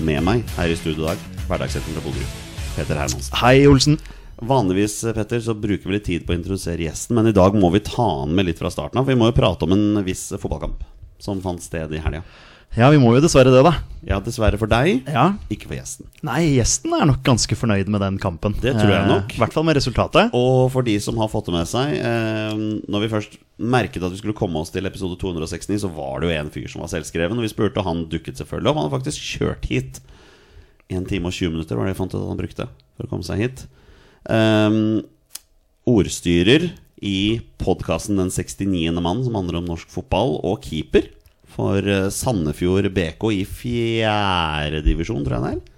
Med meg her i studio i dag, hverdagshelten fra Bogerud, Peter Hermansen. Hei, Olsen. Vanligvis Petter, så bruker vi litt tid på å introdusere gjesten, men i dag må vi ta han med litt fra starten av. For vi må jo prate om en viss fotballkamp som fant sted i helga. Ja, vi må jo dessverre det, da. Ja, dessverre for deg, Ja. ikke for gjesten. Nei, gjesten er nok ganske fornøyd med den kampen. Det tror jeg Eh, nok. I hvert fall med resultatet. Og for de som har fått det med seg eh, Når vi først merket at vi skulle komme oss til episode 269, så var det jo en fyr som var selvskreven. Og vi spurte, og han dukket selvfølgelig opp. Han hadde faktisk kjørt hit. 1 time og 20 minutter var det jeg fant ut at han brukte for å komme seg hit. Um, ordstyrer i podkasten Den 69. mann, som handler om norsk fotball, og keeper for eh, Sandefjord BK i fjerde divisjon, tror jeg det er.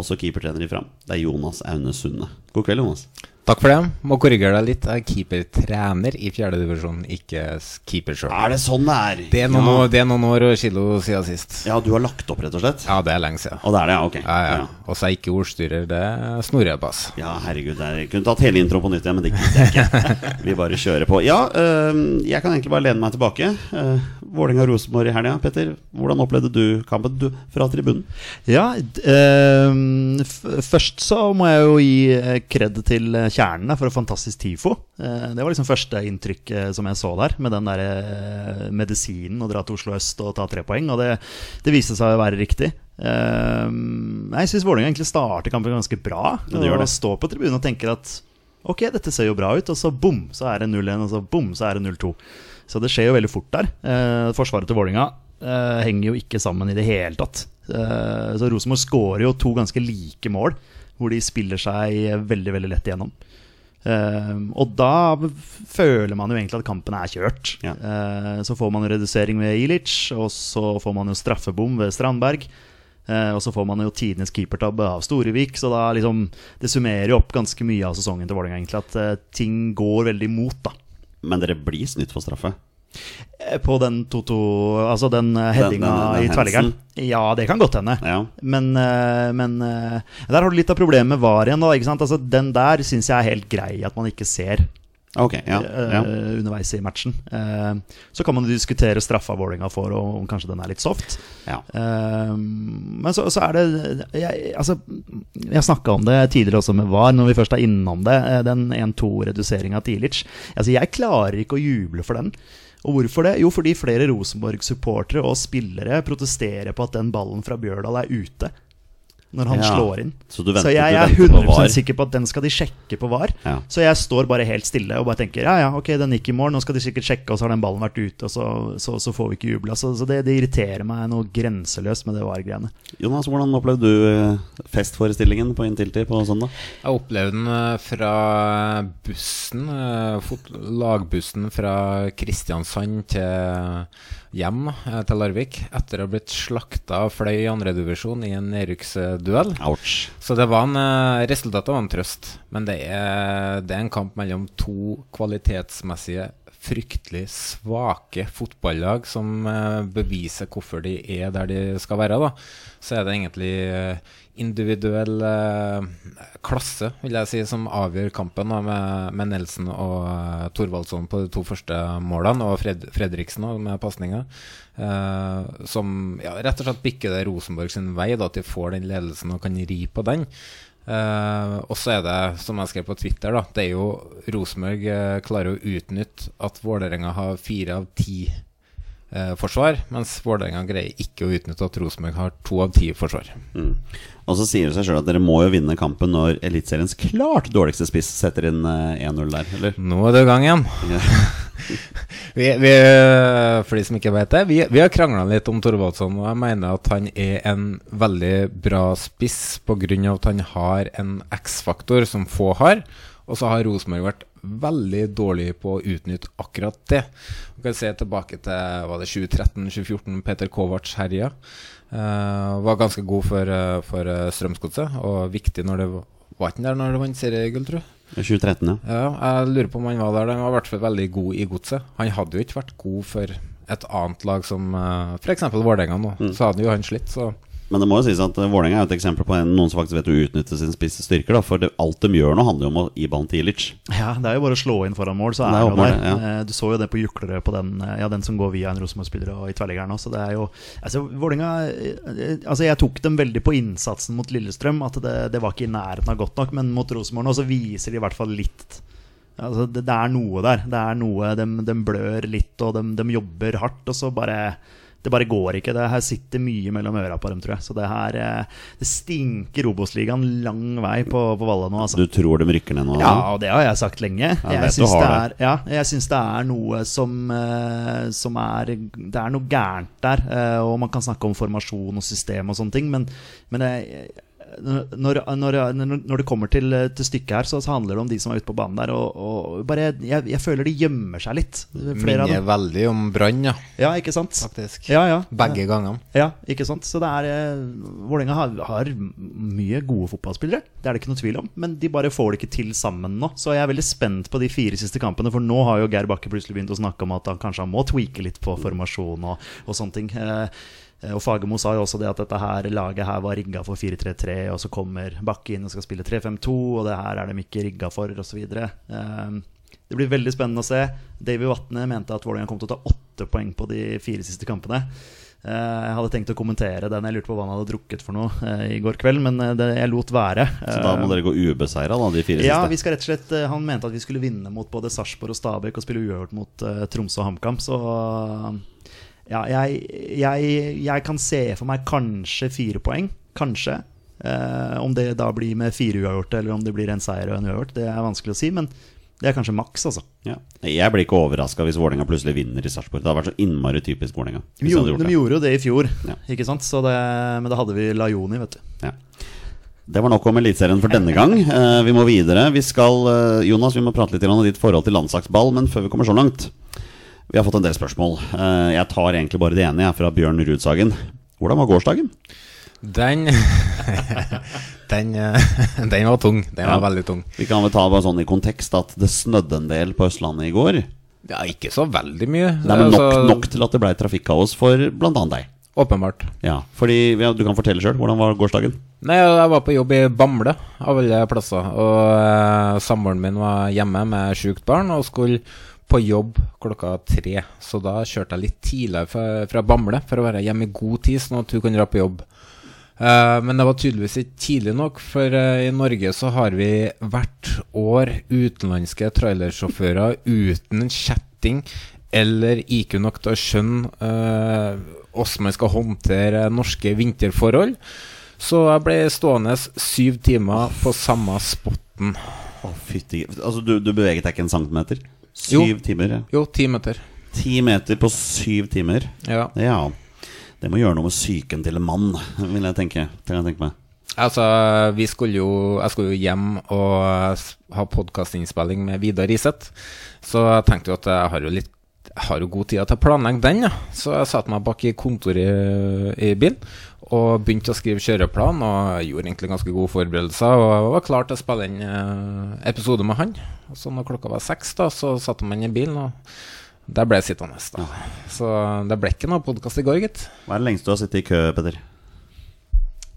Også keepertrener i Fram. Det er Jonas Aune Sunde. God kveld, Jonas. Takk for det. Må korrigere deg litt. Jeg er keepertrener i fjerdedivisjon, ikke keeper sjøl. Er det sånn det er? Det, er noen ja. år- det er noen år og kilo siden sist. ja, du har lagt opp, rett og slett? Ja, det er lenge siden. Og det er det, ja, ok. Ja, ja. Og så er jeg ikke ordstyrer, det snorer jeg på. ass. Ja, herregud, er, jeg kunne tatt hele introen på nytt igjen, men det gidder jeg ikke. Vi bare kjører på. Ja, øh, jeg kan egentlig bare lene meg tilbake. Uh, Vålerenga-Rosenborg i helga. Petter, hvordan opplevde du kampen du, fra tribunen? Ja, eh, først så må jeg jo gi eh, kred til kjernen der for et fantastisk TIFO. Eh, det var liksom første inntrykk eh, som jeg så der, med den der eh, medisinen å dra til Oslo øst og ta tre poeng. Og det, det viste seg å være riktig. Jeg syns Vålerenga egentlig starter kampen ganske bra. Ja, det gjør det. Og står på tribunen og tenker at ok, dette ser jo bra ut, og så bom, så er det 0-1, og så bom, så er det 0-2. Så det skjer jo veldig fort der. Forsvaret til Vålerenga henger jo ikke sammen i det hele tatt. Så Rosenborg skårer jo to ganske like mål, hvor de spiller seg veldig veldig lett igjennom. Uh, og da føler man jo egentlig at kampen er kjørt. Ja. Uh, så får man redusering ved Ilic, og så får man jo straffebom ved Strandberg. Uh, og så får man jo tidenes keepertabbe av Storevik, så da liksom Det summerer jo opp ganske mye av sesongen til Vålerenga, egentlig. At eh, ting går veldig imot, da. Men dere blir snytt for straffe. Eh, På den 2-2 Altså den eh, headinga i tverrliggeren. Ja, det kan godt hende. Ja. Men, eh, men der har du litt av problemet med VAR igjen. Da, ikke sant? Altså, den der syns jeg er helt grei at man ikke ser Ok, ja. ja. Uh, underveis i matchen. Uh, så kan man diskutere straffa Vålerenga får, og om kanskje den er litt soft. ja. Uh, men så, så er det Jeg, altså, jeg snakka om det tidligere også med VAR, når vi først er innom det. Den 1-2-reduseringa til Ilic. Altså, jeg klarer ikke å juble for den. Og hvorfor det? Jo, fordi flere Rosenborg-supportere og spillere protesterer på at den ballen fra Bjørdal er ute. Når han Ja. slår inn. Så du venter- så jeg jeg, er venter 100 sikker på at den skal de sjekke på VAR. Ja. Så jeg står bare helt stille og bare tenker ja, ja, ok, den gikk i mål, nå skal de sikkert sjekke, og så har den ballen vært ute, og så, så, så får vi ikke jubla. Så, så det, det irriterer meg noe grenseløst med det VAR-greiene. Jonas, hvordan opplevde du eh, festforestillingen på Intility på søndag? Jeg opplevde den eh, fra bussen, eh, lagbussen fra Kristiansand til hjem eh, til Larvik, etter å ha blitt slakta av Fløy i andredivisjon i en nedrykksduell. Så det var en, resultat resultatet var en trøst, men det er, det er en kamp mellom to kvalitetsmessige fryktelig svake fotballag som eh, beviser hvorfor de er der de skal være. da. Så er det egentlig eh, individuell eh, klasse, vil jeg si, som avgjør kampen da, med, med Nelson og uh, Thorvaldsson på de to første målene, og Fred Fredriksen også med pasninga. eh, som ja, rett og slett bikker det Rosenborg sin vei, da, at de får den ledelsen og kan ri på den. Eh, og så er det, som jeg skrev på Twitter, da, det er jo Rosenborg uh, klarer å utnytte at Vålerenga har fire av ti eh, forsvar, mens Vålerenga greier ikke å utnytte at Rosenborg har to av ti forsvar. Mm. Og så sier det seg sjøl at dere må jo vinne kampen når Eliteseriens klart dårligste spiss setter inn eh, 1-0 der, eller? Nå er det i gang igjen. vi, vi, for de som ikke vet det, vi, vi har krangla litt om Thorvaldsson, og jeg mener at han er en veldig bra spiss pga. at han har en X-faktor som få har. Og så har Rosenborg vært veldig dårlig på å utnytte akkurat det. Vi kan se tilbake til var det 2013-2014, Peter Kovac herja. Uh, var ganske god for, uh, for uh, Strømsgodset, og viktig når det var ikke der når det vant seriegull, tror jeg? 2013, ja. Ja, jeg lurer på om han var der. Han var i hvert fall veldig god i godset. Han hadde jo ikke vært god for et annet lag som f.eks. Vålerenga nå. Så hadde jo han slitt, så Men det må jo sies at eh, Vålerenga er et eksempel på en, noen som faktisk vet å utnytte sine spisse styrker. Da, for det, alt de gjør nå, handler jo om å gi ballen til Ilic. Ja, det er jo bare å slå inn foran mål, så Det er er det jo der. ja. Eh, Du så jo det på Juklerød, på den, eh, ja, den som går via en Rosenborg-spiller og i tverrliggeren også. Så det er jo Altså, Vålerenga eh, Altså, jeg tok dem veldig på innsatsen mot Lillestrøm, at det, det var ikke i nærheten av godt nok, men mot Rosenborg nå så viser de i hvert fall litt Altså, det, det er noe der. Det er noe De, de blør litt, og de, de jobber hardt, og så bare det bare går ikke. Det her sitter mye mellom øra på dem, tror jeg. Så det her eh, Det stinker Obos-ligaen lang vei på, på Valle nå, altså. Du tror de rykker ned nå? Ja, og det har jeg sagt lenge. jeg jeg syns det, det. er- ja, jeg syns det er noe som, eh, som er Det er noe gærent der. eh, og man kan snakke om formasjon og system og sånne ting, men, men jeg, når, når, når, det kommer til, til stykket her, så, så handler det om de som er ute på banen der. Og, og bare, jeg, jeg føler de gjemmer seg litt. Av minner veldig om Brann, ja, Ja, ikke sant? faktisk. Ja, ja. Begge gangene. Ja, ikke sant? Så det er eh, Vålerenga har, har mye gode fotballspillere, det er det ikke noe tvil om. Men de bare får det ikke til sammen nå. Så jeg er veldig spent på de fire siste kampene, for nå har jo Geir Bakke plutselig begynt å snakke om at han kanskje han må tweake litt på formasjon og, og sånne ting. Eh, og Fagermo sa jo også det at dette her laget her var rigga for 4-3-3, og så kommer Bakke inn og skal spille 3-5-2, og det her er de ikke rigga for, osv. Eh, det blir veldig spennende å se. Davy Vatne mente at Vålerenga kom til å ta åtte poeng på de fire siste kampene. Eh, Jeg hadde tenkt å kommentere den. Jeg lurte på hva han hadde drukket for noe i går kveld, men det, jeg lot være. Så da må dere gå ubeseira, da, de fire Ja, siste? vi skal rett og slett Han mente at vi skulle vinne mot både Sarpsborg og Stabæk og spille uavgjort mot Tromsø og HamKam, så ja, jeg, jeg, jeg kan se for meg kanskje fire poeng. Kanskje. Eh, om det da blir med fire uavgjorte, eller om det blir en seier og en uavgjort, det er vanskelig å si. Men det er kanskje maks, altså. Ja. Jeg blir ikke overraska hvis Vålerenga plutselig vinner i Sarpsborg. Det hadde vært så innmari typisk Vålerenga. De de gjorde, jo det i fjor, Ja. ikke sant? Så det, men da hadde vi Lajoni, vet du. Ja. Det var nok om Eliteserien for denne gang. Eh, vi må videre. Vi skal, eh, Jonas, vi må prate litt om ditt forhold til landslagsball, men før vi kommer så langt Vi har fått en del spørsmål. Eh, jeg tar egentlig bare det ene, jeg, fra Bjørn Rudsagen. Hvordan var gårsdagen? Den den, eh, den var tung. Den var Ja. veldig tung. Vi kan vel ta bare sånn i kontekst at det snødde en del på Østlandet i går. Ja, ikke så veldig mye. Nei, men nok, Altså, nok til at det ble trafikkaos for bl.a. deg. Åpenbart. Ja, fordi ja, Du kan fortelle sjøl. Hvordan var gårsdagen? Nei, jeg var på jobb i Bamble, av alle plasser. Og eh, samboeren min var hjemme med sjukt barn og skulle på jobb klokka tre. Så da kjørte jeg litt tidligere fra, fra Bamble for å være hjemme i god tid, sånn at hun kunne dra på jobb. Uh, men det var tydeligvis ikke tidlig nok, for uh, i Norge så har vi hvert år utenlandske trailersjåfører uten kjetting eller IQ nok til å skjønne uh, hvordan man skal håndtere norske vinterforhold. Så jeg ble stående syv timer på samme spotten. Å, fytti Altså, du, du beveget deg ikke en centimeter? Jo. Syv timer? Ja. Jo, ti meter. Ti meter på syv timer? Ja. Ja. Det må gjøre noe med psyken til en mann, vil jeg tenke. Til jeg tenke meg. Altså, vi skulle jo Jeg skulle jo hjem og ha podkastinnspilling med Vidar Riseth. Så jeg tenkte jo at jeg har jo litt jeg har jo god tid til å planlegge den, ja. Så jeg satte meg bak i kontoret i, i bilen og begynte å skrive kjøreplan. Og gjorde egentlig ganske gode forberedelser og var klar til å spille inn eh, episode med han. Og så når klokka var seks, da, så satte man i bilen, og der ble jeg sittende. da Så det ble ikke noe podkast i går, gitt. Hva er det lengste du har sittet i kø, Petter?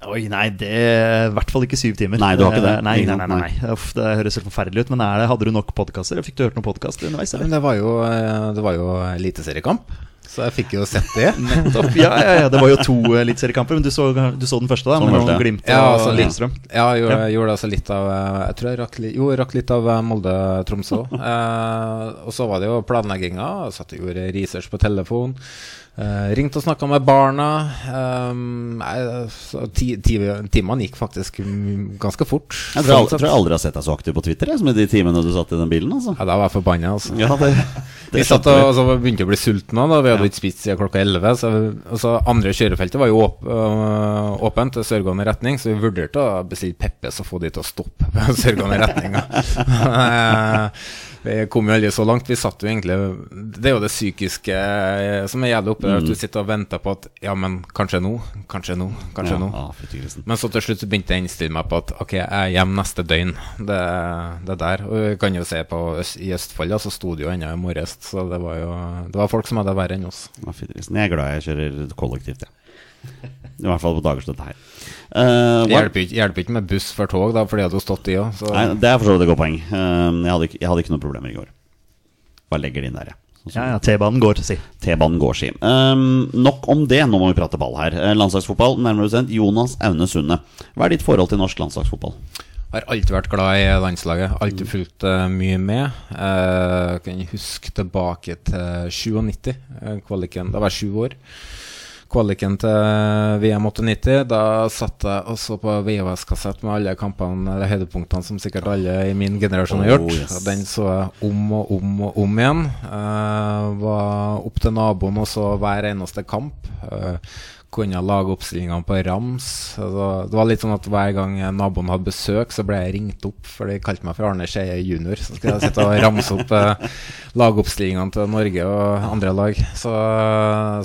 Oi, nei, det er i hvert fall ikke syv timer. Nei, du har ikke det. Eh, Nei, nei, nei, nei. Uff, det høres helt forferdelig ut. Men er det, hadde du nok podkaster? Fikk du hørt noen podkaster underveis? Men Eller? det var jo, eh, det var jo eliteseriekamp, så jeg fikk jo sett det. Nettopp. Ja, ja, ja, det var jo to eliteseriekamper, men du så, du så den første, da? Den Med første, ja. Glimt og Ja, altså, Lillestrøm? Ja, jeg gjorde, jeg gjorde altså litt av eh, Jeg tror jeg rakk jo, jeg rakk litt av eh, Molde-Tromsø. Eh, og så var det jo planlegginga. Satt og gjorde research på telefon. Uh, ringte og snakka med barna. Um, jeg- så ti, ti, timene gikk faktisk ganske fort. Jeg tror, Sånn jeg, tror jeg aldri har sett deg så aktiv på Twitter jeg, som i de timene du satt i den bilen. Altså. Ja, da var jeg forbanna, altså. Ja, det, Vi satt og, og så begynte å bli sultne. Da. Vi hadde ikke spist siden klokka 11. Så, så andre kjørefeltet var jo åp øh, åpent til sørgående retning, så vi vurderte å bestille Peppes og få de til å stoppe sørgående retning. Vi kom jo aldri så langt. Vi satt jo egentlig Det er jo det psykiske eh, som er jævlig oppe Mm. At du sitter og venter på at Ja, men kanskje nå? Kanskje nå? Kanskje Ja, nå? Ja. Men så til slutt så begynte jeg å innstille meg på at ok, jeg er hjemme neste døgn. Det, det der. Og vi kan jo se på i Østfold, ja, så sto det jo ennå i morges. Så det var jo Det var folk som hadde det verre enn oss. Ja. Jeg er glad jeg kjører kollektivt, jeg. I hvert fall på dager som dette her. Uh, Det hjelper ikke, hjelper ikke med buss for tog, da, for de hadde jo stått i òg. Nei, det er for så vidt et godt poeng. Uh, jeg, hadde ikke, jeg hadde ikke noen problemer i går. Bare legger det inn der, jeg. Sånn Ja, ja, T-banen går, si. T-banen går, si. Um, nok om det, nå må vi prate ball her. Eh, landslagsfotball, nærmere bestemt Jonas Aune Sunde. Hva er ditt forhold til norsk landslagsfotball? Har alltid vært glad i landslaget. Alltid fulgt eh, mye med. Uh, kan huske tilbake til 97, uh, kvaliken. Da var jeg sju år. Kvaliken til VM 98. Da satt jeg og så på VHS-kassett med alle kampene eller høydepunktene som sikkert alle i min generasjon har Oh, gjort. yes. Og Den så jeg om og om og om igjen. Uh, var opp til naboen og så hver eneste kamp. Eh, kunne lage oppstillingene på rams. Altså, det var litt sånn at hver gang naboen hadde besøk, så ble jeg ringt opp, for de kalte meg for Arne Skeie junior. Så skulle jeg sitte og ramse opp eh, lagoppstillingene til Norge og andre lag. Så,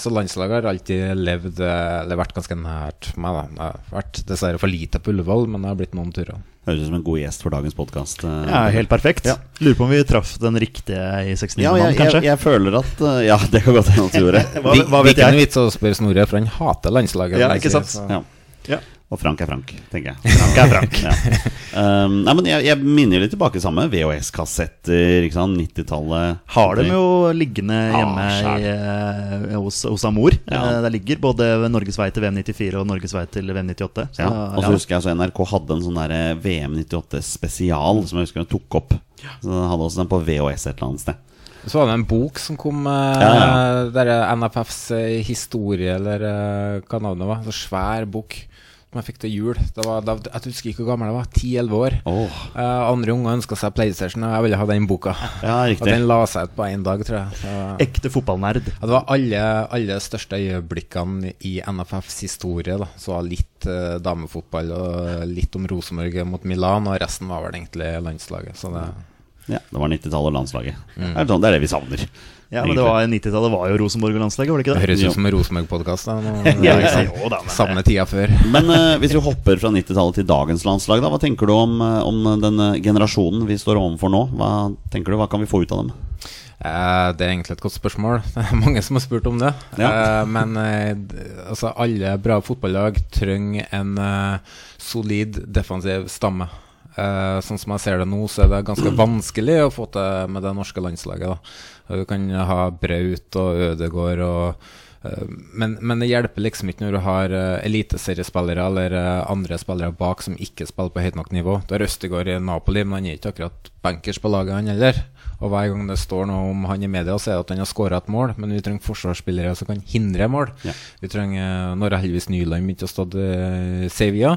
så landslaget har alltid levd eh, eller vært ganske nært meg. da. Jeg har vært dessverre for lite på Ullevål, men det har blitt noen turer. Høres ut som en god gjest for dagens podkast. Ja, helt perfekt. Ja. Lurer på om vi traff den riktige i 69 Ja, mann, kanskje? jeg, jeg føler at uh, Ja, det kan godt hende at du gjorde. Hva, hva vet Hvilken jeg? vits å spørre Snorre, for han hater landslaget. Ja, ikke sant? Ja. Ja. Og Frank er Frank, tenker jeg. Frank er Frank. Ja. Um, nei, men jeg, jeg minner jo litt tilbake samme. VHS-kassetter, ikke sant. 90-tallet. Har dem jo liggende hjemme Ah, i, eh, hos, hos Amor. Ja. Eh, Der ligger både Norges vei til VM 94 og Norges vei til VM 98. Så, Ja, og så husker jeg så NRK hadde en sånn der VM 98 spesial som jeg husker de tok opp. Så den hadde også den på VHS et eller annet sted. Så var det en bok som kom, eh, Ja, ja. der er NFFs eh, historie, eller eh, hva navnet var. Så svær bok som jeg fikk til jul. Det var, det, jeg husker ikke hvor gammel jeg var. 10-11 år. Oh. Uh, andre unger ønska seg PlayStation, og jeg ville ha den boka. ja, Og den la seg ut på én dag, tror jeg. Så, Ekte fotballnerd. ja, det var alle, alle største øyeblikkene i NFFs historie. Da. Så litt uh, damefotball og litt om Rosenborg mot Milan, og resten var vel egentlig landslaget. Så det Ja, det var 90-tallet og landslaget. Det, er sånn, det er det vi savner. Ja, men det var 90-tallet var jo Rosenborg og landslaget, var det ikke det? høres ut som en Rosenborg-podkast. Ja, ja, Savner tida før. Men uh, hvis vi hopper fra 90-tallet til dagens landslag, da, hva tenker du om, eh, om den generasjonen vi står overfor nå? Hva tenker du, hva kan vi få ut av dem? Uh, det er egentlig et godt spørsmål. Det er mange som har spurt om det. Ja. Uh, men uh, altså, alle bra fotballag trenger en eh, solid defensiv stamme. Eh, sånn som jeg ser det nå, så er det ganske vanskelig å få til med det norske landslaget. Da. Du kan ha Braut og Ødegård og eh, men, men det hjelper liksom ikke når du har uh, eliteseriespillere eller eh, andre spillere bak som ikke spiller på høyt nok nivå. Du har Østegård i Napoli, men han er ikke akkurat bankers på laget, han heller. Og hver gang det står noe om han i media, så er det at han har skåra et mål. Men vi trenger forsvarsspillere som kan hindre mål. Ja. Vi trenger Nå har heldigvis Nyland begynt å stå i Sevilla,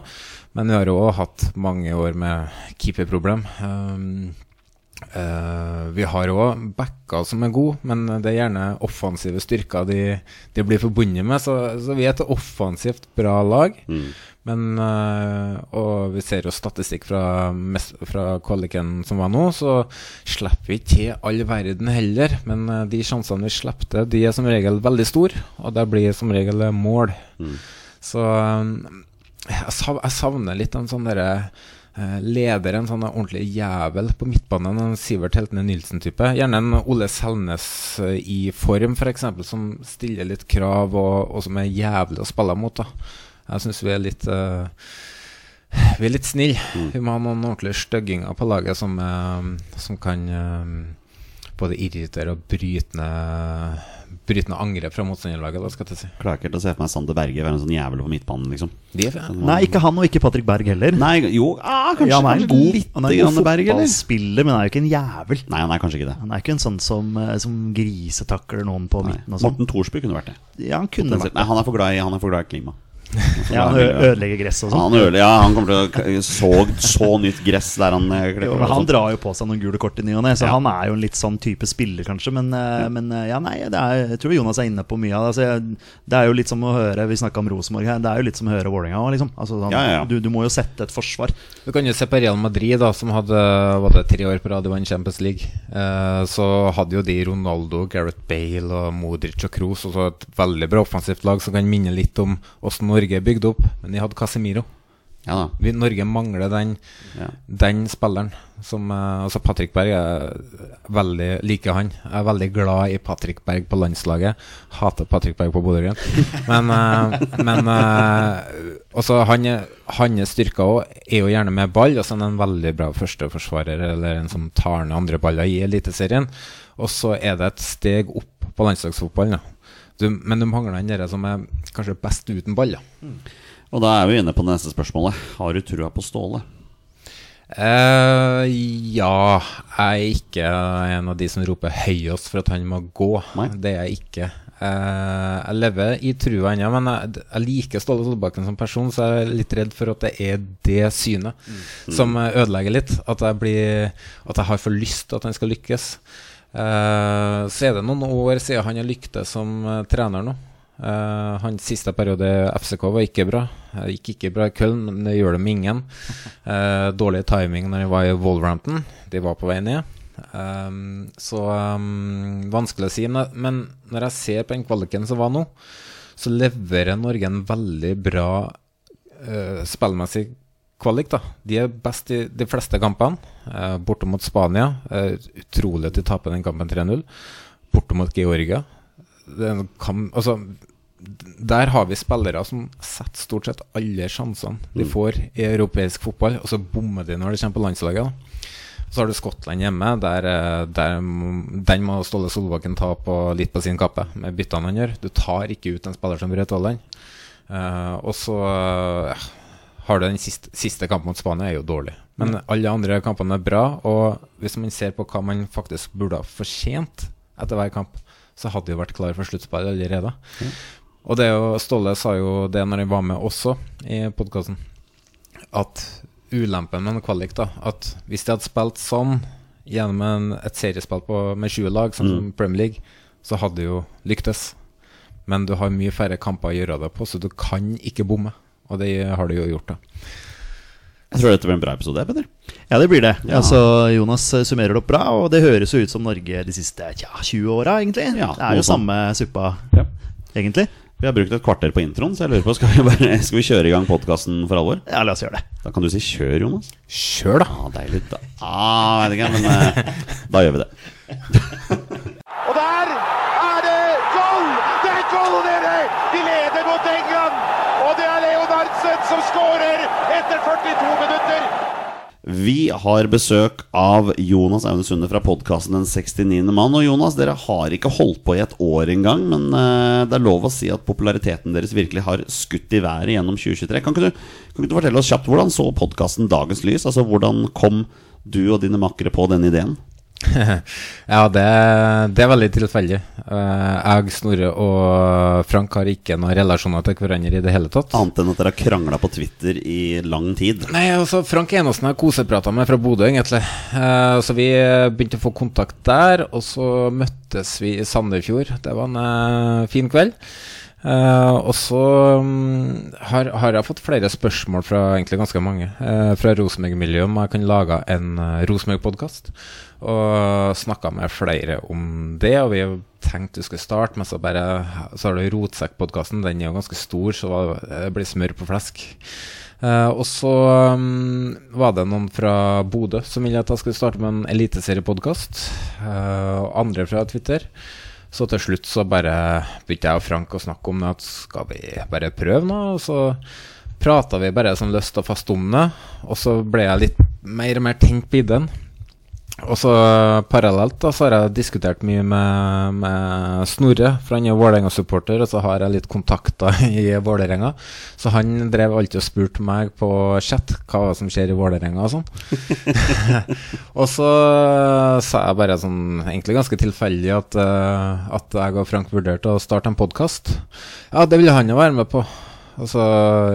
men vi har òg hatt mange år med keeperproblem. Um, eh, vi har òg backer som er gode, men det er gjerne offensive styrker de, de blir forbundet med. Så, så vi er et offensivt bra lag. Mm. Men uh, Og vi ser jo statistikk fra, fra kvaliken som var nå, så slipper vi ikke til all verden heller. Men uh, de sjansene vi slipper til, de er som regel veldig store, og det blir som regel mål. Mm. Så um, jeg, sav, jeg savner litt en sånn derre leder, en sånn ordentlig jævel på midtbanen, en Sivert Heltene Nilsen-type. Gjerne en Ole Selnes øh, i form, f.eks., som stiller litt krav, og, og som er jævlig å spille mot. da jeg syns vi er litt uh, Vi er litt snille. Vi må ha noen ordentlige stygginger på laget som, uh, som kan uh, både irritere og brytende Brytende angrep fra motstanderlaget. Da, skal jeg si. Klarer ikke helt å se for meg Sander Berge være en sånn jævel på midtbanen, liksom. De er. Nei, ikke han og ikke Patrick Berg heller. Nei, jo, ah, kanskje, Ja, han er en god, litt han er en god grann Berg, eller? fotballspiller, men han er jo ikke en jævel. Nei, han er kanskje ikke det. Han er ikke en sånn som, eh, som grisetakler noen på Nei. midten og sånn. Morten Thorsby kunne vært det. Ja, han kunne vært Nei, han er for glad i, han for glad i klima. Ja, han ødelegger gress og sånn. Ja, ja, han kommer til å så, så nytt gress der han eh, Jo, men han drar jo på seg noen gule kort i ny og ne, så Ja. han er jo en litt sånn type spiller, kanskje. Men, eh, men eh, ja, nei, det er, jeg tror Jonas er inne på mye av det. Altså, det er jo litt som å høre Vi snakka om Rosenborg her. Det er jo litt som å høre Vålerenga òg, liksom. Altså, sånn, Ja, ja, ja. Du, du må jo sette et forsvar. Du kan jo se på Real Madrid, da som hadde var det tre år på rad i vant Champions League. Eh, så hadde jo de Ronaldo, Gareth Bale og Modric og Kroos. Og så et veldig bra offensivt lag som kan minne litt om hvordan Norge er bygd opp. Men de hadde Casemiro. Ja da. Vi, Norge mangler den, Ja. den spilleren. Som, eh, altså Patrick Berg er veldig liker han. Jeg er veldig glad i Patrick Berg på landslaget. Hater Patrick Berg på Bodø-Glimt. Men, eh, men eh, også han, hans styrker òg er jo gjerne med ball. Og så er en veldig bra førsteforsvarer eller en som tar ned andre baller i Eliteserien. Og så er det et steg opp på landslagsfotballen. Da. Du, men du mangler den der som er kanskje best uten ball. Da. Og da er vi inne på det neste spørsmålet. Har du trua på Ståle? Uh, ja, jeg er ikke en av de som roper høyest for at han må gå. Nei. Det er jeg ikke. Uh, jeg lever i trua ennå, men jeg, jeg liker Ståle Solbakken som person, så jeg er litt redd for at det er det synet som eh, ødelegger litt. At jeg, blir, at jeg har for lyst til at han skal lykkes. Eh, så er det noen år siden han har lyktes som eh, trener nå. Uh, hans siste periode i FCK var ikke bra. Det gikk ikke bra i Köln, men det gjør det med ingen. Uh, dårlig timing når de var i Wolverhampton. De var på vei ned. Um, så um, vanskelig å si. Men, når jeg ser på den kvaliken som var nå, så leverer Norge en veldig bra spillmessig kvalik. da De er best i de fleste kampene. Eh, borte mot Spania. Eh, utrolig at de taper den kampen 3-0. Borte mot Georgia. Kamp, altså, der har vi spillere som setter stort sett alle sjansene de får i europeisk fotball, og så bommer de når de kommer på landslaget. da så har du Skottland hjemme. Der, eh, der, den må Ståle Solbakken ta på, litt på sin kappe, med byttene han gjør. Du tar ikke ut en spiller som Braut Haaland. Eh, og så eh, har du den siste, siste kampen mot Spania, er jo dårlig. Men alle andre kampene er bra. Og hvis man ser på hva man faktisk burde ha fortjent etter hver kamp, så hadde de jo vært klar for sluttspill allerede. Og det jo, Ståle sa jo det når han var med også i podkasten, at ulempen med en kvalik da At hvis de hadde spilt sånn gjennom en, et seriespill på, med 20 lag, som mm. Premier League, så hadde de jo lyktes. Men du har mye færre kamper å gjøre det på, så du kan ikke bomme. Og det har du jo gjort, da. Jeg tror dette blir en bra episode, Petter. Ja, det blir det. Ja. Altså, Jonas eh, summerer det opp bra, og det høres jo ut som Norge de siste ja, 20 åra, egentlig. Ja, det er jo samme suppa, Ja. egentlig. Vi har brukt et kvarter på introen, så jeg lurer på Skal vi, bare, skal vi kjøre i gang podkasten for alvor? Ja, la oss gjøre det. Da kan du si 'kjør', Jonas. Kjør, da! Ah, deilig. Da. Ah, vet ikke, men eh, da gjør vi det. Og der er det goal! Det er goal, dere! De leder mot England! Og det er Leonardsen som skårer etter 42 minutter! Vi har besøk av Jonas Aune Sunde fra podkasten Den 69. mann. Og Jonas, dere har ikke holdt på i et år engang, men eh, det er lov å si at populariteten deres virkelig har skutt i været gjennom 2023. Kan ikke du, kan ikke du fortelle oss kjapt hvordan så podkasten dagens lys? Altså hvordan kom du og dine makkere på denne ideen? ja, det, det er veldig tilfeldig. Eh, jeg, Snorre og Frank har ikke noen relasjoner til hverandre i det hele tatt. Annet enn at dere har krangla på Twitter i lang tid. Nei, altså Frank jeg har koseprata med fra Bodø, egentlig. Eh, så vi begynte å få kontakt der, og så møttes vi i Sandefjord. Det var en eh, fin kveld. Uh, og så um, har, har jeg fått flere spørsmål fra egentlig ganske mange uh, fra Rosenborg-miljøet om jeg kan lage en uh, Rosenborg-podkast. Og snakka med flere om det, og vi har tenkt vi skulle starte, men så bare Så har du Rotsekkpodkasten, den er jo ganske stor, så det blir smør på flesk. Uh, og så um, var det noen fra Bodø som ville at jeg skulle starte med en eliteseriepodkast. Uh, og andre fra Twitter. Så til slutt så bare begynte jeg og Frank å snakke om det, at skal vi bare prøve nå? Og så prata vi bare sånn løst og fast om det. Og så ble jeg litt mer og mer tenkt på ideen. Og så parallelt da, så har jeg diskutert mye med, med Snorre, for han er Vålerenga-supporter, og så har jeg litt kontakter i Vålerenga. Så han drev alltid og spurte meg på chat hva som skjer i Vålerenga og sånn. og så sa jeg bare sånn, egentlig ganske tilfeldig, at, eh, at jeg og Frank vurderte å starte en podkast. Ja, det ville han jo være med på. Og så,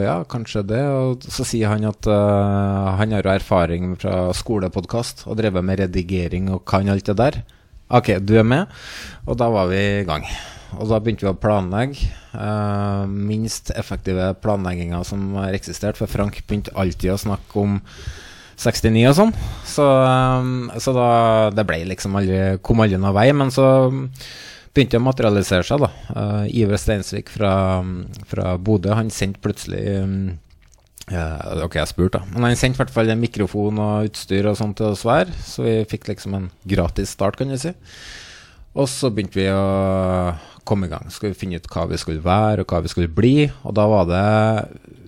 ja, kanskje det. Og så sier han at uh, han har jo erfaring fra skolepodkast og drevet med redigering og kan alt det der. Ok, du er med? Og da var vi i gang. Og da begynte vi å planlegge. Uh, minst effektive planlegginga som har eksistert. For Frank begynte alltid å snakke om 69 og sånn. Så, um, så da Det ble liksom aldri Kom aldri noen vei. Men så begynte å materialisere seg. da uh, Iver Steinsvik fra, fra Bodø Han sendte plutselig um, ja, Ok, jeg spurte, da. Men han sendte i hvert fall mikrofon og utstyr og sånt til oss hver, så vi fikk liksom en gratis start, kan du si. Og så begynte vi å komme i gang. Skulle finne ut hva vi skulle være, og hva vi skulle bli. Og da var det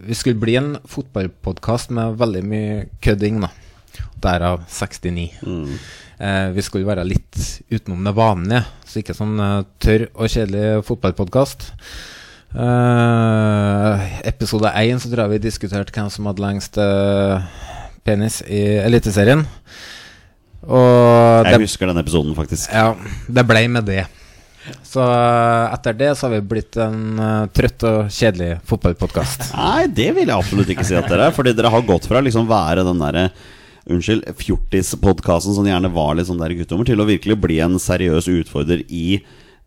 Vi skulle bli en fotballpodkast med veldig mye kødding, da. Derav 69. Eh, vi skulle være litt utenom det vanlige, så ikke sånn eh, tørr og kjedelig fotballpodkast. Eh, episode én så tror jeg vi diskuterte hvem som hadde lengst eh, penis i Eliteserien. Og Jeg det, husker den episoden, faktisk. ja, det ble med det. Så eh, etter det så har vi blitt en uh, trøtt og kjedelig fotballpodkast. Nei, det vil jeg absolutt ikke si at dere er. Fordi dere har gått fra liksom være den derre Unnskyld, fjortispodkasten, som gjerne var litt sånn der guttommer, til å virkelig bli en seriøs utfordrer i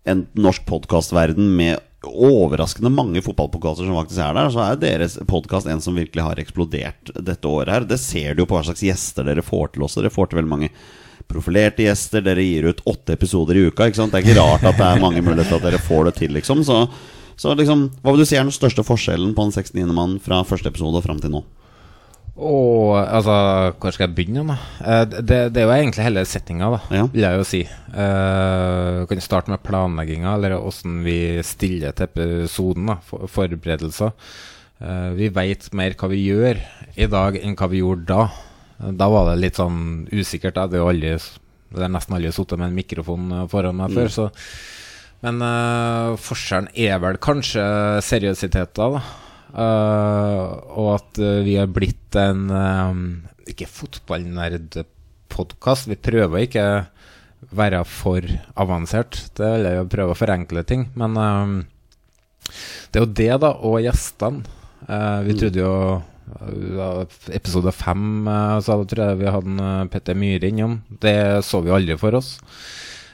en norsk podkastverden med overraskende mange fotballpodkaster som faktisk er der. Så er deres podkast en som virkelig har eksplodert dette året her. Det ser du jo på hva slags gjester dere får til også. Dere får til veldig mange profilerte gjester. Dere gir ut åtte episoder i uka. Ikke sant? Det er ikke rart at det er mange muligheter at dere får det til, liksom. Så, så liksom, hva vil du si er den største forskjellen på en 69. mann fra første episode og fram til nå? Og altså, hvor skal jeg begynne? da? Eh, det, det er jo egentlig hele settinga, da, Ja. vil jeg jo si. Uh, kan starte med planlegginga, eller åssen vi stiller til episoden. da, for, Forberedelser. Uh, vi veit mer hva vi gjør i dag enn hva vi gjorde da. Da var det litt sånn usikkert. Jeg hadde jo aldri Det er nesten aldri sittet med en mikrofon foran meg før, så Men uh, forskjellen er vel kanskje seriøsiteten, da. Eh, og at eh, vi har blitt en uh, ikke fotballnerdpodkast. Vi prøver ikke være for avansert. Det vil jeg jo prøve å forenkle ting. Men eh, det er jo det, da, og gjestene. Uh, vi trodde jo eh, Episode fem uh, så tror jeg vi hadde en, eh, Petter Myhre innom. Det så vi aldri for oss.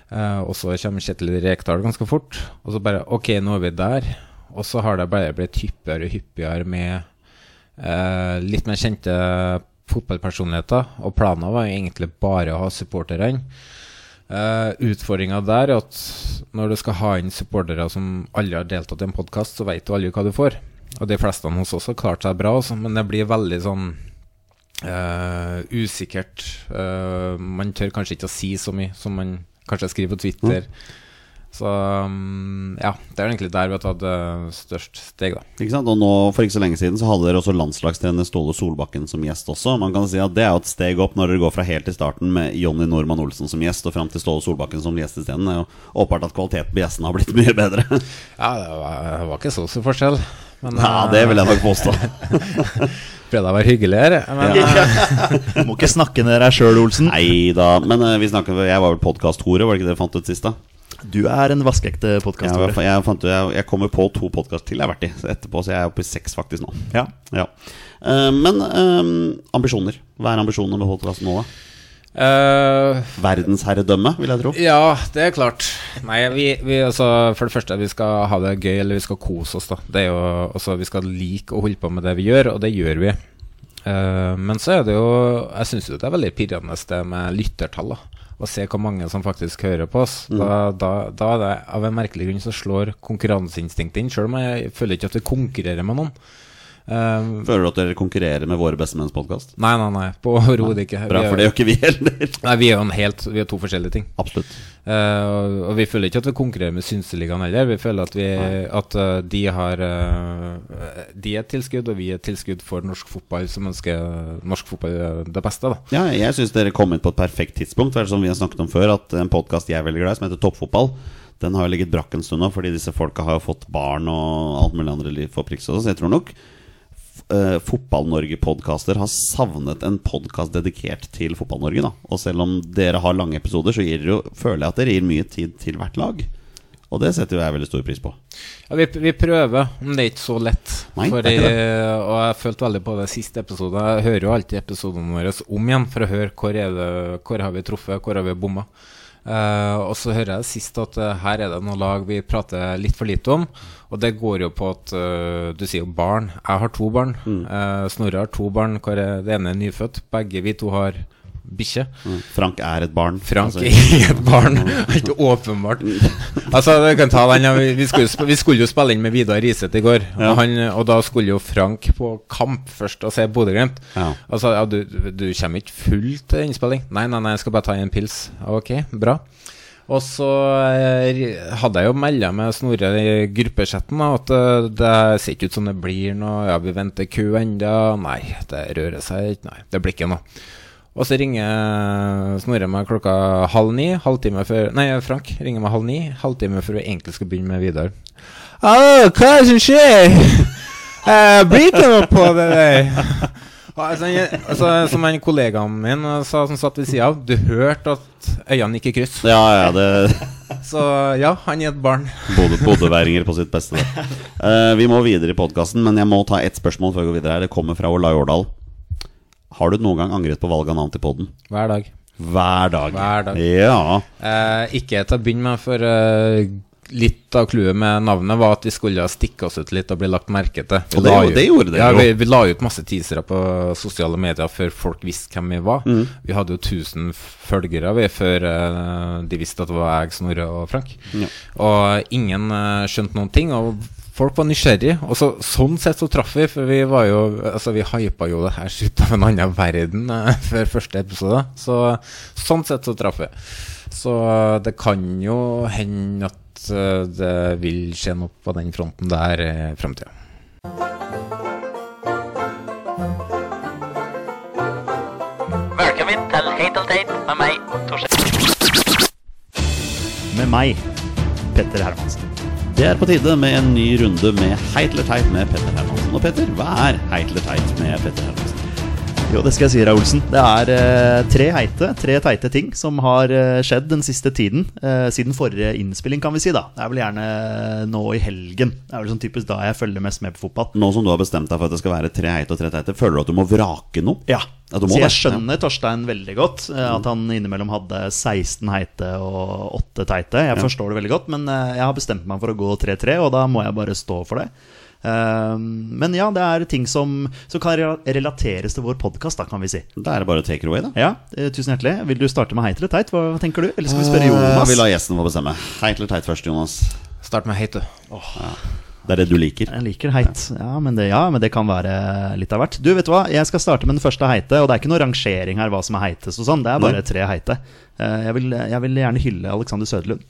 Eh, og så kommer Kjetil Rekdal ganske fort. Og så bare Ok, nå er vi der. Og så har det bare blitt hyppigere og hyppigere med eh, litt mer kjente fotballpersonligheter. Og planen var egentlig bare å ha supporterne. Uh, Utfordringa der er at når du skal ha inn supportere som aldri har deltatt i en podkast, så vet du aldri hva du får. Og de fleste hos oss har klart seg bra, også, men det blir veldig sånn uh, usikkert. Uh, man tør kanskje ikke å si så mye som man kanskje skriver på Twitter. Så um, ja, det er egentlig der vi har tatt eh, størst steg, da. Ikke sant? Og nå, For ikke så lenge siden så hadde dere også landslagstrener Ståle Solbakken som gjest også. Man kan si at Det er jo et steg opp når dere går fra helt i starten med Jonny Normann Olsen som gjest og fram til Ståle Solbakken som gjest isteden. Det er jo åpenbart at kvaliteten på gjestene har blitt mye bedre. Ja, det var, det var ikke så stor forskjell. Men Ja, det vil jeg nok påstå. Fredag var hyggeligere. Men ja. Du må ikke snakke ned deg sjøl, Olsen. Nei da. Men eh, vi snakket, jeg var vel podkast-hore, var det ikke det dere fant ut sist? da? Du er en vaskeekte Jeg, podkast. var- jeg, fant, jeg, jeg kommer på to podkast til jeg har vært i så etterpå, så jeg er oppe i seks faktisk nå. Ja. Ja. Uh, men uh, ambisjoner. Hva er ambisjonene med podkasten nå, da? Uh, Verdensherredømme, vil jeg tro. Ja, det er klart. Nei, vi, vi altså, For det første, vi skal ha det gøy, eller vi skal kose oss. da Det er jo, altså, Vi skal like å holde på med det vi gjør, og det gjør vi. Eh, men så er det jo Jeg syns jo det er veldig pirrende det med lyttertall. da Å se hvor mange som faktisk hører på oss. Da, da, da er det av en merkelig grunn så slår konkurranseinstinktet inn, sjøl om jeg føler ikke at vi konkurrerer med noen. Eh, Føler du at dere konkurrerer med Våre bestemenns podkast? nei, nei, nei, på overhodet ikke. Bra, for det gjør ikke vi heller. Nei, vi er jo en helt Vi er to forskjellige ting. Absolutt. Uh, og, vi føler ikke at vi konkurrerer med Synseligaen heller. Vi føler at, vi, at uh, de har uh, De er et tilskudd, og vi er et tilskudd for norsk fotball som ønsker norsk fotball det beste. da Ja, jeg syns dere kom inn på et perfekt tidspunkt. For det er som vi har snakket om før At en podkast jeg er veldig glad i, som heter Toppfotball, den har jo ligget brakk en stund nå, fordi disse folka har jo fått barn og alt mulig andre liv for priks. Så jeg tror nok uh, Fotball-Norge-podkaster har savnet en podkast dedikert til Fotball-Norge. da Og selv om dere har lange episoder, så jo, føler jeg at dere gir mye tid til hvert lag. Og det setter jo jeg veldig stor pris på. Ja, vi, vi prøver, men det er ikke så lett. Nei, Fordi, og jeg følte veldig på det siste episodet. Jeg hører jo alltid episodene våre om igjen for å høre hvor, er det, hvor har vi truffet, hvor har vi bomma. Eh, og så hører jeg sist at uh, her er det noen lag vi prater litt for lite om. Og det går jo på at uh, du sier jo barn. Jeg har to barn. Mm. Snorre har to barn. Hvor er, det ene er nyfødt. Begge vi to har bikkje. Frank er et barn. Frank Altså, er et barn. Helt åpenbart. Altså, vi, skulle, vi skulle jo spille inn med Vidar Riseth i går. Ja. Og, han, og da skulle jo Frank på kamp først og se Bodø-Glimt. Ja. Altså, ja, du, du kommer ikke full til innspilling? Nei, nei, nei, jeg skal bare ta en pils. Ok, bra. Og så eh, hadde jeg jo melda med Snorre i gruppechatten at eh, det ser ikke ut som det blir noe. Ja, vi venter ku ennå. Nei, det rører seg ikke. Nei, det blir ikke noe. Og så ringer Snorre meg klokka halv ni. Halvtime før Nei, Frank ringer meg halv ni. Halvtime før vi egentlig skal begynne med Vidar. Hallo, hva er det som skjer? Eh, blir ikke noe på det der. Altså, jeg, altså, som en kollegaen min eh, sa, som satt ved sida av, du hørte at øynene gikk i kryss. Ja, ja, det Så ja, han er et barn. Bodø- Bodøværinger på sitt beste. Eh, vi må videre i podkasten, men jeg må ta ett spørsmål før vi går videre. her Det kommer fra Olai Årdal. Har du noen gang angret på valg av navn til podden? Hver dag. Hver dag. Hver dag. Ja. Eh, ikke til å begynne med, for eh, litt av clouet med navnet var at vi skulle stikke oss ut litt og bli lagt merke til. Vi Og det gjorde- det gjorde det, ja, jo. vi, vi la ut masse teasere på sosiale medier før folk visste hvem vi var. Mm. Vi hadde jo 1000 følgere vi før eh, de visste at det var jeg, Snorre og Frank. Ja. Og ingen eh, skjønte noen ting. Og folk var nysgjerrige. Og så, sånn sett så traff vi, for vi var jo Altså, vi hypa jo det her ut av en annen verden eh, før første episode. Så sånn sett så traff vi. Så det kan jo hende at eh, det vil skje noe på den fronten der i framtida. Velkommen til Heit og Teit med meg, Torstein. Med meg, Petter Hermansen. Det er på tide med en ny runde med Heit eller teit med Petter Hermansen. Og Petter, hva er Heit eller teit med Petter Hermansen? Jo, det skal jeg si deg, Olsen. Det er eh, tre heite, tre teite ting som har eh, skjedd den siste tiden. Eh, siden forrige innspilling, kan vi si. da Det er vel gjerne nå i helgen. Det er vel sånn typisk da jeg følger mest med på fotball. Nå som du har bestemt deg for at det skal være tre heite og tre teite, føler du at du må vrake noe? Ja, Ja, må Så jeg skjønner Torstein veldig godt. eh, At han innimellom hadde 16 heite og 8 teite. Jeg forstår det veldig godt, men jeg har bestemt meg for å gå 3-3, og da må jeg bare stå for det. Eh, Men ja, det er ting som, som kan relateres til vår podkast, kan vi si. Da er det bare take it away, da. Ja, eh, tusen hjertelig. Vil du starte med heit eller teit? Hva tenker du? Eller skal vi spørre Jonas? Eh, Vi lar gjesten få bestemme. Heit eller teit først, Jonas? Start med heit, du. Det er det du liker. Jeg liker heit. Ja men, det, ja, men det kan være litt av hvert. Du, vet du hva? Jeg skal starte med den første heite. Og det er ikke noe rangering her hva som er heite og sånn. Det er bare tre heite. Eh, Jeg vil, jeg vil gjerne hylle Alexander Søderlund.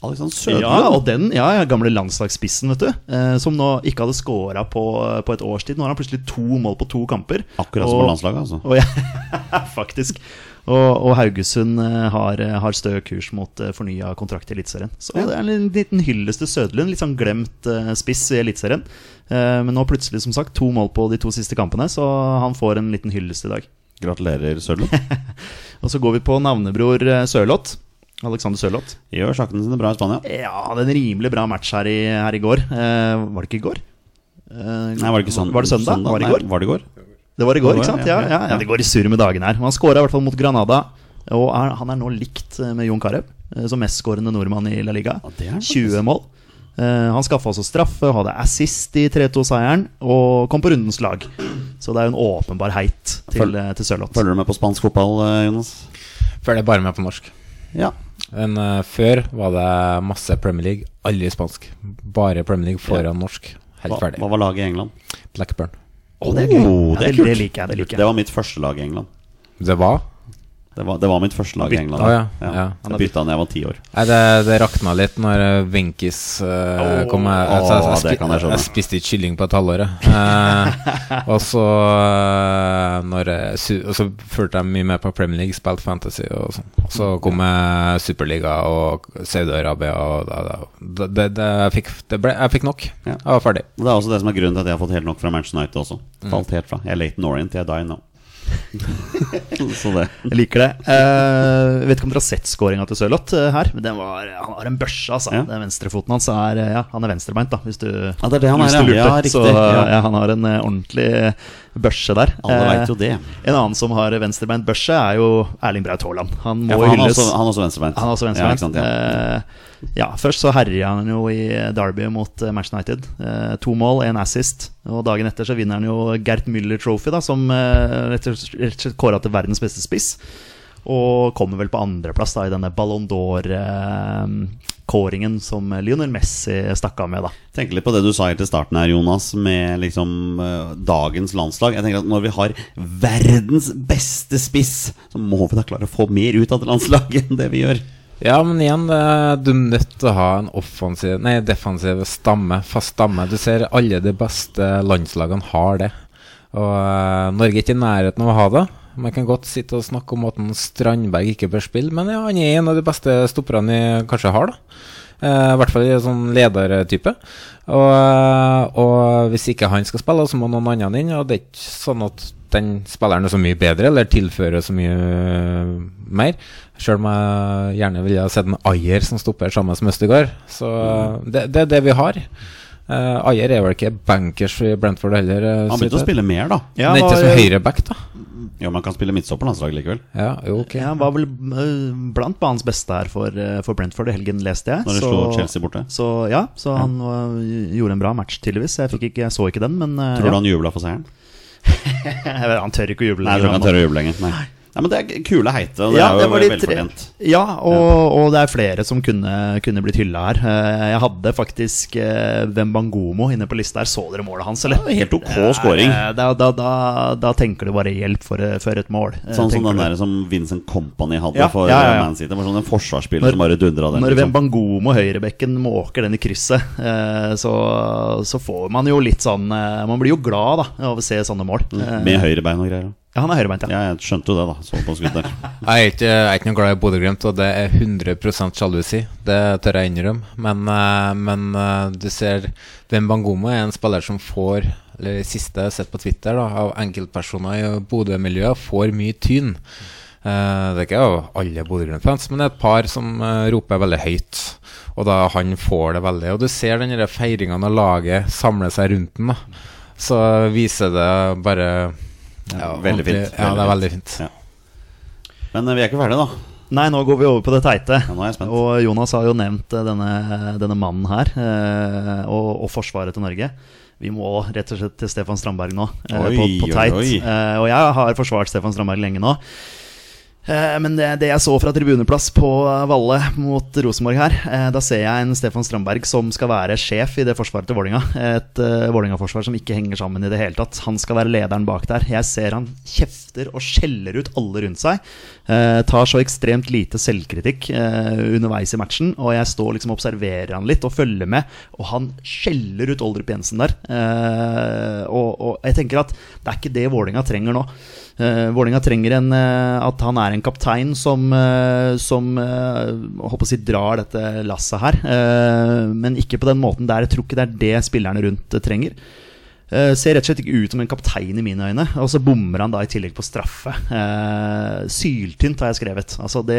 Alexander Sødlund. Ja, og den ja, ja, gamle landslagsspissen, vet du. Eh, som nå ikke hadde scora på, på et års tid. Nå har han plutselig to mål på to kamper. Akkurat som på landslaget, altså. Og, ja, faktisk. Og, og Haugesund eh, har, har stø kurs mot fornya kontrakt i Eliteserien. Så det er en liten hyllest til Sødlund. Litt sånn glemt eh, spiss i Eliteserien. Eh, men nå plutselig, som sagt, to mål på de to siste kampene, så han får en liten hyllest i dag. Gratulerer, Sødlund. Og så går vi på navnebror eh, Sørloth. Alexander Sørloth. Gjør sakene sine bra i Spania. Ja, det er en rimelig bra match her i, her i går. Eh, var det ikke i går? Eh, Nei, var det ikke sånn Var det søndag? Var det i Nei, var det i går? Det var i går, ikke sant? ja, Ja, ja, det går i surr med dagene her. Han skåra i hvert fall mot Granada. Og er, han er nå likt eh, med Jon Carew eh, som mestskårende nordmann i La Liga. Ja, det er han faktisk. 20 mål. Eh, han skaffa også straffe, hadde assist i 3-2-seieren og kom på rundens lag. Så det er jo en åpenbar heit til, Føl- til Sørloth. Følger du med på spansk fotball, Jonas? Følger bare med på norsk. Ja. Men uh, før var det masse Premier League, aldri spansk. Bare Premier League foran norsk. Helt Hva, ferdig. hva var laget i England? Blackburn. Oh, det er gøy. Oh, ja, det, det liker jeg. Det liker Det var mitt første lag i England. Det var Det var, det var mitt første lag i England. Å, ja. Ja. Jeg bytta da jeg var ti år. Nei, det, det rakna litt når Wenchis uh, oh, kom. Jeg, altså, jeg, jeg, det jeg jeg, spiste ikke kylling på et halvår. Eh, og så uh, fulgte jeg mye med på Premier League, spilte Fantasy og sånn. Så kom jeg Superliga og Saudi-Arabia og da, da, det, det, jeg, fikk, ble, jeg fikk nok. Ja. Jeg var ferdig. Det er også det som er grunnen til at jeg har fått helt nok fra Manchester United også. Mm. Falt helt fra. Jeg er late Norient, jeg die now. Så det Jeg liker det. Uh, vet ikke om dere har sett skåringa til Sørloth uh, her. Men den var, han har en børse, altså. Ja. Den venstrefoten hans er eh, Ja, han er venstrebeint, da, hvis du, Ja, det er det han hvis er, du lurte. Ja, riktig. Så Ja. ja, han har en ordentlig børse der. Alle Eh, vet jo det. En annen som har venstrebeint børse, er jo Erling Braut Haaland. Han må Ja, han, hylles. han er også venstrebeint. Han er også venstrebeint. Ja, sant, ja. Eh, ja, først så herja han jo i Derby mot eh, Manchester United. Eh, to mål, én assist. Og dagen etter så vinner han jo Gert Müller Trophy, da, som eh, rett og slett kåra til verdens beste spiss. Og kommer vel på andreplass i denne Ballon d'Or-kåringen som Lionel Messi stakk av med. da Tenk litt på det du sa helt til starten her, Jonas, med liksom eh, dagens landslag. Jeg tenker at Når vi har verdens beste spiss, så må vi da klare å få mer ut av det landslaget enn det vi gjør. Ja, men igjen, du er nødt til å ha en offensiv Nei, defensiv stamme, fast stamme. Du ser alle de beste landslagene har det. Og eh, Norge er ikke i nærheten av å ha det. Man kan godt sitte og snakke om at Strandberg ikke bør spille, men ja, han er en av de beste stopperne vi kanskje har, da. Uh, I hvert fall i en sånn ledertype. Og, eh, og hvis ikke han skal spille, så må noen andre inn. Og det er ikke sånn at den spilleren er så mye bedre, eller tilfører så mye uh, mer. Sjøl om jeg gjerne ville sett en Ayer som stopper sammen med Østegård. Så det, det er det vi har. Uh, Ayer er vel ikke bankers i Brentford heller. eh, Han begynte å spille mer, da. Ja, Men ikke var- som høyreback, da. Jo, men han kan spille midtstopperlandslag likevel. Ja, jo, ok. Ja, han var vel eh, blant banens beste her for, eh, for Brentford i helgen, leste jeg. Når de slo Chelsea borte. Så ja, så han var, gjorde en bra match, tydeligvis. Jeg, fikk ikke, jeg så ikke den, men eh, Tror du ja. han jubla for seieren? Han tør ikke å juble. Nei, jeg tror ikke han tør å juble lenger. Nei. Nei, men Det er kule heite, det Ja, er jo var de velfortjent. Ja, og, og det er flere som kunne, kunne blitt hylla her. Eh, Jeg hadde faktisk eh, Wembangomo inne på lista her. Så dere målet hans, eller? Ja, helt ok scoring. Eh, Da, da, da, da tenker du bare hjelp for, for et mål. Sånn som den der som Vincent Company hadde Ja, for ja, ja. Man City. Det var sånn en forsvarsspiller Når- som bare dundra den. Når Liksom. Wembangomo, høyrebekken, måker den i krysset, så, så får man jo litt sånn Man blir jo glad da av å se sånne mål. Mm, Med høyrebein og greier. Ja, han er høyrebeint, ja. Ja, jeg skjønte jo det, da. Såpass på der. Jeg er ikke, jeg er ikke noe glad i Bodø-Glimt, og det er 100% sjalusi. Det tør jeg innrømme. Men, eh, men eh, du ser Wembangomo er en spiller som får Eller det siste jeg har sett på Twitter da, av enkeltpersoner i Bodø-miljøet, får mye tyn. Eh, det er ikke alle Bodø-Glimt-fans, men det er et par som roper veldig høyt. Og da han får det veldig. Og du ser den feiringa når laget samler seg rundt den. da Så viser det bare ja, Veldig fint. Ja, det er veldig fint. Ja. Men eh, vi er ikke ferdige, da. Nei, nå går vi over på det teite. Ja. Og Jonas har jo nevnt eh, denne, denne mannen her, eh, og, og forsvaret til Norge. Vi må rett og slett til Stefan Strandberg nå, Oi, på, på teit. oi. Og jeg har forsvart Stefan Strandberg lenge nå. Eh, Men det, det jeg så fra tribuneplass på Valle mot Rosenborg her, eh, da ser jeg en Stefan Strandberg som skal være sjef i det forsvaret til Vålinga. Et uh, Vålinga-forsvar som ikke henger sammen i det hele tatt. Han skal være lederen bak der. Jeg ser han kjefter og skjeller ut alle rundt seg. Uh, tar så ekstremt lite selvkritikk uh, underveis i matchen, og jeg står liksom og observerer han litt og følger med, og han skjeller ut Oldrup Jensen der. Eh, og, og jeg tenker at det er ikke det Vålinga trenger nå. Uh, Vålinga trenger en, uh, at han er en kaptein som, uh, som håper å si drar dette lasset her. Men ikke på den måten der. Jeg tror ikke det er det spillerne rundt trenger. Ser rett og slett ikke ut som en kaptein i mine øyne. Og så bommer han da i tillegg på straffe. Syltynt har jeg skrevet. Altså det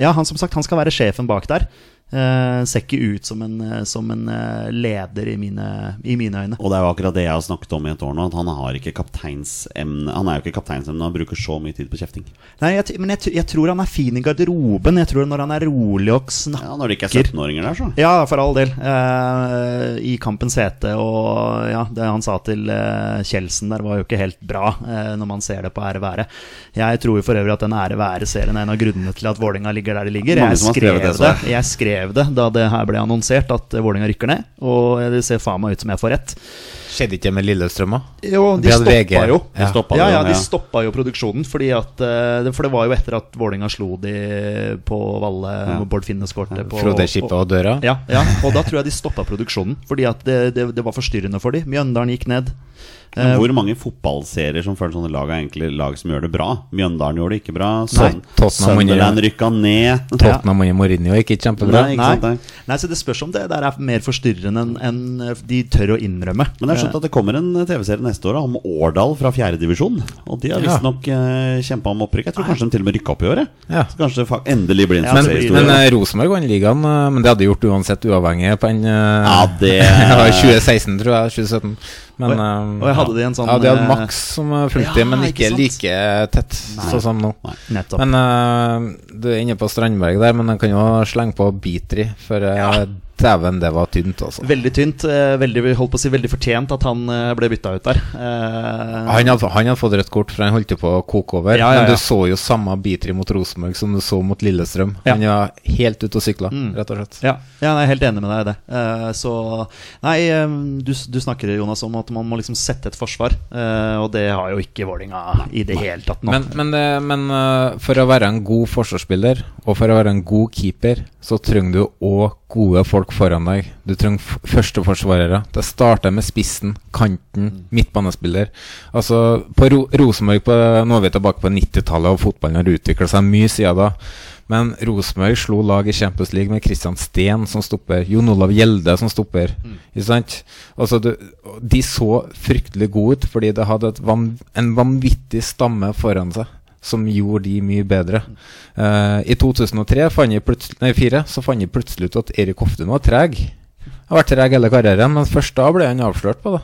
Ja, han som sagt, han skal være sjefen bak der. Eh, ser ikke ut som en, eh, som en eh, leder i mine, i mine øyne. Og det er jo akkurat det jeg har snakket om i et år nå. At han har ikke kapteinsemne Han er jo ikke kapteinsemne, han bruker så mye tid på kjefting. Nei, jeg, men jeg, jeg tror han er fin i garderoben. Jeg tror når han er rolig og snakker Ja, Når det ikke er 17-åringer der, så. Ja, for all del. Eh, I kampens hete, og ja, det han sa til Kjeldsen der, var jo ikke helt bra, når man ser det på ære være. Jeg tror jo for øvrig at den ære være-serien er en av grunnene til at Vålinga ligger der de ligger. Jeg skrev, det, jeg. jeg skrev det da det her ble annonsert at Vålerenga rykker ned, og det ser faen meg ut som jeg får rett. Skjedde ikke det med Lillestrøm, da? Jo, de stoppa VG. jo. De stoppa ja, det, ja, de ja. stoppa jo produksjonen. Fordi at, eh, for det var jo etter at Vålinga slo de på Valle, Ja. Bård Finne skårte på Frode Skippe og døra? Ja, ja, og da tror jeg de stoppa produksjonen. Fordi at det, det, det var forstyrrende for dem. Mjøndalen gikk ned. Men Eh, hvor mange fotballserier som føler sånne lag er egentlig lag som gjør det bra? Mjøndalen gjorde det ikke bra. Sønderland Sunderland rykka ned. Tottenham og Mourinho gikk ikke kjempebra. Nei, ikke Nei. sant? Nei, så Det spørs om det der er mer forstyrrende enn enn de tør å innrømme. Men jeg har skjønt at det kommer en TV-serie neste år om Årdal fra fjerdedivisjon. Og de har Ja. visstnok uh, kjempa om opprykk. Jeg tror kanskje de til og med rykka opp i året. Ja. Så kanskje det endelig blir en Ja, Men, suksesshistorie. men eh, Rosenborg vant ligaen, eh, men det hadde gjort uansett, uavhengig på en eh, Ja, det- det 2016, tror jeg. 2017. Men, Og- jeg, og jeg hadde de en sånn, Ja, de hadde maks Max som eh, fulgte Ja, men ikke ikke like tett sånn som nå. Nettopp. Men uh, du er inne på Strandberg der, men han kan jo slenge på Beatry, for uh, dæven, det var tynt, altså. Veldig tynt. eh, Veldig, holdt på å si veldig fortjent at han eh, ble bytta ut der. Eh, Han hadde, han hadde fått rødt kort, for han holdt på å koke over. Ja, ja, Men du så jo samme biter mot Rosenborg som du så mot Lillestrøm. Ja. Han var helt ute og sykla, Mm. rett og slett. Ja, ja jeg er helt enig med deg i det. Eh, så Nei, du, du snakker Jonas om at man må liksom sette et forsvar, eh, og det har jo ikke Vålinga i det hele tatt nå. Men, men, det, men for å være en god forsvarsspiller og for å være en god keeper, så trenger du òg gode folk foran deg. Du trenger førsteforsvarere. Det starter med spissen, kanten, midtbanespiller. Altså, på Ro Rosenborg på, Nå er vi tilbake på 90-tallet, og fotballen har utvikla seg mye siden da. Men Rosenborg slo lag i Champions League med Christian Steen som stopper, Jon Olav Gjelde som stopper. Ikke sant? Altså, du, de så fryktelig gode ut fordi de hadde et van, en vanvittig stamme foran seg som gjorde de mye bedre. Uh, I 2003 fant jeg nei, 4, så fant jeg plutselig ut at Erik Hoftun var treg. Han har vært treg hele karrieren, men først da ble han avslørt på det.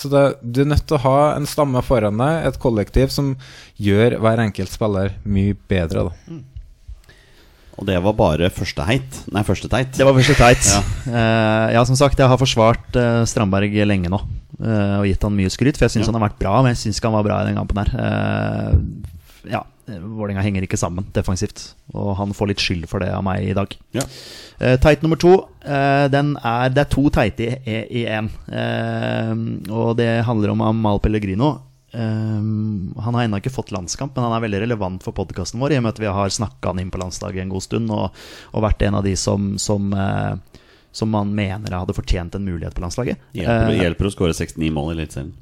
Så det, du er nødt til å ha en stamme foran deg, et kollektiv som gjør hver enkelt spiller mye bedre. Da. Og det var bare første heit. Nei, første teit. Det var første teit. Ja. Uh, ja, som sagt, jeg har forsvart uh, Strandberg lenge nå. Uh, og gitt han mye skryt, for jeg syns Ja. han har vært bra. Men jeg syns ikke han var bra i den kampen her. Eh, ja, Vålerenga henger ikke sammen defensivt. Og han får litt skyld for det av meg i dag. Ja. Uh, teit nummer to, Uh, den er, det er to teite i- én. Uh, og det handler om Amal Pellegrino. Eh, han har ennå ikke fått landskamp, men han er veldig relevant for podkasten vår. I og med at vi har snakka han inn på landslaget en god stund, og, og vært en av de som, som, eh, som man mener hadde fortjent en mulighet på landslaget. Hjelper, Eh, hjelper å skåre 69 mål i Eliteserien.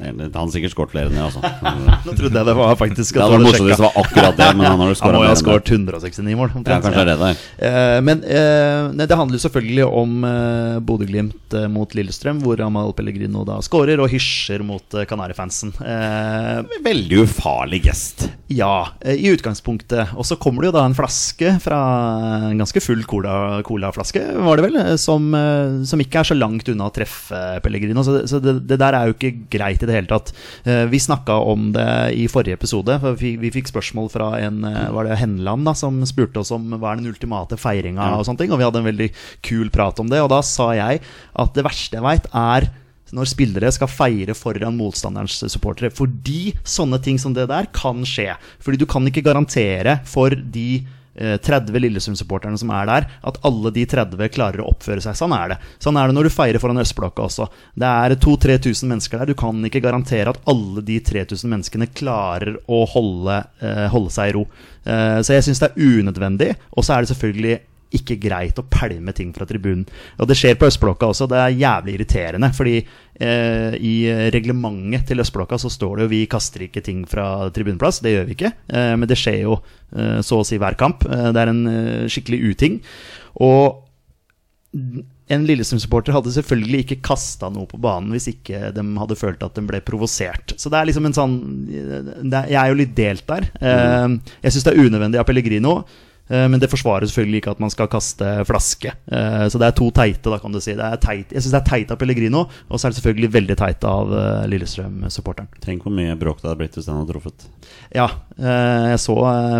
Eller, Han har sikkert skåret flere enn det, altså. Nå trodde jeg det var faktisk Det at hadde du vært morsomt hvis det var akkurat det, men han har jo Han må jo ha skåret 169 mål. Ja, kanskje det er det der. Eh, men eh, nei, det handler jo selvfølgelig om uh, Bodø-Glimt eh, mot Lillestrøm, hvor Amal Pellegrino da skårer og hysjer mot uh, Kanarifansen. Eh, Veldig ufarlig gest. ja, eh, i utgangspunktet. Og så kommer det jo da en flaske fra en ganske full cola- colaflaske, var det vel, eh, som, eh, som ikke er så langt unna å treffe Pellegrino. Så, så det, det der er jo ikke greit i det hele tatt. Eh, vi snakka om det i forrige episode. For vi, vi fikk spørsmål fra en eh, Var det Henland da som spurte oss om hva er den ultimate feiringa, og sånne ting. Og vi hadde en veldig kul prat om det. Og da sa jeg at det verste jeg veit, er når spillere skal feire foran motstanderens supportere. Fordi sånne ting som det der kan skje. Fordi du kan ikke garantere for de 30 Lillesund-supporterne som er der, at alle de 30 klarer å oppføre seg. Sånn er det. Sånn er det når du feirer foran Østblokka også. Det er 2000-3000 mennesker der. Du kan ikke garantere at alle de 3000 menneskene klarer å holde, eh, holde seg i ro. Eh, så jeg syns det er unødvendig. Og så er det selvfølgelig ikke greit å pælme ting fra tribunen. Og det skjer på Østblokka også. Det er jævlig irriterende. Fordi eh, i reglementet til Østblokka så står det jo vi kaster ikke ting fra tribuneplass. Det gjør vi ikke. Eh, men det skjer jo eh, så å si hver kamp. Eh, det er en eh, skikkelig uting. Og en Lillestrøm-supporter hadde selvfølgelig ikke kasta noe på banen hvis ikke de hadde følt at de ble provosert. Så det er liksom en sånn det er, Jeg er jo litt delt der. Eh, Jeg syns det er unødvendig av Pellegrino. Eh, Men det forsvarer selvfølgelig ikke at man skal kaste flaske. Eh, Så det er to teite, da, kan du si. Det er teit. Jeg syns det er teit av Pellegrino, og så er det selvfølgelig veldig teit av eh, Lillestrøm-supporteren. Tenk hvor mye bråk det hadde blitt hvis den hadde truffet. Ja, jeg så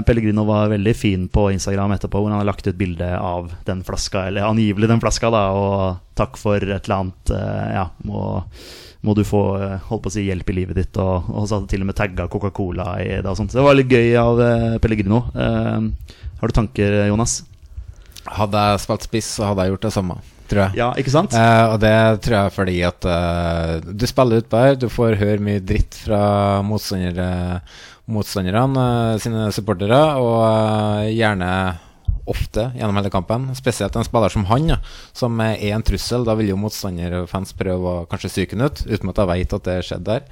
Pellegrino var veldig fin på Instagram etterpå, hvor han har lagt ut bilde av den flaska, eller angivelig den flaska, da, og takk for et eller annet Ja, må, må du få eh, holdt på å si, hjelp i livet ditt, og, og så hadde til og med tagga Coca-Cola i det og sånt. Så det var litt gøy av eh, Pellegrino. Eh, har du tanker, Jonas? Hadde jeg spilt spiss, så hadde jeg gjort det samme. tror jeg. Ja, ikke sant? Eh, og det tror jeg fordi at eh, du spiller utpå her, du får høre mye dritt fra motstandere, motstanderne eh, sine supportere, og eh, gjerne ofte gjennom hele kampen. Spesielt en spiller som han, ja, som er en trussel. Da vil jo motstander og fans prøve å kanskje psyke ham ut, uten at jeg vet at det skjedde der.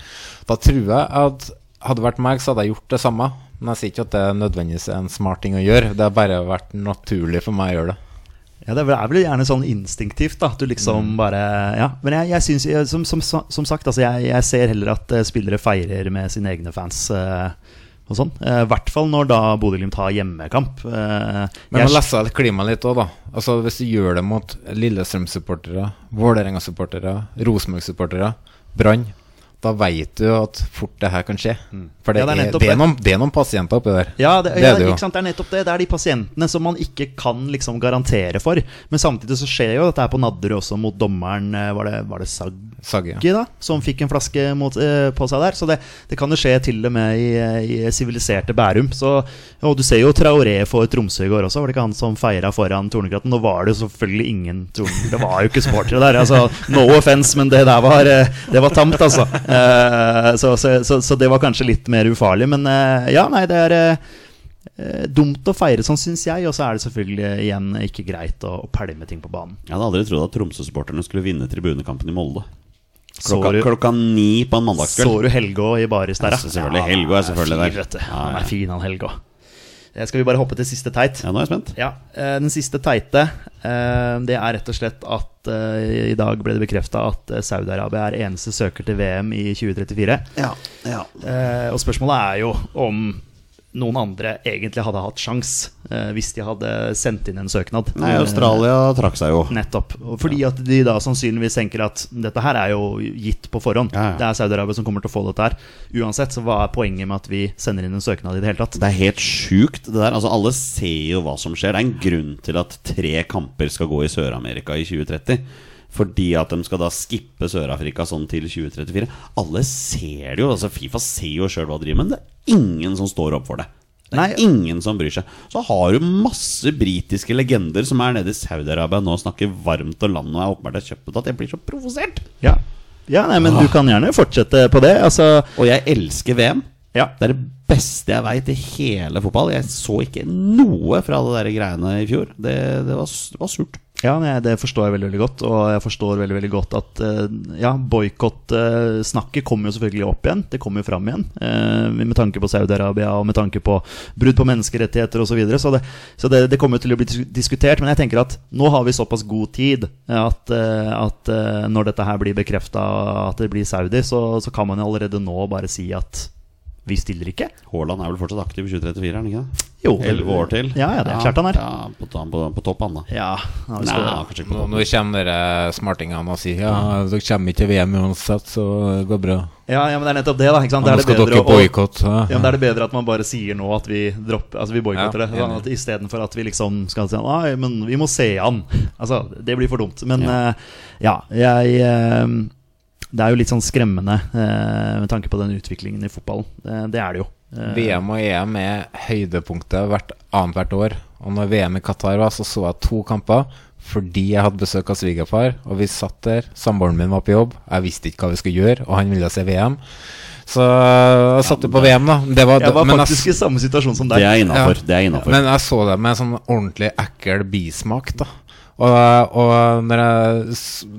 Da tror jeg at hadde det vært meg, så hadde jeg gjort det samme. Men jeg sier ikke at det nødvendigvis er en smart ting å gjøre. Det har bare vært naturlig for meg å gjøre det. Ja, Det er vel- er gjerne sånn instinktivt, da. At du liksom bare Ja. Men jeg, jeg syns som, som, som sagt, altså jeg, jeg ser heller at eh, spillere feirer med sine egne fans. eh, og sånn. Eh, I hvert fall når da Bodø-Glimt har hjemmekamp. Eh, Men man leser klimaet litt òg, da. Altså Hvis du gjør det mot Lillestrøm-supportere, Vålerenga-supportere, Rosenborg-supportere, Brann, da veit du at fort det her kan skje. For det, Ja, det er det, er noen, det er noen pasienter oppi der. Ja, det, ja er det ikke sant? det er nettopp det. Det er de pasientene som man ikke kan liksom garantere for. Men samtidig så skjer jo dette her på Nadderud også mot dommeren. eh, Var det, var det Saggi Sagge. da? Som fikk en flaske mot, eh, på seg der. Så det, det kan jo skje til og med i, i siviliserte Bærum. Så, og du ser jo Traoré for Tromsø i går også. Var det ikke han som feira foran Tornekratten? Nå var det jo selvfølgelig ingen Torne- Det var jo ikke supportere der. Altså, no offence, men det der var, eh, det var tamt, altså. Eh, så, så, så, så det var kanskje litt mer ufarlig. Men eh, ja, nei, det er eh, dumt å feire sånn, syns jeg. Og så er det selvfølgelig igjen ikke greit å, å pælme ting på banen. Jeg hadde aldri trodd at Tromsø-supporterne skulle vinne tribunekampen i Molde. Klokka, du- klokka ni på en Så du Helgå i baris der, Ja, selvfølgelig. Helgå er selvfølgelig der. Han er fin, han Helgå. Eh, Skal vi bare hoppe til siste teit? Ja, nå er jeg spent. Ja, eh, Den siste teite eh, Det er rett og slett at i dag ble det bekrefta at Saudi-Arabia er eneste søker til VM i 2034. Ja, ja. Eh, og spørsmålet er jo om noen andre egentlig hadde hatt sjans eh, hvis de hadde sendt inn en søknad. Nei, Australia trakk seg jo. Nettopp. Fordi at de da sannsynligvis tenker at dette her er jo gitt på forhånd. Ja, ja. Det er Saudi-Arabia som kommer til å få dette her. Uansett, så hva er poenget med at vi sender inn en søknad i det hele tatt? Det er helt sjukt, det der. Altså, alle ser jo hva som skjer. Det er en grunn til at tre kamper skal gå i Sør-Amerika i 2030. Fordi at de skal da skippe Sør-Afrika sånn til 2034. Alle ser det jo. altså Fifa ser jo sjøl hva de driver med, men det er ingen som står opp for det. Det er Nei. ingen som bryr seg. Så har du masse britiske legender som er nede i Saudi-Arabia nå og snakker varmt, og landet er åpenbart er kjøpt at jeg blir så provosert. Ja, ja nei, men du kan gjerne fortsette på det. Altså, Og jeg elsker VM. ja. Det er det beste jeg veit i hele fotball. Jeg så ikke noe fra det der greiene i fjor. Det, det, var, det var surt. Ja, det forstår jeg veldig veldig godt. Og jeg forstår veldig veldig godt at eh, ja, boikott-snakket kommer jo selvfølgelig opp igjen. Det kommer jo fram igjen. eh, med tanke på Saudi-Arabia og med tanke på brudd på menneskerettigheter osv. Så, videre. så det, så det, det kommer jo til å bli diskutert. Men jeg tenker at nå har vi såpass god tid at, eh, at eh, når dette her blir bekrefta at det blir Saudi, så, så kan man jo allerede nå bare si at vi stiller ikke. Haaland er vel fortsatt aktiv i 2034, er han ikke det? Jo. Elleve år til. Ja, ja, det er klart han er. Ja, på, på, på topp, han da. Ja, ja, Nei, kanskje ikke på Nå, topp. nå kommer smartingene og sier ja, dere kommer ikke til VM uansett, så det går bra. ja, ja, men det er nettopp det, da. Ikke sant? Det er det skal bedre boikotte. Ja, men Da er det bedre at man bare sier nå at vi dropper Altså vi boikotter Ja, det. Sånn Istedenfor at vi liksom skal si Nei, men vi må se an. Altså, det blir for dumt. Men Ja. eh, ja, jeg eh, Det er jo litt sånn skremmende eh, med tanke på den utviklingen i fotballen. Eh, det er det jo. Eh, VM og EM er høydepunktet hvert annethvert år. Og når VM i Qatar var, så så jeg to kamper fordi jeg hadde besøk av svigerfar. Og vi satt der, samboeren min var på jobb, jeg visste ikke hva vi skulle gjøre, og han ville se VM. Så jeg satte på VM, da. Det var, Jeg var men jeg- faktisk i samme situasjon som deg. Det er innafor. Ja. Er. Men jeg så det med en sånn ordentlig ekkel bismak, da. Og, og når jeg,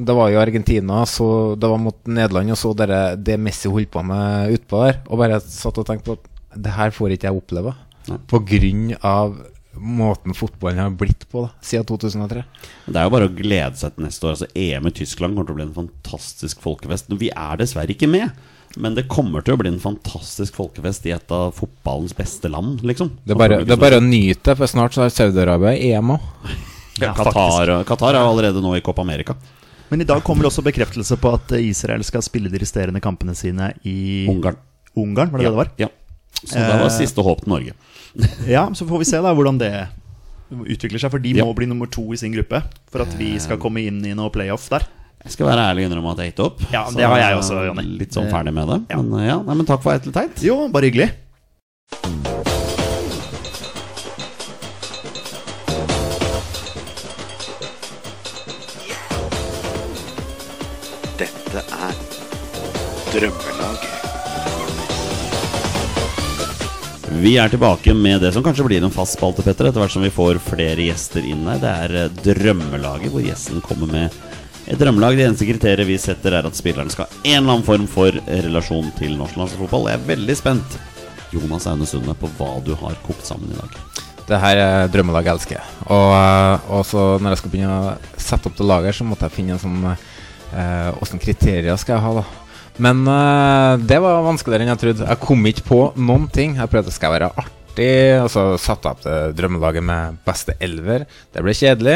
det var jo Argentina, så det var mot Nederland, og så det, det Messi holdt på med utpå der. Og bare satt og tenkte på at det her får ikke jeg oppleve. Nei. På grunn av måten fotballen har blitt på da, siden 2003. Det er jo bare å glede seg til neste år. Altså EM i Tyskland kommer til å bli en fantastisk folkefest. Vi er dessverre ikke med. Men det kommer til å bli en fantastisk folkefest i et av fotballens beste land, liksom. Det er bare, det er bare å nyte for snart så har Saudi-Arabia EM òg. Ja, Qatar, Qatar er jo allerede nå i Copa America. Men i dag kommer det også bekreftelse på at eh, Israel skal spille de resterende kampene sine i Ungarn. Ungarn, var det ja, det det var? Ja. Så det var Eh, siste håp til Norge. Ja, så får vi se da hvordan det utvikler seg. For de Ja. må bli nummer to i sin gruppe for at vi skal komme inn i noe playoff der. Jeg skal være ærlig og innrømme at jeg gitt opp. Ja, det har jeg også, Jonny. Litt sånn ferdig med det. Ja. Men, ja, nei, men takk for Eitel Teit. Jo, bare hyggelig. Drømmelaget. Vi er tilbake med det som kanskje blir en fast spalte, Petter, etter hvert som vi får flere gjester inn her. Det er eh, Drømmelaget, hvor gjesten kommer med et drømmelag. Det eneste kriteriet vi setter, er at spilleren skal ha en eller annen form for relasjon til norsk landslagsfotball. Jeg er veldig spent, Jonas Aune Sunde, på hva du har kokt sammen i dag. Det her er drømmelaget jeg elsker. Og, eh, og så når jeg skal begynne å sette opp det laget, så måtte jeg finne en sånn eh, kriterier skal jeg ha, da? Men uh, det var vanskeligere enn jeg trodde. Jeg kom ikke på noen ting. Jeg prøvde skal jeg være artig, og så satte jeg opp det drømmelaget med beste elver. Det ble kjedelig,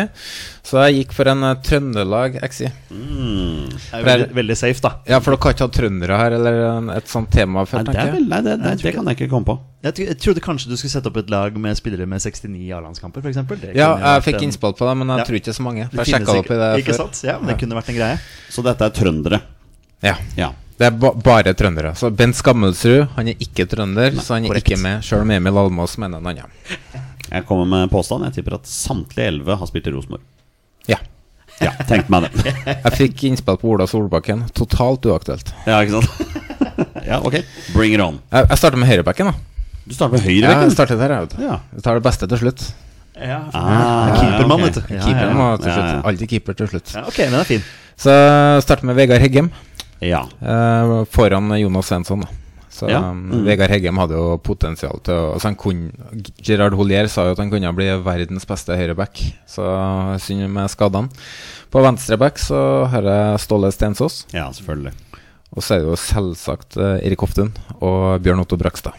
så jeg gikk for en uh, Trøndelag-XI. Det er veldig, veldig safe, da. Ja, for dere har ikke hatt trøndere her, eller et sånt tema før? Nei, det, er vel, nei, det, nei, det kan jeg ikke komme på. Jeg, jeg trodde kanskje du skulle sette opp et lag med spillere med 69 A-landskamper, f.eks. Ja, jeg fikk innspill på det, men jeg Ja. tror ikke så mange. For jeg sjekka opp i det ikke, før. sant? Ja, men det kunne vært en greie. Så dette er trøndere. Ja. Ja. Det er ba bare trøndere. Så Bent Skammelsrud han er ikke trønder, så han er korrekt. ikke med. Selv om Emil Almås mener en annen. Jeg kommer med en påstand. Jeg tipper at samtlige elleve har spilt i Rosenborg. Ja. Ja, Tenk meg det. Jeg fikk innspill på Ola Solbakken. Totalt uaktuelt. Ja, ikke sant? Ja, ok. Bring it on. Jeg, jeg starter med høyrebacken. da Du starter med Ja, jeg starter der, jeg, vet du. Ja. Jeg tar det beste til slutt. Ja, Ah, Keepermann, vet du. Ja. Alltid keeper til slutt. Ja, ok, det er fin. Så jeg starter med Vegard Heggem Ja. eh, foran Jonas Svensson. da. Så Ja. um, Mm. Vegard Heggem hadde jo potensial til å altså han kunne, Gerard Holier sa jo at han kunne bli verdens beste høyreback, så synd med skadene. På venstreback så har jeg Ståle Stensås. ja, selvfølgelig. Og så er det jo selvsagt eh, Erik Hoftun og Bjørn Otto Brakstad.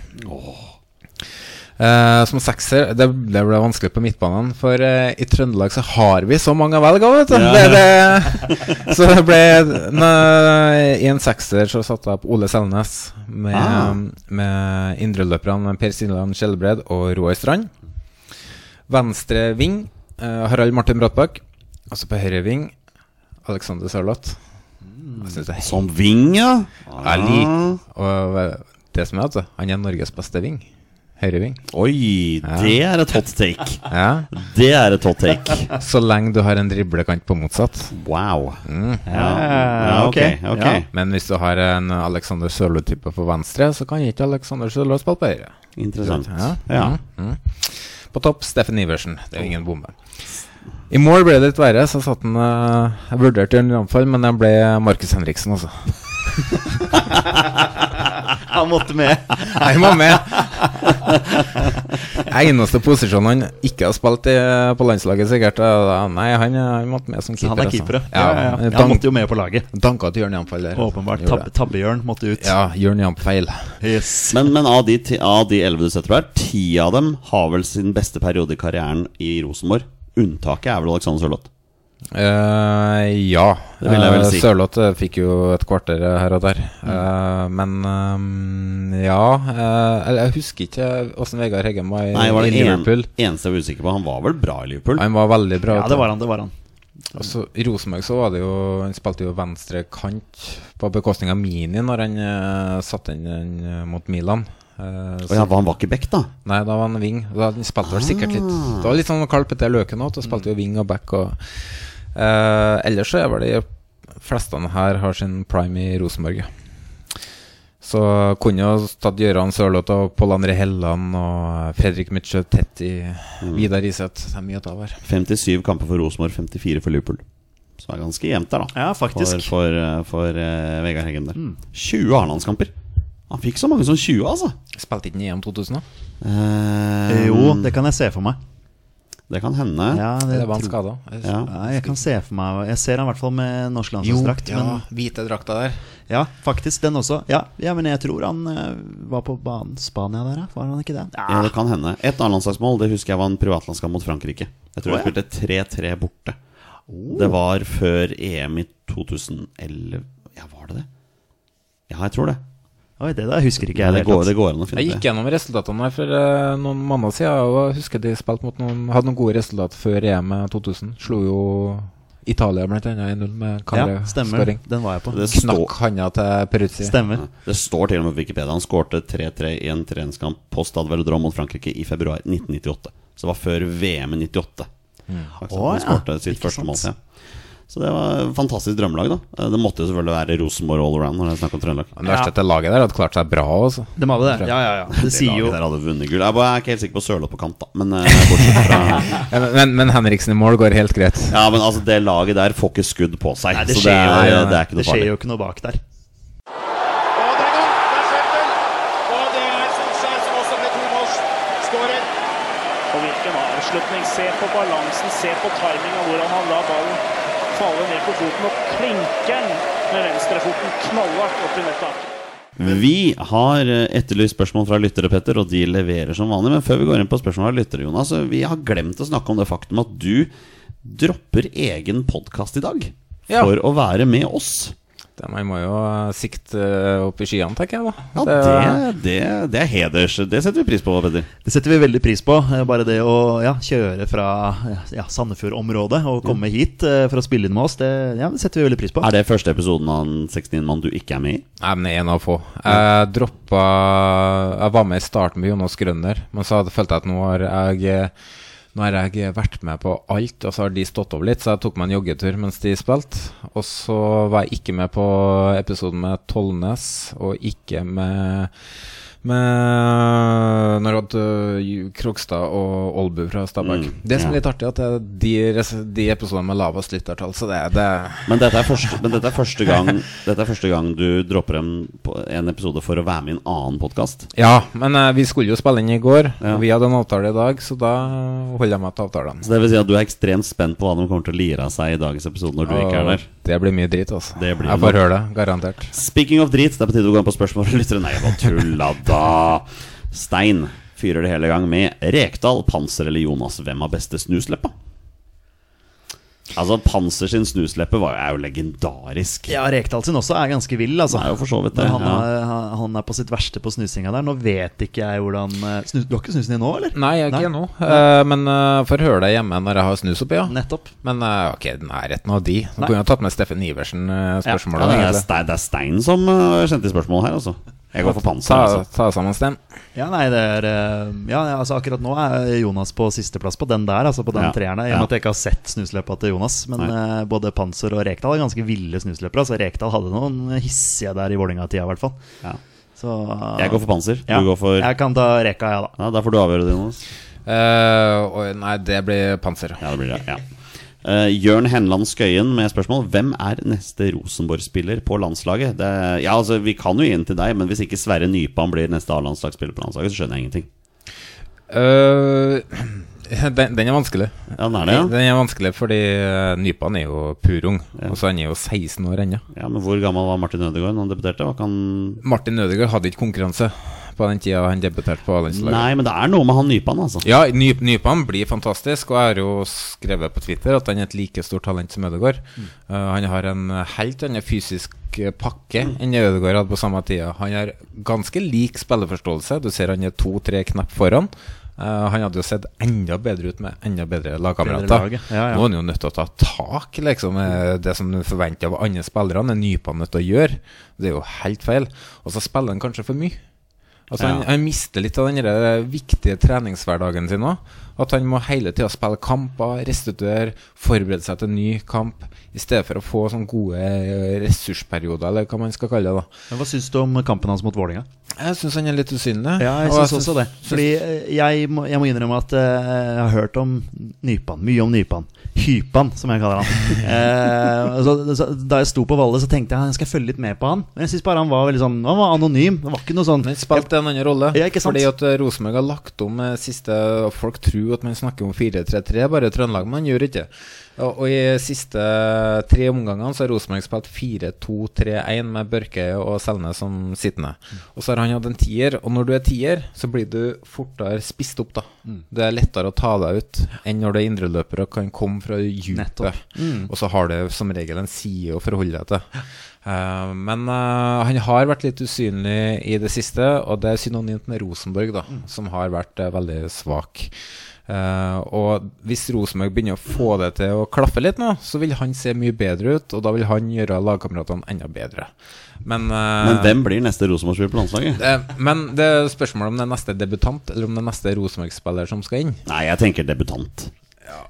Eh, som sekser det, det ble vanskelig på midtbanen, for uh, i Trøndelag så har vi så mange å velge av, vet du. Ja. Det, det, så det ble nø, I en sekser så satte jeg opp Ole Selnes med, Ah. med indreløperne Per Sinland Skjelbred og Roar Strand. Venstre ving uh, Harald Martin Brattbakk. Og så på høyre ving Alexander Sørloth. Er Som ving, ja. Ah. det som er, vet han er Norges beste ving. Høyreving. Oi, det er et hot take. Ja. Det er et hot take. Så lenge du har en driblekant på motsatt. Wow. Mm. Ja, ja ok. ok Ja. Men hvis du har en Alexander Sørloth-type på venstre, så kan ikke Alexander Sørloth spille på høyre. Interessant. Ja. Ja. Mm. Mm. På topp Steffen Iversen. Det er ingen bombe. I mål ble det litt verre, så satt han eh, Jeg vurderte Jørn anfall men jeg ble Markus Henriksen, altså. Han måtte med. Han må med! Eneste posisjonen han ikke har spilt i, på landslaget, sikkert. eh, Nei, han, han måtte med som keeper. han er altså. keeper, ja. Ja, ja, ja. dank- Han måtte jo med på laget. Danka til Jørn Jamp der. Åpenbart. Tab Tabbe-Jørn måtte ut. Ja, Jørn Jamfeil. Yes. Men, men av de ti- av de elleve du setter på her, ti av dem har vel sin beste periode i karrieren i Rosenborg. Unntaket er vel Alexander Sørloth. Eh, ja. Det vil jeg vel Eh, si. Sørloth eh, fikk jo et kvarter her og der. Eh, men um, ja uh, jeg husker ikke åssen Vegard Heggem var i, Nei, var i Liverpool. en, eneste jeg var usikker på. Han var vel bra i Liverpool? Han var veldig bra. Ja, det var han. det var han Og så I Rosenborg så var det jo Han spilte jo venstre kant på bekostning av Mini når han uh, satte inn den mot Milan. Uh, så, ja, han var ikke back, da? Nei, da var han wing. Da han spilte vel sikkert litt Det var litt sånn Carl Petter Løken òg. Da spilte jo wing og back. Og, eh, ellers så er vel de fleste her har sin prime i Rosenborg. ja. Så kunne jo tatt Gøran Sørloth og Pål André Helland og Fredrik Mitsjø Tetti, Vidar Iseth. Det er mye å ta av her. 57 kamper for Rosenborg, 54 for Liverpool. Så det er ganske jevnt der, da. Ja, faktisk. For, for, eh, for uh, Vegard Heggen der. 20 A-landskamper. Han fikk så mange som 20, altså. Spilte ikke han i EM 2000, da? Uh, Jo, det kan jeg se for meg. Det kan hende. Ja, det Eller var han skada? Ja. Jeg kan se for meg Jeg ser han i hvert fall med norsk landslagsdrakt. ja, Men hvite drakta der. ja, faktisk den også. Ja, ja men jeg tror han eh, var på banen Spania der. Var han ikke det? Ja, det kan hende. Et annet landslagsmål det husker jeg var en privatlandskamp mot Frankrike. Jeg tror Å, jeg spilte 3-3 borte. Det var før EM i 2011 Ja, var det det? Ja, jeg tror det. Oi, det der husker ikke jeg. det, det går, det går an å finne Jeg gikk gjennom resultatene her for uh, noen måneder siden. Og jeg husker de spilte mot noen Hadde noen gode resultat før EM 2000. Slo jo Italia blant annet 1-0 med Ja, stemmer. skåring. Den var jeg på. Knakk handa til Peruzzi. Stemmer. det står til og med på Wikipedia. Han skårte 3-3 i en treningskamp på Stade Velodrom mot Frankrike i februar 1998. Så det var før VM i 98. Mm. Han ja. skårte sitt Ikke første sant. mål. Ja. Så det var et fantastisk drømmelag, da. Eh, Det måtte jo selvfølgelig være Rosenborg all around når det er snakk om Trøndelag. Men det verste ja. at det laget der hadde klart seg bra også. De hadde det. Ja, ja, ja. Det sier jo laget der hadde vunnet gull. Jeg bare er ikke helt sikker på Sørloth på kant, da. Men eh, fra Ja, Men, men, Henriksen i mål går helt greit. Ja, men altså, det laget der får ikke skudd på seg. Nei, det så det er, jo, det er ikke det noe skjer farlig. jo ikke noe bak der. Det er. Det er det er avslutning. Se på balansen, se på timinga, hvordan han la ballen falle ned på foten og klinker den med venstrefoten knallhardt opp i nettet. Vi har eh, etterlyst spørsmål fra lyttere, Petter, og de leverer som vanlig. Men før vi går inn på spørsmål fra lyttere, Jonas, vi har glemt å snakke om det faktum at du dropper egen podkast i dag. Ja. For å være med oss. Det, man må jo sikte eh, opp i skyene, tenker jeg. da Ja, det, det, det er heders. Det setter vi pris på, Petter. Det setter vi veldig pris på. Eh, Bare det å ja, kjøre fra ja, Sandefjord-området og komme hit eh, for å spille inn med oss, det, ja, det setter vi veldig pris på. Er det første episoden av 69 mann du ikke er med i? Nei, men en av få. Jeg droppa Jeg var med i starten med Jonas Grønner, men så hadde- følte jeg at nå har jeg nå har jeg vært med på alt, og så har de stått over litt, så jeg tok meg en joggetur mens de spilte. Og så var jeg ikke med på episoden med Tollnes, og ikke med med Når hadde uh, Krogstad og Olbu fra Stabæk. Mm, det som ja. er litt artig, at det de, de episodene med lavest lyttertall, så det, det Men dette første, men dette er første, gang, dette er første gang du dropper en, en episode for å være med i en annen podkast. Ja, men uh, vi skulle jo spille inn i går, Ja. og vi hadde en avtale i dag, så da holder jeg meg til avtalen. Så det vil si at du er ekstremt spent på hva de kommer til å lire av seg i dagens episode når du ikke er der. Det blir mye drit, altså. Jeg får høre det, garantert. Speaking of drit, det er på tide å gå inn på spørsmål fra lyttere. Nei, jeg bare tulla da. Stein fyrer det hele gang med Rekdal, Panser eller Jonas. Hvem har beste snusleppa? Altså, Panser sin snusleppe var, er jo legendarisk. Ja, Rekdal sin også er ganske vill, altså. Det er for så vidt det, han, ja. er, han- er på sitt verste på snusinga der. Nå vet ikke jeg hvordan eh, snus, Du har ikke snusen din nå, eller? Nei, jeg er Nei. ikke nå. Uh, men uh, får høre det hjemme når jeg har snus oppi, ja. Nettopp. Men uh, ok, nærheten av de. Du Nei. kunne jo tatt med Steffen Iversen uh, Ja, spørsmålet. det, er. Stein, det er Stein som uh, sendte spørsmålet her, altså. Jeg går for Panser. Ta, Altså. ta sammen, Sten. Ja, nei, det er Ja, ja, altså akkurat nå er Jonas på sisteplass på den der, altså på den Ja, treeren. I og ja. med at jeg ikke har sett snusløpa til Jonas. Men Nei. eh, både Panser og Rekdal er ganske ville snusløpere. Altså Rekdal hadde noen hissige der i Vålerenga-tida, i hvert fall. Ja. Så Jeg går for Panser. ja, Du går for Jeg kan ta Reka, jeg, da. Ja, Da får du avgjøre det, Jonas. Uh, nei, det blir Panser. Ja, det blir det. ja Uh, Jørn Henland Skøyen med spørsmål Hvem er neste Rosenborg-spiller på landslaget? Det, ja, altså Vi kan jo gi den til deg, men hvis ikke Sverre Nypan blir neste A-landslagsspiller på landslaget, så skjønner jeg ingenting. Eh, den, den er vanskelig. Ja, den er det, ja. Den er vanskelig fordi uh, Nypan er jo purung, og så han er jo 16 år ennå. ja Men hvor gammel var Martin Ødegaard da han debuterte? Hva kan... Martin Ødegaard hadde ikke konkurranse på den tida han debuterte på A-landslaget. Nei, men det er noe med han Nypan, altså. Ja, Ny, Nypan blir fantastisk, og jeg har jo skrevet på Twitter at han er et like stort talent som Ødegaard. Eh, han har en helt annen fysisk pakke pakke enn det Ødegaard hadde på samme tida. Han har ganske lik spilleforståelse. Du ser han er to-tre knapp foran. Eh, han hadde jo sett enda bedre ut med enda bedre lagkamerater. ja, ja. Nå er han jo nødt til å ta tak, liksom. Det som forventer av andre spillere, er Nypan nødt til å gjøre. Det er jo helt feil. Og så spiller han kanskje for mye. Altså han, Ja. han mister litt av den viktige treningshverdagen sin òg. At han må hele tida spille kamper, restituere, forberede seg til en ny kamp. I stedet for å få sånne gode eh, ressursperioder, eller hva man skal kalle det. da Men Hva syns du om kampen hans mot Vålerenga? Jeg syns han er litt usynlig. Ja, jeg syns også det. Fordi eh, jeg må, jeg må innrømme at eh, jeg har hørt om Nypan. Mye om Nypan. Hypan, som jeg kaller han. eh, så, så, da jeg sto på Valle, så tenkte jeg jeg skal følge litt med på han. Men jeg syns bare han var veldig sånn Han var anonym. Det var ikke noe sånn Han spilte en annen rolle. Ja, ikke sant? Fordi at Rosenborg har lagt om siste Folk tror at man snakker om 4-3-3, bare i Trøndelag, men man gjør ikke det. Og, og i siste tre omgangene så har Rosenborg spilt 4-2-3-1 med Børke og Selne som sittende. Og så har han hatt en tier, og når du er tier, så blir du fortere spist opp, da. Det er lettere å ta deg ut enn når du er indreløper og kan komme fra dypet. Mm. Og så har du som regel en side å forholde deg til. Uh, men uh, han har vært litt usynlig i det siste, og det er synonymt med Rosenborg, da, som har vært uh, veldig svak. Eh, og hvis Rosenborg begynner å få det til å klaffe litt nå, så vil han se mye bedre ut, og da vil han gjøre lagkameratene enda bedre. Men, uh, Men hvem blir neste Rosenborg-spiller på landslaget? Uh, men det er spørsmålet om det er neste debutant, eller om det er neste Rosenborg-spiller som skal inn. Nei, jeg tenker debutant.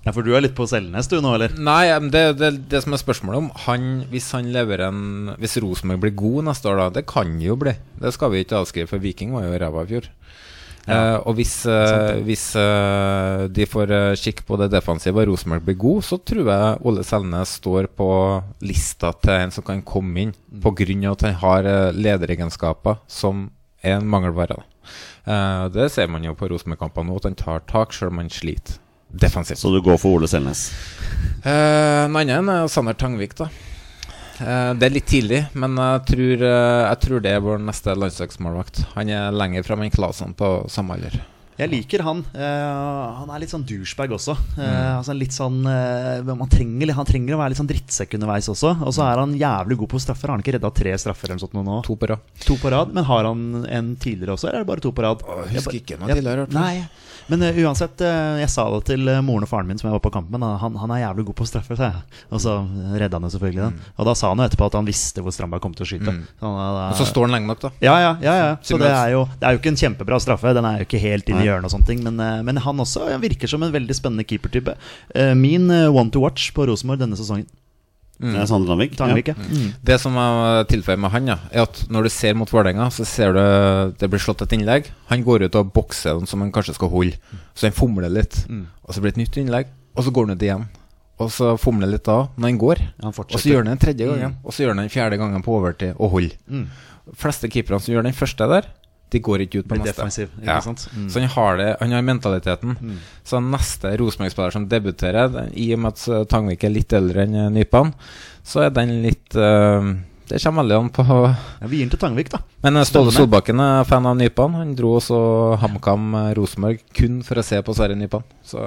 Ja, For du er litt på Selnes du nå, eller? Nei, men det, det, det som er spørsmålet om han, Hvis han lever en Hvis Rosenborg blir god neste år, da Det kan jo bli. Det skal vi ikke avskrive, for Viking var jo ræva i fjor. Eh, og hvis, uh, hvis uh, de får kikk på det defensive og Rosenborg blir god, så tror jeg Ole Selnes står på lista til en som kan komme inn, på grunn av at han har lederegenskaper som er en mangelvare. det ser man jo på Rosenborg-kampene nå, at han tar tak selv om han sliter defensivt. Så du går for Ole Selnes? Uh, En annen er Sander Tangvik, da. Eh, det er litt tidlig, men jeg tror, eh, jeg tror det er vår neste landslagsmålvakt. Han er lenger fram enn Klasen på samme alder. Jeg liker han. Eh, han er litt sånn douchebag også. Mm. altså litt sånn man trenger, Han trenger å være litt sånn drittsekk underveis også. Og så er han jævlig god på straffer. Har han ikke redda tre straffer eller noe sånt nå? To på rad. To på rad, Men har han en tidligere også, eller er det bare to på rad? jeg husker Jeg ikke noe tidligere, Jeg. Nei, men uh, uansett, uh, jeg sa det til eh, moren og faren min som jeg var på kamp med. Han, han er jævlig god på straffer, sa jeg. Og så redda han jo selvfølgelig den. Og da sa han jo etterpå at han visste hvor Strandberg kom til å skyte. Så han, Mm. Og så står han lenge nok, da. ja, ja, ja, ja. Så det er, jo, det er jo ikke en kjempebra straffe. Den er jo ikke helt inn i hjørnet og sånne ting. Men, men han også virker som en veldig spennende keepertype. Min one to watch på Rosenborg denne sesongen. Det er Sander Tangvik, ja. Mm. Det som jeg tilføyer med han, ja, er at når du ser mot Vålerenga, så ser du det blir slått et innlegg. Han går ut og bokser den som han kanskje skal holde. Så han fomler litt. Og så blir det et nytt innlegg, og så går han ut igjen. Og så fomler han litt da, når han går. Han og så gjør han den tredje gangen. Og så gjør han den fjerde gangen på overtid og holder. Mm. fleste keeperne som gjør den første der, de går ikke ut på neste. defensiv, ikke Ja. sant? Mm. Så han har det, han har mentaliteten. Så neste Rosenborg-spiller som debuterer, den- i og med at eh, Tangvik er litt eldre enn eh, Nypan, så er den litt uh, Det kommer veldig an på Ja, vi gir den til Tangvik, da. Men Ståle Solbakken er fan av Nypan. Han dro også HamKam Rosenborg kun for å se på Sverre Nypan. Så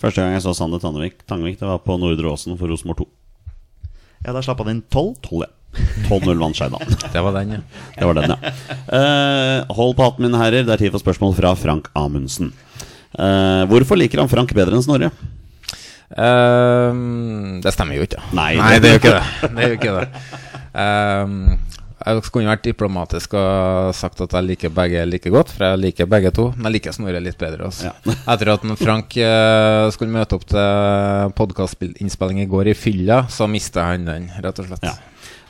Første gang jeg så Sander Tandvik, Tangvik, det var på Nordre Åsen for Rosenborg 2. Ja, Da slapp han inn tolv. 12, ja. 12-0 vant Skeidal. det var den, ja. Det var den, ja. Uh, hold på hatten, mine herrer. Det er tid for spørsmål fra Frank Amundsen. Uh, hvorfor liker han Frank bedre enn Snorre? Um, det stemmer jo ikke. Nei, Nei det- det gjør ikke det. det, gjør ikke det. Um, jeg skulle vært diplomatisk og sagt at jeg liker begge like godt, for jeg liker begge to. Men jeg liker Snorre litt bedre. Altså. Etter at Frank eh, skulle møte opp til podkastinnspilling i går i fylla, så mista han den, rett og slett. Ja.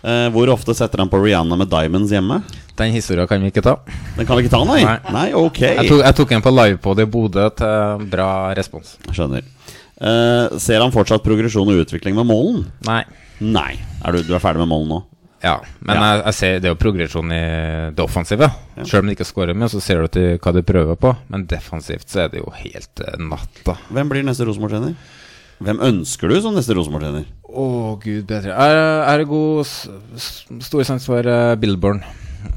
Eh, hvor ofte setter han på Rihanna med Diamonds hjemme? Den historien kan vi ikke ta. Den kan vi ikke ta, nei? Nei. Nei, ok. Jeg tok, jeg tok en på livepod i Bodø til bra respons. Skjønner. Eh, ser han fortsatt progresjon og utvikling med Målen? Nei. Nei. Er du, du er ferdig med Målen nå? Ja, men Ja. Jeg, jeg ser det er jo progresjon i det offensive. Selv om de ikke skårer mye, så ser du til hva de prøver på. Men defensivt så er det jo helt eh, natta. Hvem blir neste Rosenborg-trener? Hvem ønsker du som neste Rosenborg-trener? Å, gud bedre. Er god s- s- stor sans for uh, Billborn.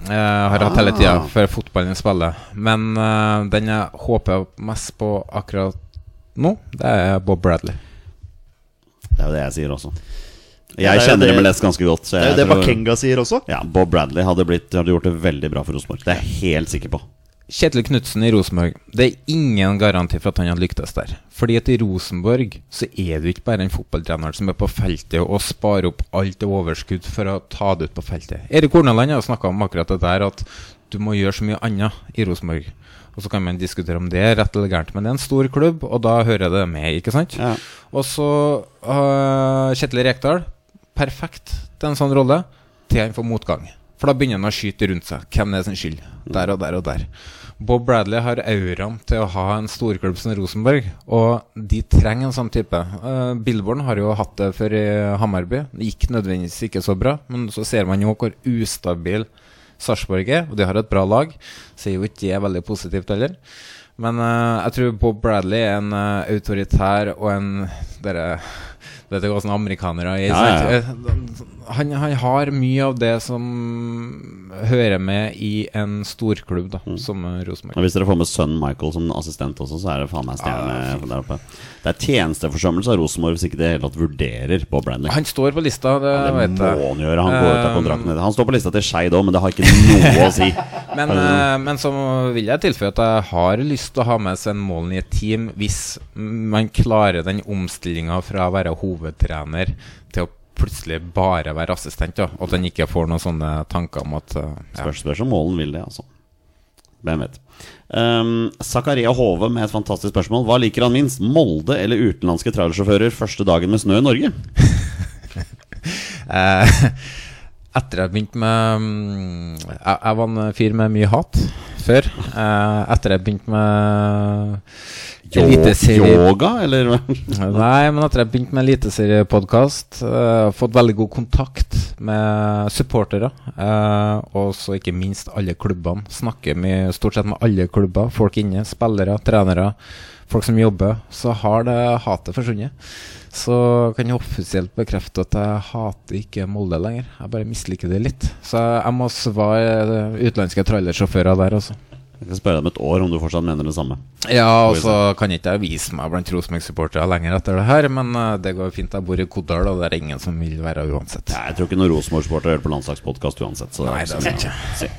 Jeg har hatt hele tida Ah. for fotballen spiller. Men uh, den jeg håper mest på akkurat nå, det er Bob Bradley. Det er jo det jeg sier også. Jeg det er kjenner det- MLS ganske godt. Så Det er jo det Bakenga sier også. Ja, Bob Bradley hadde, blitt, hadde gjort det veldig bra for Rosenborg. Det er jeg helt sikker på. Kjetil Knutsen i Rosenborg, det er ingen garanti for at han hadde lyktes der. Fordi at i Rosenborg så er du ikke bare en fotballtrener som er på feltet og sparer opp alt overskudd for å ta det ut på feltet. Erik Horneland har snakka om akkurat det der, at du må gjøre så mye annet i Rosenborg. Og så kan man diskutere om det er rett eller gærent, men det er en stor klubb, og da hører det med, ikke sant? Ja. Og så uh, Kjetil Rekdal, perfekt til en sånn rolle, til han får motgang. For da begynner han å skyte rundt seg. Hvem er sin skyld? Der og der og der. Bob Bradley har auraen til å ha en storklubb som Rosenborg, og de trenger en sånn type. Uh, Billborn har jo hatt det før i Hammarby. Det gikk nødvendigvis ikke så bra, men så ser man jo hvor ustabil Sarpsborg er, og de har et bra lag. Så er jo ikke det veldig positivt heller. Men uh, jeg tror Bob Bradley er en uh, autoritær og en dere, Dette går hva sånne amerikanere i. Ja, ja, Eh, Han, han har mye av det som hører med i en storklubb da, som eh, Rosenborg. Hvis dere får med sønnen Michael som assistent også, så er det faen meg stjerne der oppe. Det er tjenesteforsømmelse av Rosenborg hvis ikke det hele tatt vurderer Bob Bradley. Han står på lista, det, det vet må jeg. han gjøre. Han går ut av Um, kontrakten. Han står på lista til Skeid òg, men det har ikke noe å si. Men, eh, men så vil jeg tilføye at jeg har lyst til å ha med seg en Målen i et team hvis man klarer den omstillinga fra å være hovedtrener til å plutselig bare være assistent. Da. Og at han ikke får noen sånne tanker om at eh, ja. Spørs, spørs om Målen vil det, altså. Hvem vet. Um, Zakaria Hove med et fantastisk spørsmål. Hva liker han minst? Molde eller utenlandske trailersjåfører første dagen med snø i Norge? Eh, etter jeg begynte med mm, jeg, jeg var en fyr med mye hat før. Eh, etter jeg begynte med eliteserie Yoga, eller? Nei, men etter jeg begynte med eliteseriepodkast, uh, fått veldig god kontakt med supportere. eh, og så ikke minst alle klubbene. Snakker med, stort sett med alle klubber. Folk inne, spillere, trenere, folk som jobber. Så har det hatet forsvunnet. Så kan jeg offisielt bekrefte at jeg hater ikke Molde lenger. Jeg bare misliker det litt. Så jeg må svare utenlandske trailersjåfører der, altså. Jeg skal spørre deg om et år om du fortsatt mener det samme. Ja, og så kan ikke jeg vise meg blant Rosenborg-supportere lenger etter det her, men eh, det går fint. Jeg bor i Kodal, og det er ingen som vil være uansett. Ja, jeg tror ikke noen Rosenborg-sportere hører på landslagspodkast uansett. Så Nei, det er ikke si.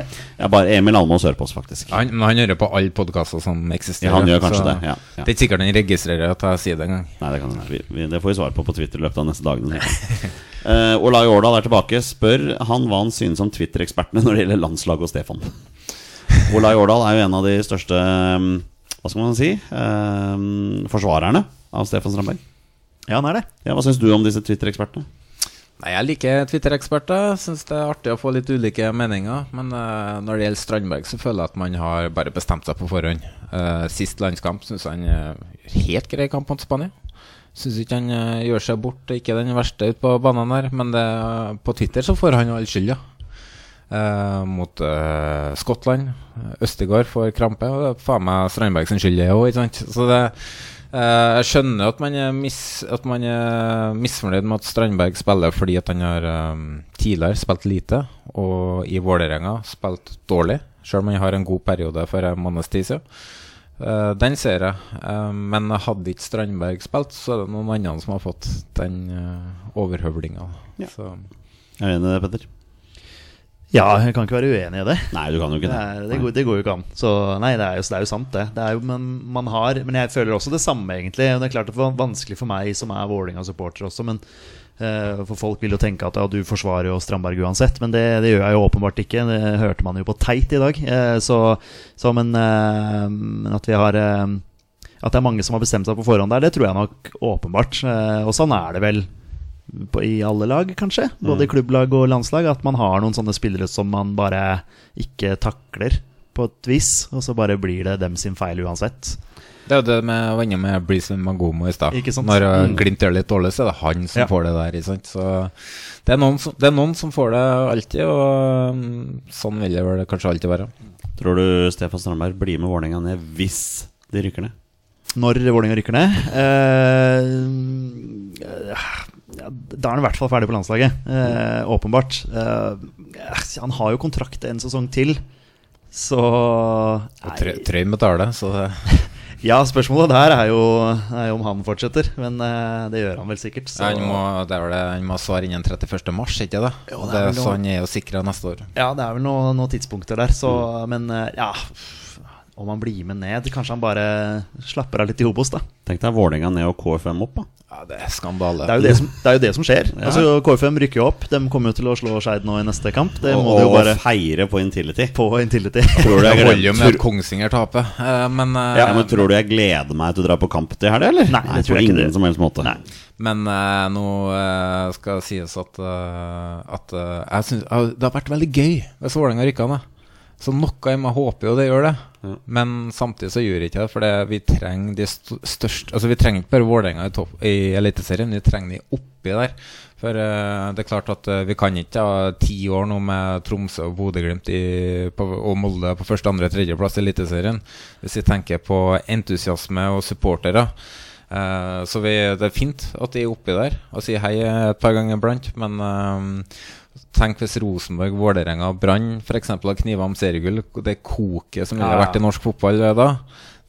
Er bare Emil Almås hører på oss, faktisk. Han, men han hører på alle podkaster som eksisterer. Ja, han gjør kanskje det, ja, ja. Det er ikke sikkert han registrerer at jeg sier det engang. Nei, det kan han Vi, vi, det får vi svar på på Twitter i løpet av neste dagene. uh, Olai Årdal er tilbake. Spør han hva han synes om Twitter-ekspertene når det gjelder landslaget og Stefan. Olai Årdal er jo en av de største um, Hva skal man si um, forsvarerne av Stefan Strandberg. Ja, han er det. Ja, Hva syns du om disse Twitter-ekspertene? Nei, Jeg liker Twitter-eksperter. Syns det er artig å få litt ulike meninger. Men uh, når det gjelder Strandberg, så føler jeg at man har bare bestemt seg på forhånd. Uh, sist landskamp syns han uh, helt grei kamp mot Spania. Syns ikke han gjør seg bort. Ikke den verste ute på banen her, men det, på Twitter så får han all skylda. Eh, mot eh, Skottland. Østegård får krampe, og det er faen meg Strandberg sin skyld, det òg, ikke sant. Så det eh, Jeg skjønner at man, er mis, at man er misfornøyd med at Strandberg spiller fordi at han har eh, tidligere spilt lite, og i Vålerenga spilt dårlig, sjøl om han har en god periode for en måneds tid siden. Uh, den ser jeg, uh, men hadde ikke Strandberg spilt, så er det noen andre som har fått den uh, overhøvlinga. Ja. Så Er enig i det, Petter? Ja, jeg kan ikke være uenig i det. Nei, du kan jo ikke Det, det. er, det, går, det går jo ikke an. Så nei, det er jo, det er jo sant, det. det er jo, men, man har, men jeg føler også det samme, egentlig. Det er klart det var vanskelig for meg som er Vålerenga-supporter også, men uh, For folk vil jo tenke at ja, du forsvarer jo Strandberg uansett, men det, det gjør jeg jo åpenbart ikke. Det hørte man jo på teit i dag. Uh, så, så men, uh, at vi har At det er mange som har bestemt seg på forhånd der, det tror jeg nok åpenbart. Og sånn er det vel på, i alle lag, kanskje. Både i klubblag og landslag. At man har noen sånne spillere som man bare ikke takler på et vis. Og så bare blir det dem sin feil uansett. Det er jo det med å vende med Breeze Magomo i stad. Når uh, Mm. Glimt gjør det litt dårlig, så er det han som Ja. får det der. Sant? Så det er, noen som, det er noen som får det alltid, og um, sånn vil det vel kanskje alltid være. Tror du Stefan Strandberg blir med Vålerenga ned hvis de rykker ned? Når Vålerenga rykker ned eh, Da er han i hvert fall ferdig på landslaget. eh, åpenbart. Eh, han har jo kontrakt en sesong til, så Og Trø- betaler, så det Ja, spørsmålet der er jo, er jo om han fortsetter. Men eh, det gjør han vel sikkert. Så. han, må, det er vel det, han må svare innen 31. mars, ikke det? Jo, det er det er så han er jo sikra neste år. Ja, det er vel noen, noen tidspunkter der, så Men eh, ja Om han blir med ned Kanskje han bare slapper av litt i Hobos, da. Tenk deg Vålerenga ned og KFM opp, da. Ja, det er skandale. Det er jo det som, det er jo det som skjer. Altså, KFM rykker jo opp. De kommer jo til å slå Skeid nå i neste kamp. Det Og, må de jo bare feire på Intility. på Intility. Tror du jeg, holder jo med gleder, at Kongsvinger taper, eh, men uh, ja, men tror du jeg gleder meg til å dra på kamp til helga, eller? Nei, det tror jeg ikke ingen det. som helst måte. Nei. Men uh, nå skal det sies at, at jeg synes, Det har vært veldig gøy hvis Vålerenga rykker ned. Så noe i meg håper jo det gjør det. Ja. Men samtidig så gjør det ikke det. For det, vi trenger de største Altså Vi trenger ikke bare Vålerenga i, topp- i Eliteserien, vi trenger de oppi der. For uh, det er klart at uh, vi kan ikke ha ti år nå med Tromsø og Bodø-Glimt og Molde på første, andre, tredjeplass i Eliteserien. Hvis vi tenker på entusiasme og supportere. Uh, så vi, det er fint at de er oppi der og sier hei et par ganger iblant. Men tenk hvis Rosenborg, Vålerenga og Brann f.eks. har knivet om seriegull. Det koket som ville Ja. vært i norsk fotball da.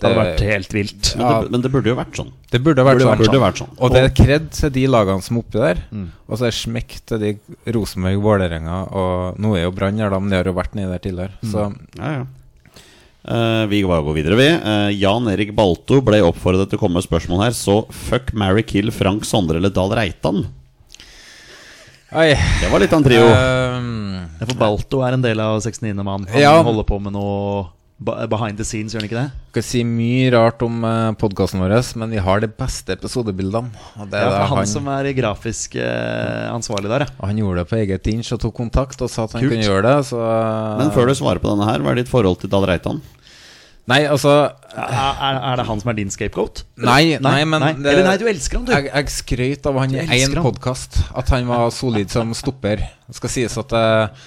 Det hadde vært helt vilt. Men, det, men det burde jo vært sånn. Det burde vært Burde sånn. burde vært sånn. Og det er kred til de lagene som er oppi der. Mm. Og så er det smekk til de Rosenborg, Vålerenga og Nå er jo Brann her, da, men de har jo vært nedi der tidligere. Mm. Så Ja, ja. Uh, vi bare går videre, vi. Uh, Jan Erik Balto ble oppfordret til å komme med spørsmål her. Så fuck, marry, kill Frank Sondre eller Dahl Reitan? Oi. Det var litt av en trio. Um, Ja, For Balto er en del av 69. mann. Han Ja. holder på med noe Behind the scenes, gjør han ikke det? Jeg Skal si mye rart om uh, podkasten vår, men vi har de beste episodebildene. Og det er Ja, for han, han, som er grafisk eh, ansvarlig der, ja. og han gjorde det på eget inch og tok kontakt og sa at han Kult. kunne gjøre det. Så, Men før du svarer på denne her, hva er ditt forhold til Dahl Reitan? Nei, altså Er, er, det han som er din scapegoat? Nei, nei, men det- Eller nei, du elsker han, du. Jeg, jeg skrøt av han i én podkast, at han var solid som stopper. Det skal sies at eh,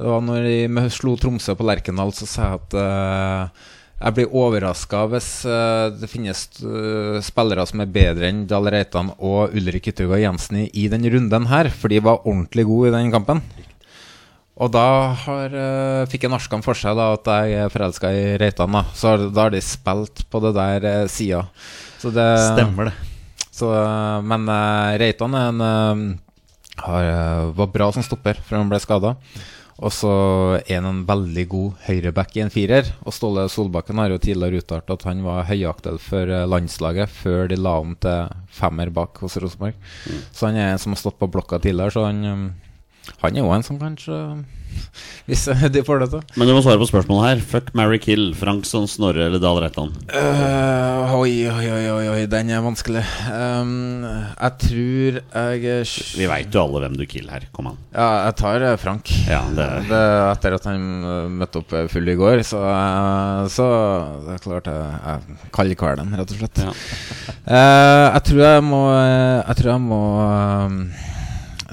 det var når vi slo Tromsø på Lerkendal, så sa jeg at eh, jeg blir overraska hvis eh, det finnes spillere som er bedre enn Dahl Reitan og Ulrik Yttergård Jensen i, i den runden her, for de var ordentlig gode i den kampen. Og da har, eh, fikk jeg norskene for seg da, at jeg er forelska i Reitan. Da. Så da har de spilt på det der uh, sida. Så det Stemmer det. så, øh, men Reitan er en, har, var bra som stopper før han ble skada. Og så er han en veldig god høyreback i en firer. Og Ståle Solbakken har jo tidligere uttalt at han var høyaktuell for landslaget før de la om til femmer bak hos Rosenborg. Så han er en som har stått på blokka tidligere, så han, han er jo en som kanskje Hvis de får det til. Men du må svare på spørsmålet her. Fuck, marry, kill. Frankson, Snorre eller Dahl Reitan? Uh, oi, oi, oi, oi, oi, den er vanskelig. Um, jeg tror jeg Vi veit jo alle hvem du kill her. Kom an. Ja, jeg tar eh, Frank. Ja, det Det, etter at han eh, møtte opp eh, full i går, så, eh, så det er klart jeg, jeg kaller kvelden, rett og slett. Ja. Uh, jeg tror jeg må eh, Jeg tror jeg må eh,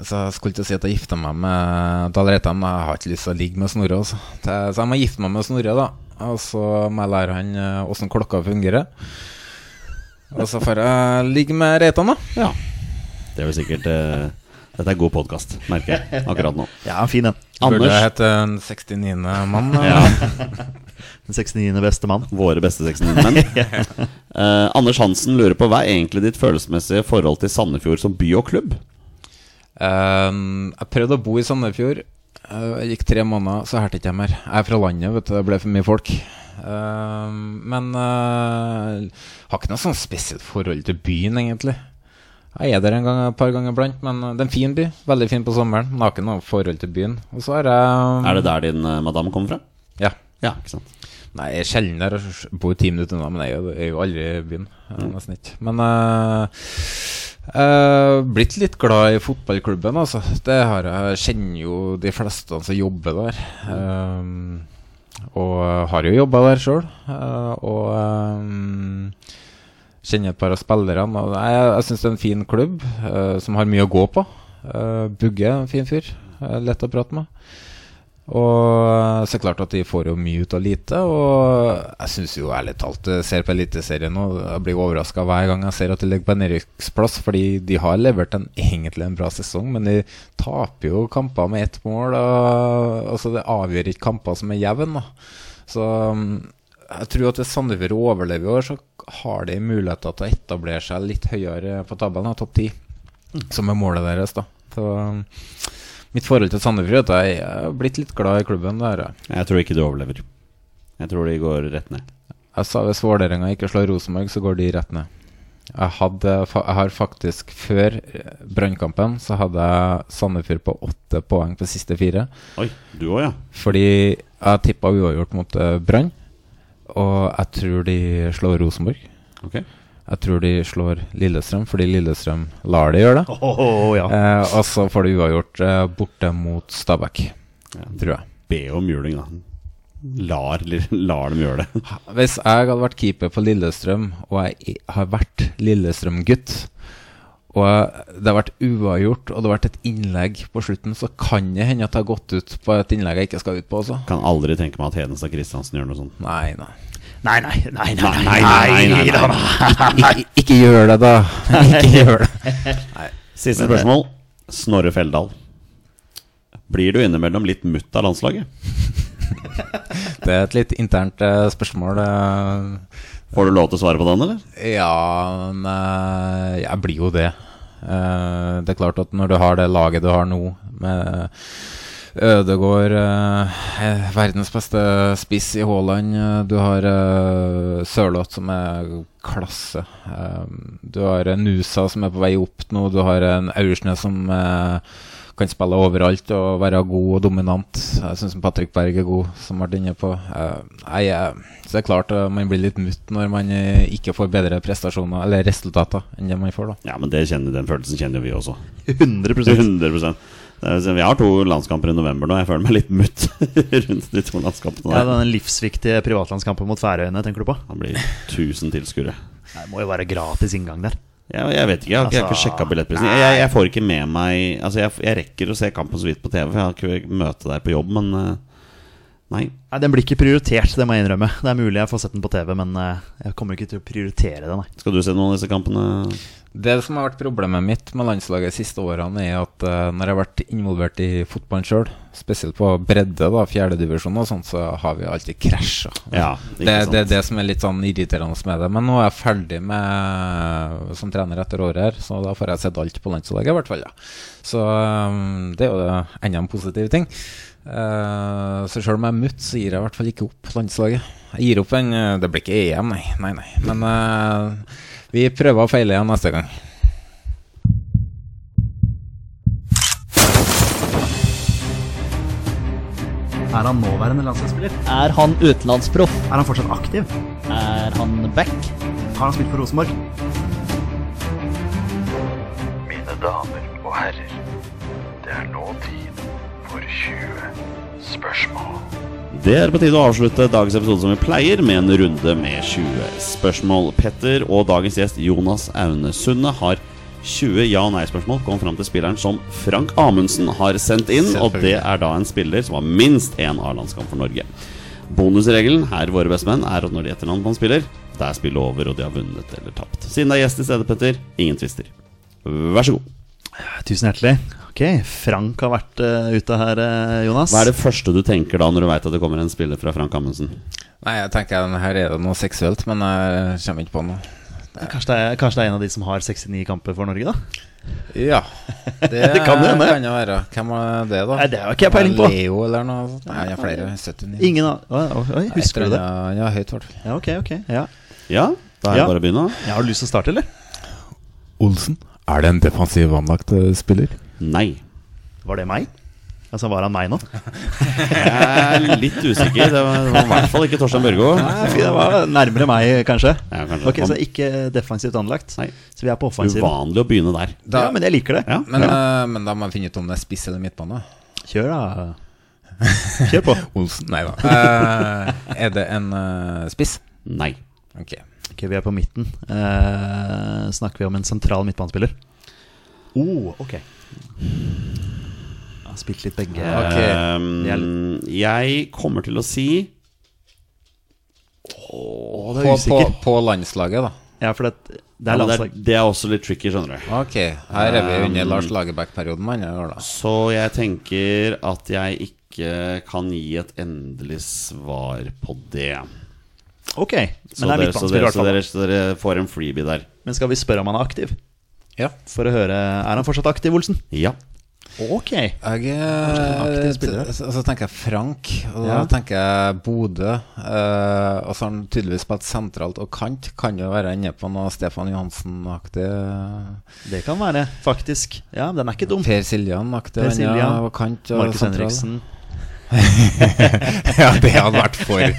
så Jeg skulle ikke si at jeg gifta meg med Dahl Reitan, men jeg har ikke lyst til å ligge med Snorre. Altså. Så jeg må gifte meg med Snorre, da. Og så må jeg lære han eh, åssen klokka fungerer. Og så får jeg ligge med Reitan, da. ja. Det er vel sikkert eh, Dette er god podkast, merker jeg akkurat nå. Ja, fin en. Anders, jeg hete Den 69. mann? ja, Den 69. beste mann. våre beste 69-menn. Eh, Anders Hansen lurer på hva er egentlig ditt følelsesmessige forhold til Sandefjord som by og klubb? Ehm, jeg prøvde å bo i Sandefjord. Eh, jeg gikk tre måneder, så hørte ikke jeg mer. Jeg er fra landet, vet du. Det ble for mye folk. Ehm, men uh, har ikke noe sånn spesielt forhold til byen, egentlig. Jeg er der en, gang, et par ganger iblant, men eh, det er en fin by. Veldig fin på sommeren. Men har ikke noe forhold til byen. Og så er jeg Er det der din uh, madame kommer fra? Ja. Ja, ikke sant. Nei, jeg er sjelden der. Jeg bor ti minutter unna, men jeg er jo, aldri i byen. Er Nesten ikke. Men uh, uh, blitt litt glad i fotballklubben, altså. Det har jeg. Kjenner jo de fleste som jobber der. Um, og har jo jobba der sjøl. og um, kjenner et par av spillerne. Jeg jeg syns det er en fin klubb uh, som har mye å gå på. Uh, Bugge er en fin fyr. Uh, lett å prate med. Og så er det klart at de får jo mye ut av lite. Og jeg syns jo ærlig talt jeg ser på Eliteserien nå Jeg blir overraska hver gang jeg ser at de ligger på en nedrykksplass, fordi de har levert en egentlig en bra sesong, men de taper jo kamper med ett mål. Og, altså Det avgjør ikke kamper som er jevne. Så um, jeg tror at hvis Sandefjord overlever i år, så har de muligheter til å etablere seg litt høyere på tabellen, topp ti, som er målet deres. da Så um, Mitt forhold til Sandefjord at jeg er blitt litt glad i klubben. Der. jeg. Tror ikke du overlever. Jeg tror de går rett ned. Jeg sa hvis Vålerenga ikke slår Rosenborg, så går de rett ned. Jeg, hadde, jeg har faktisk Før eh, Brannkampen så hadde jeg Sandefjord på åtte poeng på siste fire. Oi, du også, ja. Fordi jeg tippa uavgjort mot eh, Brann. Og jeg tror de slår Rosenborg. Ok. Jeg tror de slår Lillestrøm, fordi Lillestrøm lar de gjøre det. Åh, ja. Eh, og så får de uavgjort eh, borte mot Stabæk, tror jeg. Be om juling, da. Lar, lar dem gjøre det. Hvis jeg hadde vært keeper på Lillestrøm, og jeg har vært Lillestrøm-gutt, og det har vært uavgjort, og det har vært et innlegg på slutten, så kan det hende at jeg har gått ut på et innlegg jeg ikke skal ut på også. Kan aldri tenke meg at Hedenstad Kristiansen gjør noe sånt. Nei, nei. Nei, nei, nei, nei, nei, Nei, nei, nei, nei, nei. Ikke, ikke gjør det, da. Ikke gjør det. Siste spørsmål. Snorre Feldal. Blir du innimellom litt mutt av landslaget? Det er et litt internt eh, spørsmål. eh. Får du lov til å svare på den, eller? Ja, men eh, jeg blir jo det. Eh, det er klart at når du har det laget du har nå, med Ødegård, eh, verdens beste spiss i Haaland, eh, du har eh, Sørloth som er klasse, eh, du har eh, Nusa som er på vei opp nå, du har en Aursnes som kan spille overalt og være god og dominant. Jeg syns Patrick Berg er god, som har vært inne på. Eh, nei, eh, så det er klart eh, man blir litt mutt når man eh, ikke får bedre prestasjoner eller resultater enn det man får, da. Ja, men det kjenner, den følelsen kjenner vi også. 100 100 Det er, så Vi har to landskamper i november nå. Jeg føler meg litt mutt rundt de to landskampene Ja, der. Den livsviktige privatlandskampen mot Færøyene, tenker du på? Han blir 1000 tilskuere. Det må jo være gratis inngang der. Jeg, jeg vet ikke, jeg har, har ikke Altså, sjekka billettprisen. Jeg, jeg, får ikke med meg Altså jeg, jeg rekker å se kampen så vidt på TV, for jeg har ikke møte der på jobb, men eh, Nei. Nei, Den blir ikke prioritert, det må jeg innrømme. Det er mulig jeg får sett den på TV, men eh, jeg kommer ikke til å prioritere det, nei. Skal du se noen av disse kampene? Det som har vært problemet mitt med landslaget de siste årene, er at uh, når jeg har vært involvert i fotballen sjøl, spesielt på bredde, da, fjerdedivisjon og sånt, så har vi alltid krasja. Ja, det, sant. det er det som er litt sånn irriterende med det. Men nå er jeg ferdig med som trener etter året her, så da får jeg sett alt på landslaget, i hvert fall. Ja. Så um, det er jo enda en positiv ting. Uh, så selv om jeg er mutt, så gir jeg i hvert fall ikke opp landslaget. Jeg gir opp en eh, Det blir ikke EM, nei. nei, nei. Men eh, vi prøver og feiler igjen neste gang. Er han nåværende landslagsspiller? Er han utenlandsproff? Er han fortsatt aktiv? Er han back? Har han spilt for Rosenborg? Mine damer og herrer, det er nå tid for 20 spørsmål. Det er på tide å avslutte dagens episode som vi pleier, med en runde med 20 spørsmål. Petter og dagens gjest Jonas Aune Sunde har 20 ja- og nei-spørsmål. Kom fram til spilleren som Frank Amundsen har sendt inn, og det er da en spiller som har minst én A-landskamp for Norge. Bonusregelen her, våre bestemenn, er at når de gjetter land på en spiller, det er spillet over, og de har vunnet eller tapt. Siden det er gjest i stedet, Petter, ingen tvister. Vær så god. Tusen hjertelig. Ok, Frank har vært uh, ute her, eh, Jonas. Hva er det første du tenker da når du veit at det kommer en spiller fra Frank Amundsen? Nei, jeg tenker her er det noe seksuelt, men jeg kommer ikke på noe. Kanskje, det er, kanskje det er en av de som har 69 kamper for Norge, da? Ja, det, Det kan det hende. kan jo være. Hvem er det, da? Nei, det har ikke jeg peiling på. Leo eller noe sånt? Nei, han har flere. 79. Ingen av Oi, oi, oi, Husker du det? Ja, ja høyt, hvert fall. Ja, ok, ok. Ja. Ja, da er det Ja. bare å begynne. Ja, har du lyst til å starte, eller? Olsen, er det en defensiv anlagt eh, spiller? Nei. Var det meg? Altså, var han meg nå? Jeg er litt usikker. Det var, det var i hvert fall ikke Torstein Børgo. Nei, det var nærmere meg, kanskje. Ja, kanskje. Ok, Så ikke defensivt anlagt. Nei. Så vi er på offensiven. Uvanlig å begynne der. Da, Ja, men jeg liker det. Ja, men, ja. Uh, men da må jeg finne ut om det er spiss eller midtbane. Kjør, da. Kjør på. Olsen, nei da. Uh, er det en uh, spiss? Nei. Ok. Ok, Vi er på midten. Eh, snakker vi om en sentral midtbanespiller? Oh, ok. Jeg har spilt litt begge. Okay. Um, jeg kommer til å si oh, det er på, på, på landslaget, da. Ja, for det, det er det, landslag. er, det er også litt tricky, skjønner du. Ok, her er vi under Um, Lars Lagerbäck-perioden. Så jeg tenker at jeg ikke kan gi et endelig svar på det. Ok, men Så det er midtbanespiller i hvert fall. så dere får en freebie der. Men skal vi spørre om han er aktiv? Ja. For å høre Er han fortsatt aktiv, Olsen? Ja. Ok. Jeg en så, så tenker jeg Frank, og da Ja. tenker jeg Bodø. eh, og så har han tydeligvis spilt sentralt og kant. Kan jo være inne på noe Stefan Johansen-aktig. Det kan være, faktisk. Ja, den er ikke dum. Per Siljan-aktig. Per Siljan, ja, og kant og Markus sentral. Henriksen. ja, det hadde vært for er,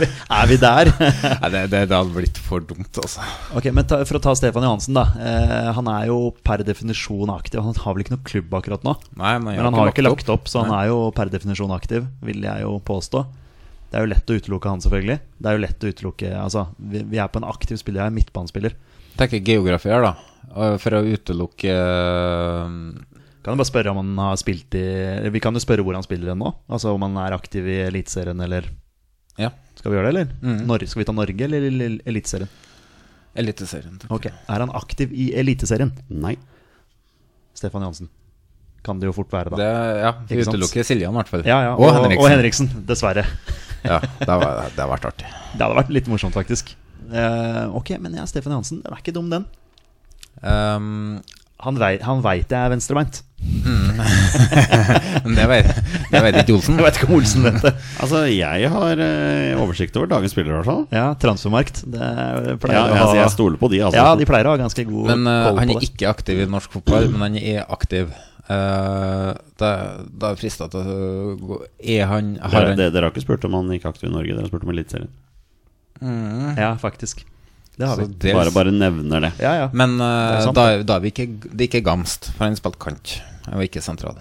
vi, er vi der? det, det, det hadde blitt for dumt, altså. ok, men ta, For å ta Stefan Johansen, da. Eh, han er jo per definisjon aktiv. Han har vel ikke noe klubb akkurat nå? Nei, men, Men han har ikke lagt opp, så han er jo per definisjon aktiv, vil jeg jo påstå. Det er jo lett å utelukke han, selvfølgelig. Det er jo lett å utelukke Altså, vi, vi er på en aktiv spiller, jeg er midtbanespiller. Tenker geografi her, da. For å utelukke Kan du bare spørre om han har spilt i Vi kan jo spørre hvor han spiller hen nå. Altså om han er aktiv i Eliteserien, eller Ja. Skal vi gjøre det, eller? Mm. Norge, skal vi ta Norge eller Eliteserien? Eliteserien. Okay. Ok, Er han aktiv i Eliteserien? Nei. Stefan Johansen. Kan det jo fort være, da. Det, ja, vi utelukker Siljan, i hvert fall. ja, ja, Og, Henriksen. Og Henriksen, dessverre. Ja, det hadde det har vært artig. Det hadde vært litt morsomt, faktisk. Uh, ok, men ja, Stefan Johansen, den er ikke dum, den. Um, Han, vei, han veit jeg er venstrebeint. men det vet, det vet ikke Olsen. Jeg vet ikke om Olsen vet det. Altså, jeg har eh, oversikt over dagens spillere, i hvert fall. Ja, Transfermarkt. Det pleier Ja, å altså, jeg stoler på de, altså. Ja, de pleier å ha ganske god Men uh, han er ikke aktiv i norsk fotball, men han er aktiv Uh, da, da er frista til å gå Er han Har Dere, han dere, dere har ikke spurt om han gikk aktiv i Norge, dere har spurt om Eliteserien. Ja, faktisk. Det har vi. det- Bare, bare nevner det. Ja, ja. Men uh, Det er da, da er vi ikke Det er ikke Gamst, for han spilte kant. Var ikke sentral.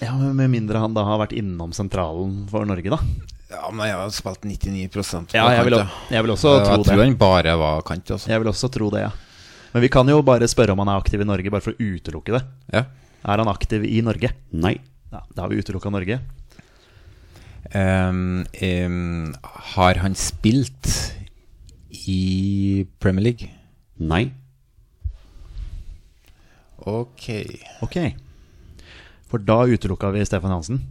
ja, Med mindre han da har vært innom sentralen for Norge, da. Ja, men jeg har spilt 99 på Ja, jeg vil, jeg vil også Jeg tro tror han bare var kant. Også. Jeg vil også tro det, ja. Men vi kan jo bare spørre om han er aktiv i Norge, bare for å utelukke det. Ja. Er han aktiv i Norge? Nei. Ja, Da har vi utelukka Norge. Um, um, har han spilt i Premier League? Nei. Ok. Ok. For da utelukka vi Stefan Hansen.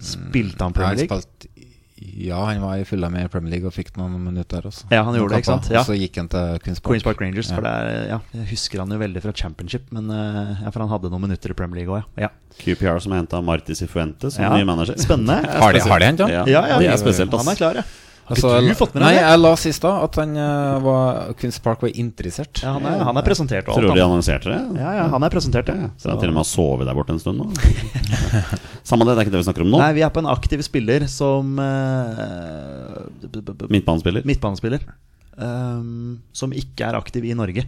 Spilte han Premier Han League? spilte- ja, han var i fulla med Premier League og fikk noen minutter også. Ja, han gjorde det, ikke sant? Ja. Og så gikk han til Queens Park. Queens Park Rangers. Ja. For det er, ja, jeg husker han jo veldig fra Championship, men eh, ja, for han hadde noen minutter i Premier League òg, ja. ja. QPR som henta Marti Sifuente som Ja. ny manager. Spennende. Har de- har de hentet han? Ja, Ja, ja, det er spesielt, ass. Han er klar, ja. Har Altså, du fått med nei, deg det? jeg la sist da at han uh, var Queens Park var interessert. Ja, han, er, han er presentert og Tror du de annonserte det? Ja, ja, han er presentert, ja. Så han til og med har sovet der borte en stund nå. Samme det, det er ikke det vi snakker om nå. Nei, vi er på en aktiv spiller som b- Midtbanespiller. Midtbanespiller. Um, som ikke er aktiv i Norge.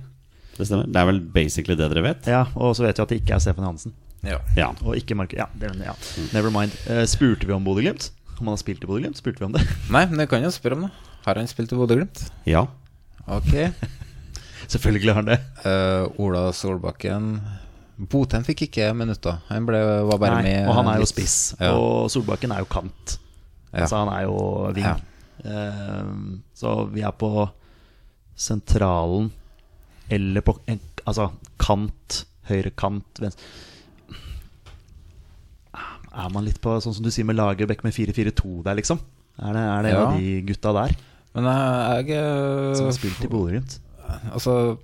Det stemmer. Det er vel basically det dere vet? Ja, Og så vet vi at det ikke er Stefan Hansen. Ja. Ja. Og ikke Mark... Ja, det, ja. never mind. Uh, spurte vi om Bodø-Glimt? Om han har spilt i Bodø-Glimt? Spurte vi om det? Nei, men jeg kan jo spørre om det. Har han spilt i Bodø-Glimt? ja. Ok. Selvfølgelig har han det. Uh, Ola Solbakken Botheim fikk ikke minutter. Han ble, var bare Nei, med og han er jo spiss. Ja. Og Solbakken er jo kant. Ja. Altså han er jo ving. Ja. Uh, så vi er på sentralen eller på en, Altså kant, høyre kant, venstre Er man litt på sånn som du sier med Lagerbäck med 4-4-2 der, liksom? Er det, er det Ja. de gutta der Men jeg, jeg eh, som har spilt i Bodø-Glimt? Altså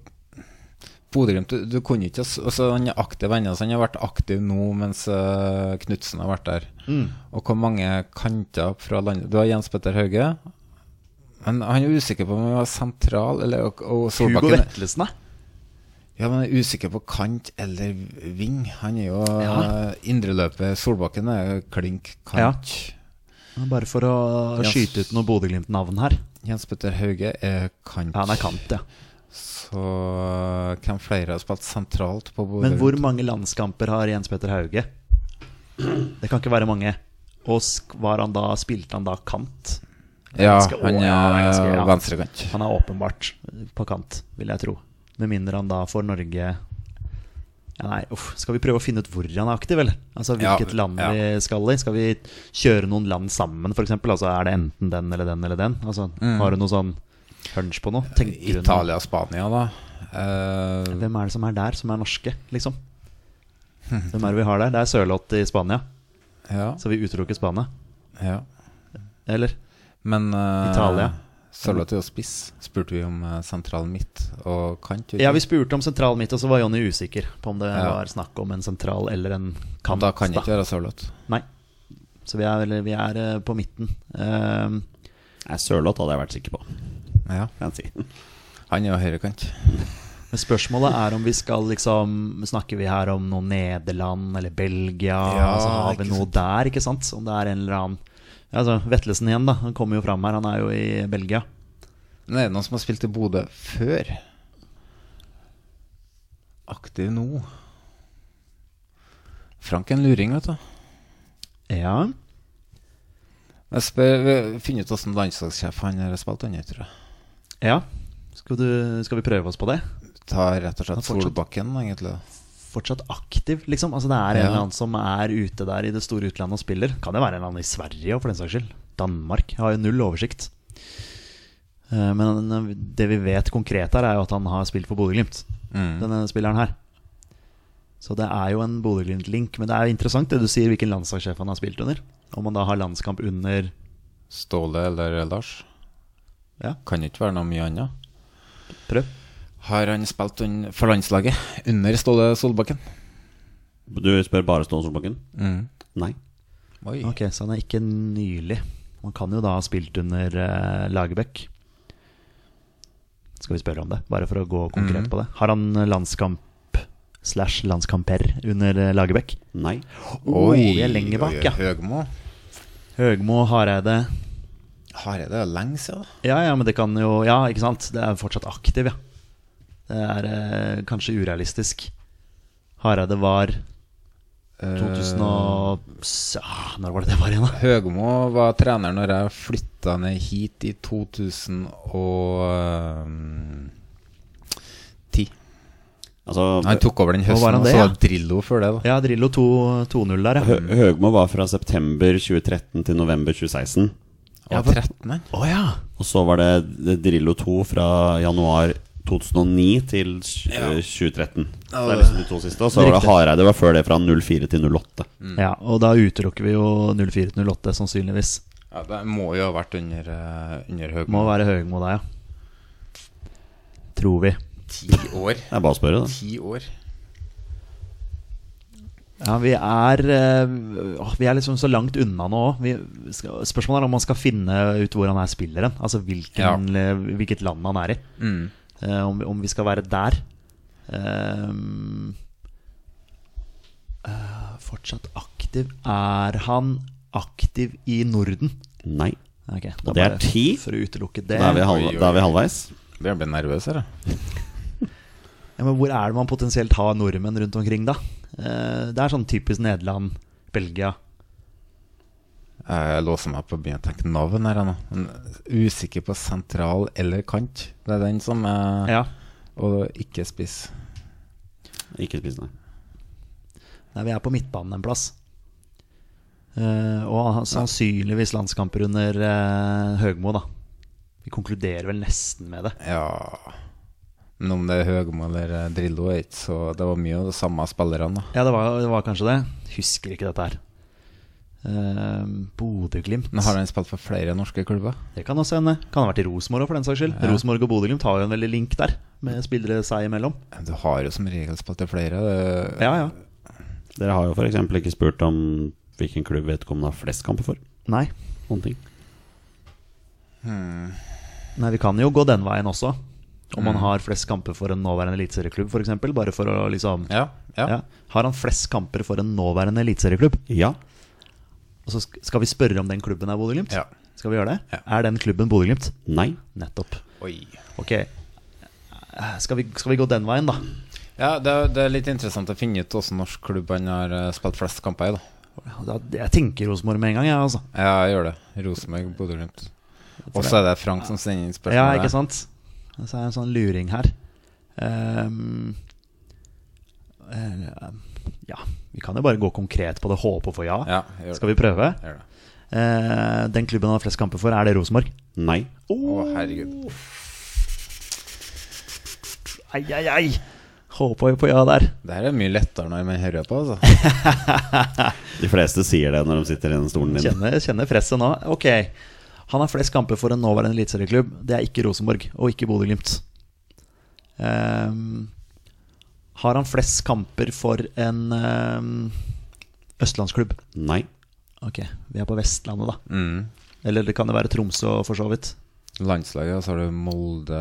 Bodø-Glimt, du, du kunne ikke altså, Han er aktiv ennå, så han har vært aktiv nå mens uh, Knutsen har vært der. Mm. Og hvor mange kanter fra landet Du har Jens Petter Hauge. Men han er usikker på om han var sentral eller og, og Hugo Vetlesen, da? Ja, men jeg er usikker på kant eller ving. Han er jo ja. indreløpet. Solbakken er klink kant. Bare for å Jens, skyte ut noe Bodø-Glimt-navn her. Jens Petter Hauge er kant. Ja, han er kant, ja. Så hvem flere har spilt sentralt på Bodø? Men hvor mange landskamper har Jens Petter Hauge? Det kan ikke være mange. Og var han da, spilte han da kant? Ja, han er ja, han er ganske- ja. venstrekant. Han er åpenbart på kant, vil jeg tro. Med mindre han da får Norge ja, Nei, uff. Skal vi prøve å finne ut hvor han er aktiv, eller? Altså Ja, Hvilket land ja. vi skal i? Skal vi kjøre noen land sammen, f.eks.? Altså, er det enten den eller den eller den? Altså, Mm. Har du noe sånn hunch på noe? Tenker? Italia Spania, da. Uh... Hvem er det som er der, som er norske, liksom? Hvem er det vi har der? Det er Sørloth i Spania. ja, Så vi utelukker Spania. ja. Eller? Men uh, Italia. Er jo spiss. Spurte vi om eh, sentral midt og kant? Ja, vi spurte om sentral midt, og så var Jonny usikker på om det Ja. var snakk om en sentral eller en kant. Da kan det ikke være Sørloth. Nei. Så vi er, eller, vi er eh, på midten. Uh, Nei, Sørloth hadde jeg vært sikker på. Ja. Si. Han er jo høyrekant. men spørsmålet er om vi skal liksom Snakker vi her om noe Nederland eller Belgia? Ja, altså, har vi noe noe der, ikke sant? Om det er en eller annen altså, Vetlesen igjen, da. Han kommer jo fram her. Han er jo i Belgia. Men er det noen som har spilt i Bodø før? Aktiv nå? Frank er en luring, vet du. Ja. Jeg spør, Finne ut åssen landslagssjef han har spilt under, tror jeg. ja. Skal, du, skal vi prøve oss på det? Ta rett og slett Solbakken, egentlig. Fortsatt aktiv, liksom? Altså Det er en eller annen som er ute der i det store utlandet og spiller. Kan det være en eller annen i Sverige òg, for den saks skyld. Danmark. Jeg har jo null oversikt. Eh, Men eh, det vi vet konkret her, er jo at han har spilt for Bodø-Glimt. Mm. Denne spilleren her. Så det er jo en Bodø-Glimt-link. Men det er jo interessant det du sier, hvilken landslagssjef han har spilt under. Om han da har landskamp under Ståle eller Lars? Ja. Kan ikke være noe mye annet. Prøv. Har han spilt for landslaget under Ståle Solbakken? Du spør bare Ståle Solbakken? Mm. Nei. Oi. Ok, så han er ikke nylig. Han kan jo da ha spilt under uh, Lagerbäck. Skal vi spørre om det, bare for å gå konkret mm. på det. Har han landskamp slash landskamper under eh, Lagerbäck. Nei. Oh, vi er lenger bak, ja. Høgmo. Høgmo, Hareide Hareide er lenge siden. da. Ja, ja, men det kan jo Ja, ikke sant? Det er fortsatt aktiv, ja. Det er eh, kanskje urealistisk. Hareide var 2000 og s- ah, Når var det det var igjen, da? Høgmo var trener når jeg flytta ned hit i 2010. Altså, Han tok over den høsten, og det, så ja? var Drillo før det. da Ja, Drillo 2 2-0 der, ja. Hø Høgmo var fra september 2013 til november 2016. Ja, var 13, oh, ja! Og så var det Drillo 2 fra januar 2009 til tj- 2013. Det er liksom de to siste. Og så var det Hareide var før det fra 04 til 08. ja. Og da utelukker vi jo 04-08, sannsynligvis. Ja, det må jo ha vært under, under Høgmo. Må være Høgmo der, ja. Tror vi. Ti år. Det er bare å spørre, da. Ti år. Ja, vi er Vi er liksom så langt unna nå òg. Spørsmålet er om man skal finne ut hvor han er spilleren. Altså hvilken, ja. hvilket land han er i. Mm. Eh, om, vi- om vi skal være der. Ehm, eh, fortsatt aktiv Er han aktiv i Norden? Nei. Okay, da Og det er ti. For å utelukke det. Da er vi, Oi, halv, oi, da er vi halvveis. Blir jeg nervøs her. Ja, men hvor er det man potensielt har nordmenn rundt omkring, da? Eh, det er sånn typisk Nederland, Belgia. Jeg låser meg på å begynne å tenke navn her nå. Men Usikker på sentral eller kant. Det er den som er Ja. Og ikke spiss. Ikke spis, nei. Nei, vi er på midtbanen en plass. Uh, og sannsynligvis landskamper under uh, Høgmo, da. Vi konkluderer vel nesten med det. Ja Men om det er Høgmo eller eh, Drillo, er ikke så Det var mye av de samme spillerne. da. Ja, det var, det var kanskje det. Husker ikke dette her. Uh, Bodø-Glimt. Har han spilt for flere norske klubber? Det kan også hende. Kan ha vært i Rosenborg for den saks skyld. Ja. Rosenborg og Bodø-Glimt har jo en veldig link der, med spillere seg imellom. Du har jo som regel spilt til flere. Ja, ja. Dere har jo f.eks. ikke spurt om hvilken klubb vedkommende har flest kamper for. Nei. Noen ting. Hmm. Nei, vi kan jo gå den veien også. Om man han har flest kamper for en nåværende eliteserieklubb, f.eks. Bare for å liksom Ja, ja. Ja. Har han flest kamper for en nåværende eliteserieklubb? Ja. Og så skal vi spørre om den klubben er Bodø-Glimt? Ja. Skal vi gjøre det? Ja. Er den klubben Bodø-Glimt? Nei. Nettopp. Oi. Ok. Skal vi, skal vi gå den veien, da? Ja, det, er- det er litt interessant å finne ut hvilken norsk klubb han har eh, spilt flest kamper i. da da jeg tenker Rosenborg med en gang, jeg, altså. Ja, jeg gjør det. Rosenborg, Bodø-Glimt. Og så er det Frank som sender inn spørsmål. Ja, ikke sant? Så er det en sånn luring her. Um, eh, ja, vi kan jo bare gå konkret på det. Håpe å få ja. Ja. Skal vi prøve? Gjør det. Eh, den klubben han har flest kamper for, er det Rosenborg? Nei. Å, herregud. Ai, ai, ai! Håpa jo på ja der. Det her er mye lettere når man hører på, altså. De fleste sier det når de sitter i den stolen din. Kjenner, kjenner presset nå. Ok. Han har flest kamper for en nåværende eliteserieklubb. Det er ikke Rosenborg, og ikke Bodø-Glimt. Ehm, har han flest kamper for en ehm, østlandsklubb? Nei. Ok, vi er på Vestlandet, da. Mm. Eller det kan jo være Tromsø, for så vidt. Landslaget, og så har du Molde,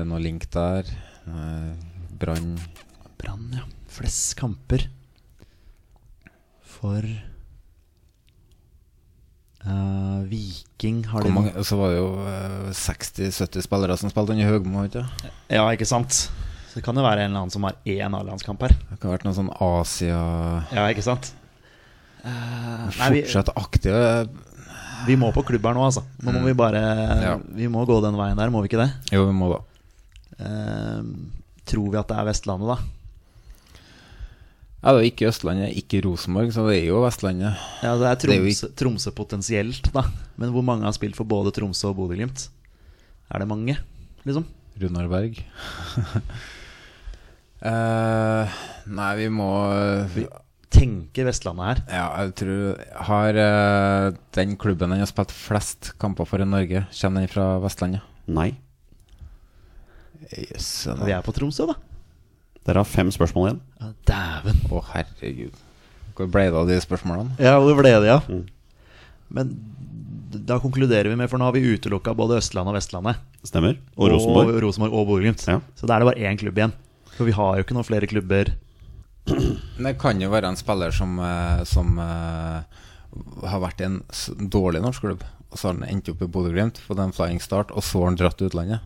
er noe link der. Eh, Brann Brann, ja. Flest kamper for Uh, Viking har de Så var det jo uh, 60-70 spillere som spilte under Høgmo. Ikke? Ja, ikke sant? Så det kan jo være en eller annen som har én A-landskamp her. Det kan ha vært noe sånn Asia Ja, ikke sant? Vi, Fortsatt aktive. vi må på klubb her nå, altså. Nå må Mm. vi bare Ja. Vi må gå den veien der, må vi ikke det? Jo, vi må da. Uh, tror vi at det er Vestlandet, da? Ja, det er ikke Østlandet, ikke Rosenborg, så det er jo Vestlandet. Ja, det er Det er Tromsø, Tromsø potensielt, da. Men hvor mange har spilt for både Tromsø og Bodø-Glimt? Er det mange, liksom? Runar Berg. Eh, nei, vi må Tenker Vestlandet her. Ja, jeg tror Har uh, den klubben den har spilt flest kamper for i Norge, kommer den fra Vestlandet? Nei. Yes, Vi er på Tromsø, da. Dere har fem spørsmål igjen. Ja, Dæven. Å, herregud. Hvor ble det av de spørsmålene? Ja, hvor ble det, ja? Mm. Men da konkluderer vi med, for nå har vi utelukka både Østlandet og Vestlandet. Stemmer. Og Rosenborg. Og Rosenborg og Bodø-Glimt. Ja. Så da er det bare én klubb igjen. For vi har jo ikke noen flere klubber Det kan jo være en spiller som, eh, som uh, har vært i en dårlig norsk klubb, og så har han endt opp i Bodø-Glimt, fått en flying start, og så har han dratt til utlandet.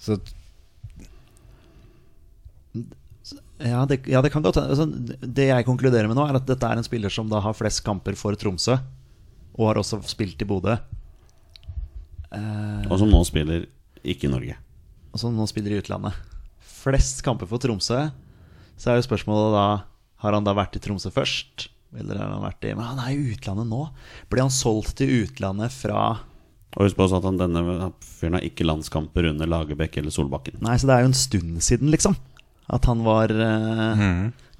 Så Ja, det, ja, det kan godt hende. Altså, det jeg konkluderer med nå, er at dette er en spiller som da har flest kamper for Tromsø, og har også spilt i Bodø. Eh, Og som nå spiller ikke i Norge. og som nå spiller i utlandet. Flest kamper for Tromsø. Så er jo spørsmålet da Har han da vært i Tromsø først? Eller har han vært i Men han er i utlandet nå. Ble han solgt til utlandet fra Og husk på også at han, denne fyren har ikke landskamper under Lagerbäck eller Solbakken. Nei, så det er jo en stund siden, liksom. At han var eh,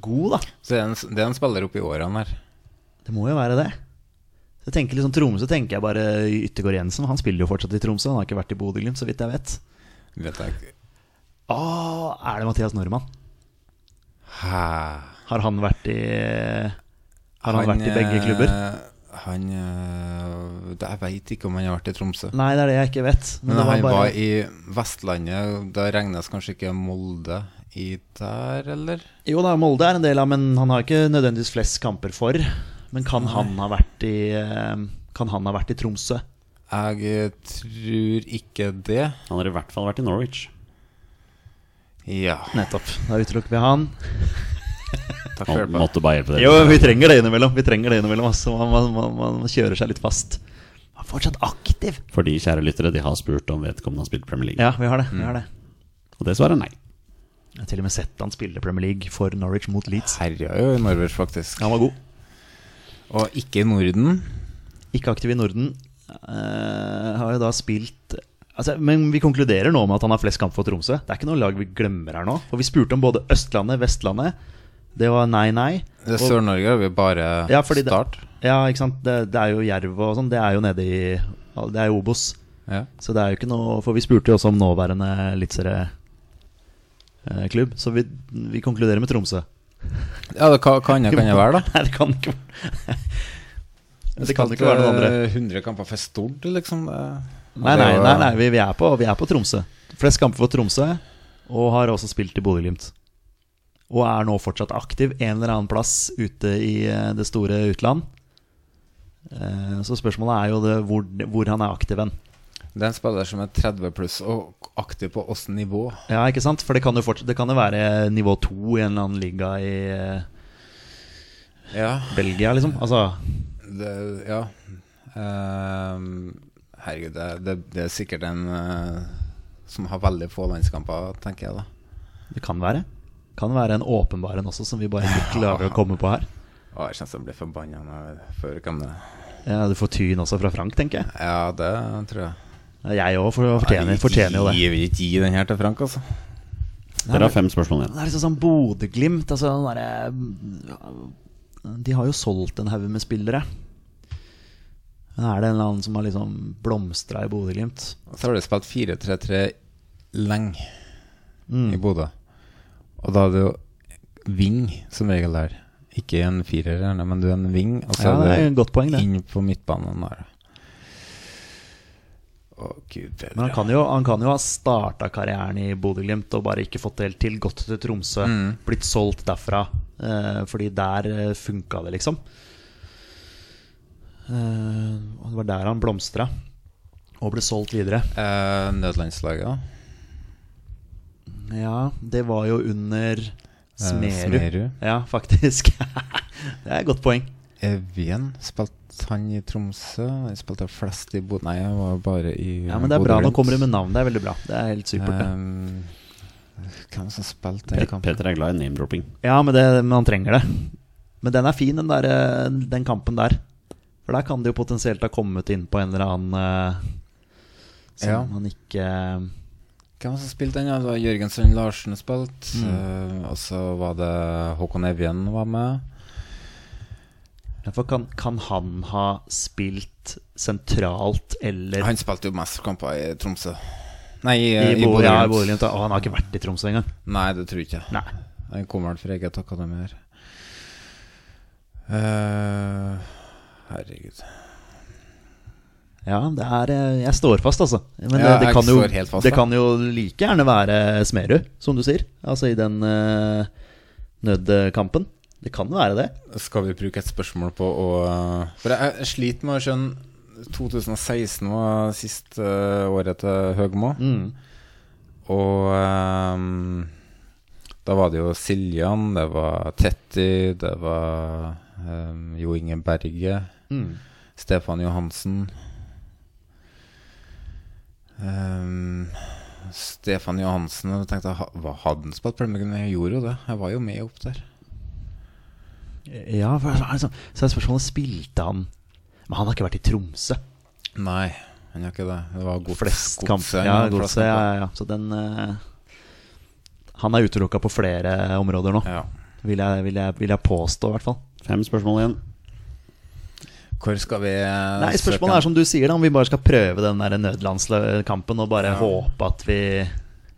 god, da. Så det er en, det er en spiller oppi årene her. Det må jo være det. Så jeg tenker liksom Tromsø tenker jeg bare Yttergård Jensen. Han spiller jo fortsatt i Tromsø. Han har ikke vært i Bodø-Glimt, så vidt jeg vet. Vet jeg ikke. Å, er det Mathias Normann? Hæ? Har han vært i Har han, vært i begge klubber? eh, Han eh, det- Jeg veit ikke om han har vært i Tromsø. Nei, det er det jeg ikke vet. Men, det han bare- var i Vestlandet. Da regnes kanskje ikke Molde i der, eller? Jo da, Molde er en del av, men han har ikke nødvendigvis flest kamper for. Men kan han ha vært i eh, Kan han ha vært i Tromsø? Jeg tror ikke det. Han har i hvert fall vært i Norwich. Ja. Nettopp. Da utelukker vi han. Takk for hjelpa. måtte bare hjelpe dere. Jo, vi trenger det innimellom. Vi trenger det innimellom altså. man, man, man, man kjører seg litt fast. Man er fortsatt aktiv. For de kjære lyttere, de har spurt om vedkommende har spilt Premier League. Ja, vi har det. Vi har det. Og det svarer nei. Jeg har til og med sett han spille Premier League for Norwich mot Leeds. Herja jo Norwich, faktisk. Han var god. Og ikke i Norden. Ikke aktiv i Norden. Uh, har jo da spilt altså, Men vi konkluderer nå med at han har flest kamper for Tromsø. Det er ikke noe lag vi glemmer her nå. For vi spurte om både Østlandet, Vestlandet. Det var nei, nei. Det er Sør-Norge har vi bare Ja, fordi det- Start. Ja, ikke sant. Det, det er jo Jerv og sånn. Det er jo nede i Det er jo Obos. Ja. Så det er jo ikke noe For vi spurte jo også om nåværende eliteserieklubb. Så vi, vi konkluderer med Tromsø. ja, det kan, kan, det, kan være, da. Nei, det kan ikke Det kan ikke være noen andre. Eh, 100 kamper for Stord, liksom. det- Nei, nei, nei, nei vi, vi, er på, vi er på Tromsø. Flest kamper for Tromsø, og har også spilt i Bodø-Glimt. Og er nå fortsatt aktiv en eller annen plass ute i eh, det store utland. Eh, Så spørsmålet er jo det, hvor, hvor han er aktiv hen. Det er en spiller som er 30 pluss og aktiv på åssen nivå. Ja, ikke sant? For det kan jo, fortsatt, det kan jo være nivå to i en eller annen liga i Ja. Belgia, liksom. Altså Det, ja. Ehm, herregud, det, det, det er sikkert en uh, som har veldig få landskamper, tenker jeg da. Det kan være. Kan være en åpenbar en også, som vi bare ikke klarer å komme på her. Å, jeg kjenner som jeg blir forbanna før kom det. Ja, Du får tyn også fra Frank, tenker jeg. Ja, det tror jeg. Jeg òg fortjener, fortjener jo det. Jeg vil ikke gi den her til Frank, altså. Dere har fem spørsmål igjen. Det er liksom sånn Bodø-Glimt altså, De har jo solgt en haug med spillere. Men er det en eller annen som har liksom blomstra i Bodø-Glimt? Så har du spilt 4-3-3 lenge Mm. i Bodø. Og da er det jo wing som regel der. Ikke en firer, men du er en wing. Og så Ja, det er et godt poeng, det. inn på midtbanen der. Å, gud bedre. Men han kan jo, han kan jo ha starta karrieren i Bodø-Glimt og bare ikke fått det helt til. Gått til Tromsø, Mm. blitt solgt derfra. Eh, fordi der eh, funka det, liksom. Eh, det var der han blomstra. Og ble solgt videre. Eh, nødlandslaget, da? Ja, det var jo under Smerud. Smeru. Ja, faktisk. det er et godt poeng. Evjen, spilte han i Tromsø? Han spilte flest i Bodø Nei, jeg var bare i Ja, men det er bra. Nå kommer du med navn. Det er veldig bra. Det er helt supert. Ehm, hvem som spilte den kampen? Peter er glad i name-dropping. Ja, men, det, men han trenger det. Men den er fin, den, der, eh, den kampen der. For der kan det jo potensielt ha kommet inn på en eller annen uh, som Ja. han ikke Hvem som spilte den? Ja, det var Jørgen Strand Larsen spilte. Mm. Uh, og så var det Håkon Evjen var med. Kan, kan han ha spilt sentralt eller Han spilte jo mest kamper i Tromsø. Nei, i, i, i Bo- ja. Og han har ikke vært i Tromsø engang. Nei, det tror jeg ikke. Nei. Han kommer vel fra eget akademi her. Eh, herregud. Ja, det er eh, Jeg står fast, altså. Men Ja, det, det, kan jo, fast, det kan jo like gjerne være Smerud, som du sier. Altså i den uh, nødkampen. Det kan jo være det. Skal vi bruke et spørsmål på å For jeg, jeg sliter med å skjønne 2016 var siste eh, året til Høgmo. Mm. Og um, da var det jo Siljan, det var Tetti, det var um, Jo Inge Berge, Mm. Stefan Johansen Um, Stefan Johansen Jeg tenkte, hva hadde han spilt Premier League? Jeg gjorde jo det. Jeg var jo med opp der. Ja, for, altså, så er spørsmålet Spilte han Men han har ikke vært i Tromsø. Nei, han har ikke det. Det var gods, Flest kamp. Ja, godset, ja, ja, ja. Så den uh, Han er utelukka på flere områder nå, Ja. vil, jeg, vil, jeg, vil jeg påstå, i hvert fall. Fem spørsmål igjen. Hvor skal vi eh, Nei, Spørsmålet er som du sier, da, om vi bare skal prøve den der nødlandskampen og bare Ja. håpe at vi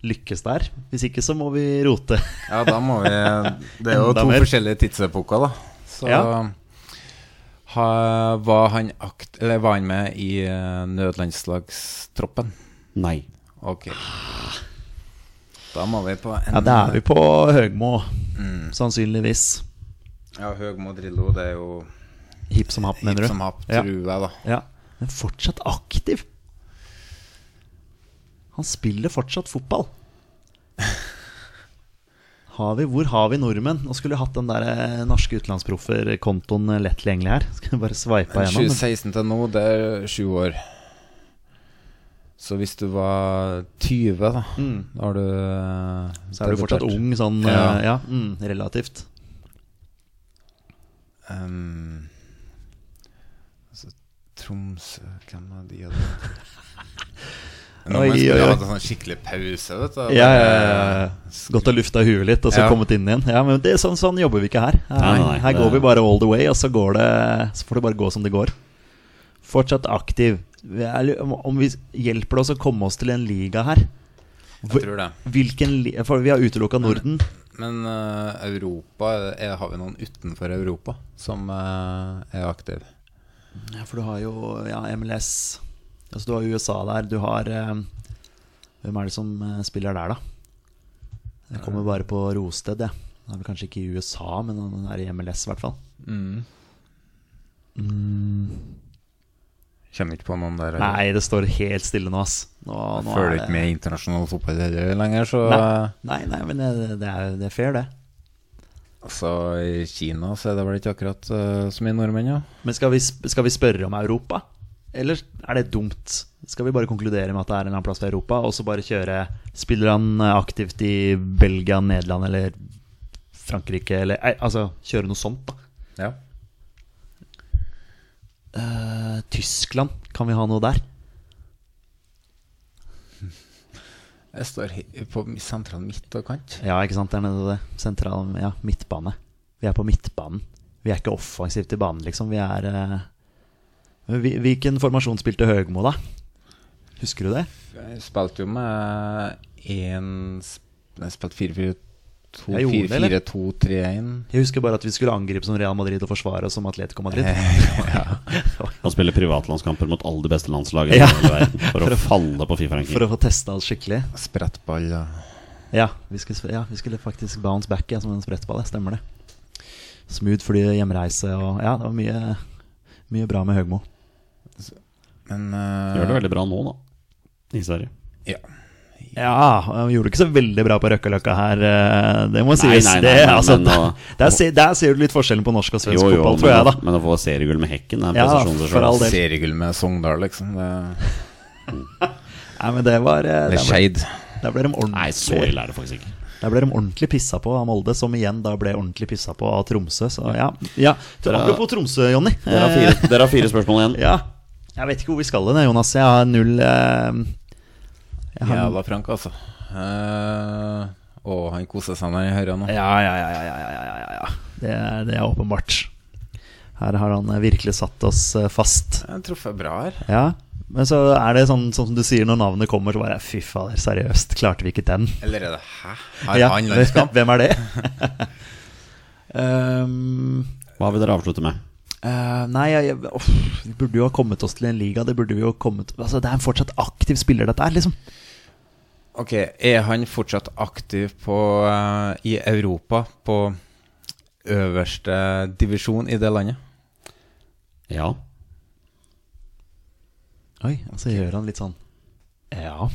lykkes der. Hvis ikke så må vi rote. Ja, da må vi Det er jo to mer. forskjellige tidsepoker, da. Så Ja. ha, var, han akt, eller var han med i eh, nødlandslagstroppen? Nei. Ok. Da må vi på en Ja, det er vi på Høgmo, Mm. sannsynligvis. Ja, Høgmo Drillo, det er jo Hipp som happ, mener hipp du? som happ, Ja. tror jeg, da. Ja, men fortsatt aktiv. Han spiller fortsatt fotball. Har vi, hvor har vi nordmenn? Nå skulle vi hatt den der eh, norske utenlandsproffer-kontoen eh, lett tilgjengelig her. Skal vi bare sveipa Men gjennom? 2016 til nå, det er sju år. Så hvis du var 20, da Mm. Da har du eh, Så er du fortsatt ung, sånn Ja. ja, ja mm, relativt. Um, altså, Tromsø Hvem var de? hadde? Nå må jeg hatt en skikkelig pause, vet du. Ja, ja, ja, ja. Godt å lufte huet litt, og så Ja. kommet inn igjen. Ja, men det, er sånn, sånn jobber vi ikke her. Her, Nei, nei, her det- går vi bare all the way, og så, går det, så får det bare gå som det går. Fortsatt aktiv. Er, om, vi hjelper det oss å komme oss til en liga her Jeg tror det. Hvilken li For vi har utelukka Norden. Men uh, Europa er, Har vi noen utenfor Europa som uh, er aktive? Ja, for du har jo ja, MLS. Altså, du har USA der. Du har uh, Hvem er det som eh, spiller der, da? Jeg kommer bare på Rosted, jeg. Han er vel kanskje ikke i USA, men han er i MLS, i hvert fall. Mm. Mm. Kjenner ikke på noen der. eller? Nei, det står helt stille nå, ass. Nå, nå Følger er ikke med internasjonal fotball lenger, så Nei, nei, nei men det, det, er, det er fair, det. Altså, I Kina så er det vel ikke akkurat uh, så mye nordmenn, ja. Men skal vi, skal vi spørre om Europa? Eller er det dumt? Skal vi bare konkludere med at det er en eller annen plass for Europa, og så bare kjøre Spiller han aktivt i Belgia, Nederland eller Frankrike, eller Altså kjøre noe sånt, da. ja. Uh, Tyskland, kan vi ha noe der? Jeg står på sentral midt og kant. Ja, ikke sant, der nede det. Sentral, ja, midtbane. Vi er på midtbanen. Vi er ikke offensivt i banen, liksom. Vi er uh... Hvilken formasjon spilte Høgmo, da? Husker du det? Jeg spilte jo med én Jeg spilte 4-4-2, Jeg gjorde det, eller? 4-4-2-3-1. Jeg husker bare at vi skulle angripe som Real Madrid og forsvare oss som Atletico Madrid. ja. Han spiller privatlandskamper mot alle de beste landslagene Ja. i hele verden for, å falle på Fifa-ranking. For å få testa oss skikkelig. Sprettball og Ja, vi skulle, ja, vi skulle faktisk bounce back ja, som en sprettball. det Stemmer det. Smooth fly, hjemreise og Ja, det var mye, mye bra med Høgmo. Men uh, Gjør det veldig bra nå, da. I Sverige. Ja. Ja, han gjorde det ikke så veldig bra på Røkkeløkka her, eh, det må Nei, sies. nei, nei, det, altså, men der, ser, der ser du litt forskjellen på norsk og svensk Jo, jo, fotball, men, tror jeg, da. men å få seriegull med Hekken er en Ja, prestasjon del. Seriegull med Sogndal, liksom. Det, Nei, men det var eh, med der ble, Skeid. der ble de Nei, så ille er det faktisk ikke. Der ble de ordentlig pissa på av Molde, som igjen da ble ordentlig pissa på av Tromsø. Så ja, ja. Dere Apropos Tromsø, Jonny. Dere dere har fire spørsmål igjen. Ja. Jeg vet ikke hvor vi skal hen, Jonas. Jeg har null eh, han... Jævla Frank, altså. Uh, å, han koser seg når han hører nå. Ja, ja, ja. ja, ja, ja det, det, er åpenbart. Her har han eh, virkelig satt oss eh, fast. Jeg har truffet bra her. Ja, Men så er det sånn, sånn, som du sier, når navnet kommer, så bare Fy fader, seriøst, klarte vi ikke den? Eller er det Hæ? Har ja, han landskamp? Hvem er det? um, Hva vil dere avslutte med? Uh, nei, jeg, oh, vi burde jo ha kommet oss til en liga. Det burde vi jo ha kommet Altså, Det er en fortsatt aktiv spiller, dette er, liksom. Ok, er han fortsatt aktiv på, uh, i Europa på øverste divisjon i det landet? Ja. Oi, og så gjør han litt sånn Ja.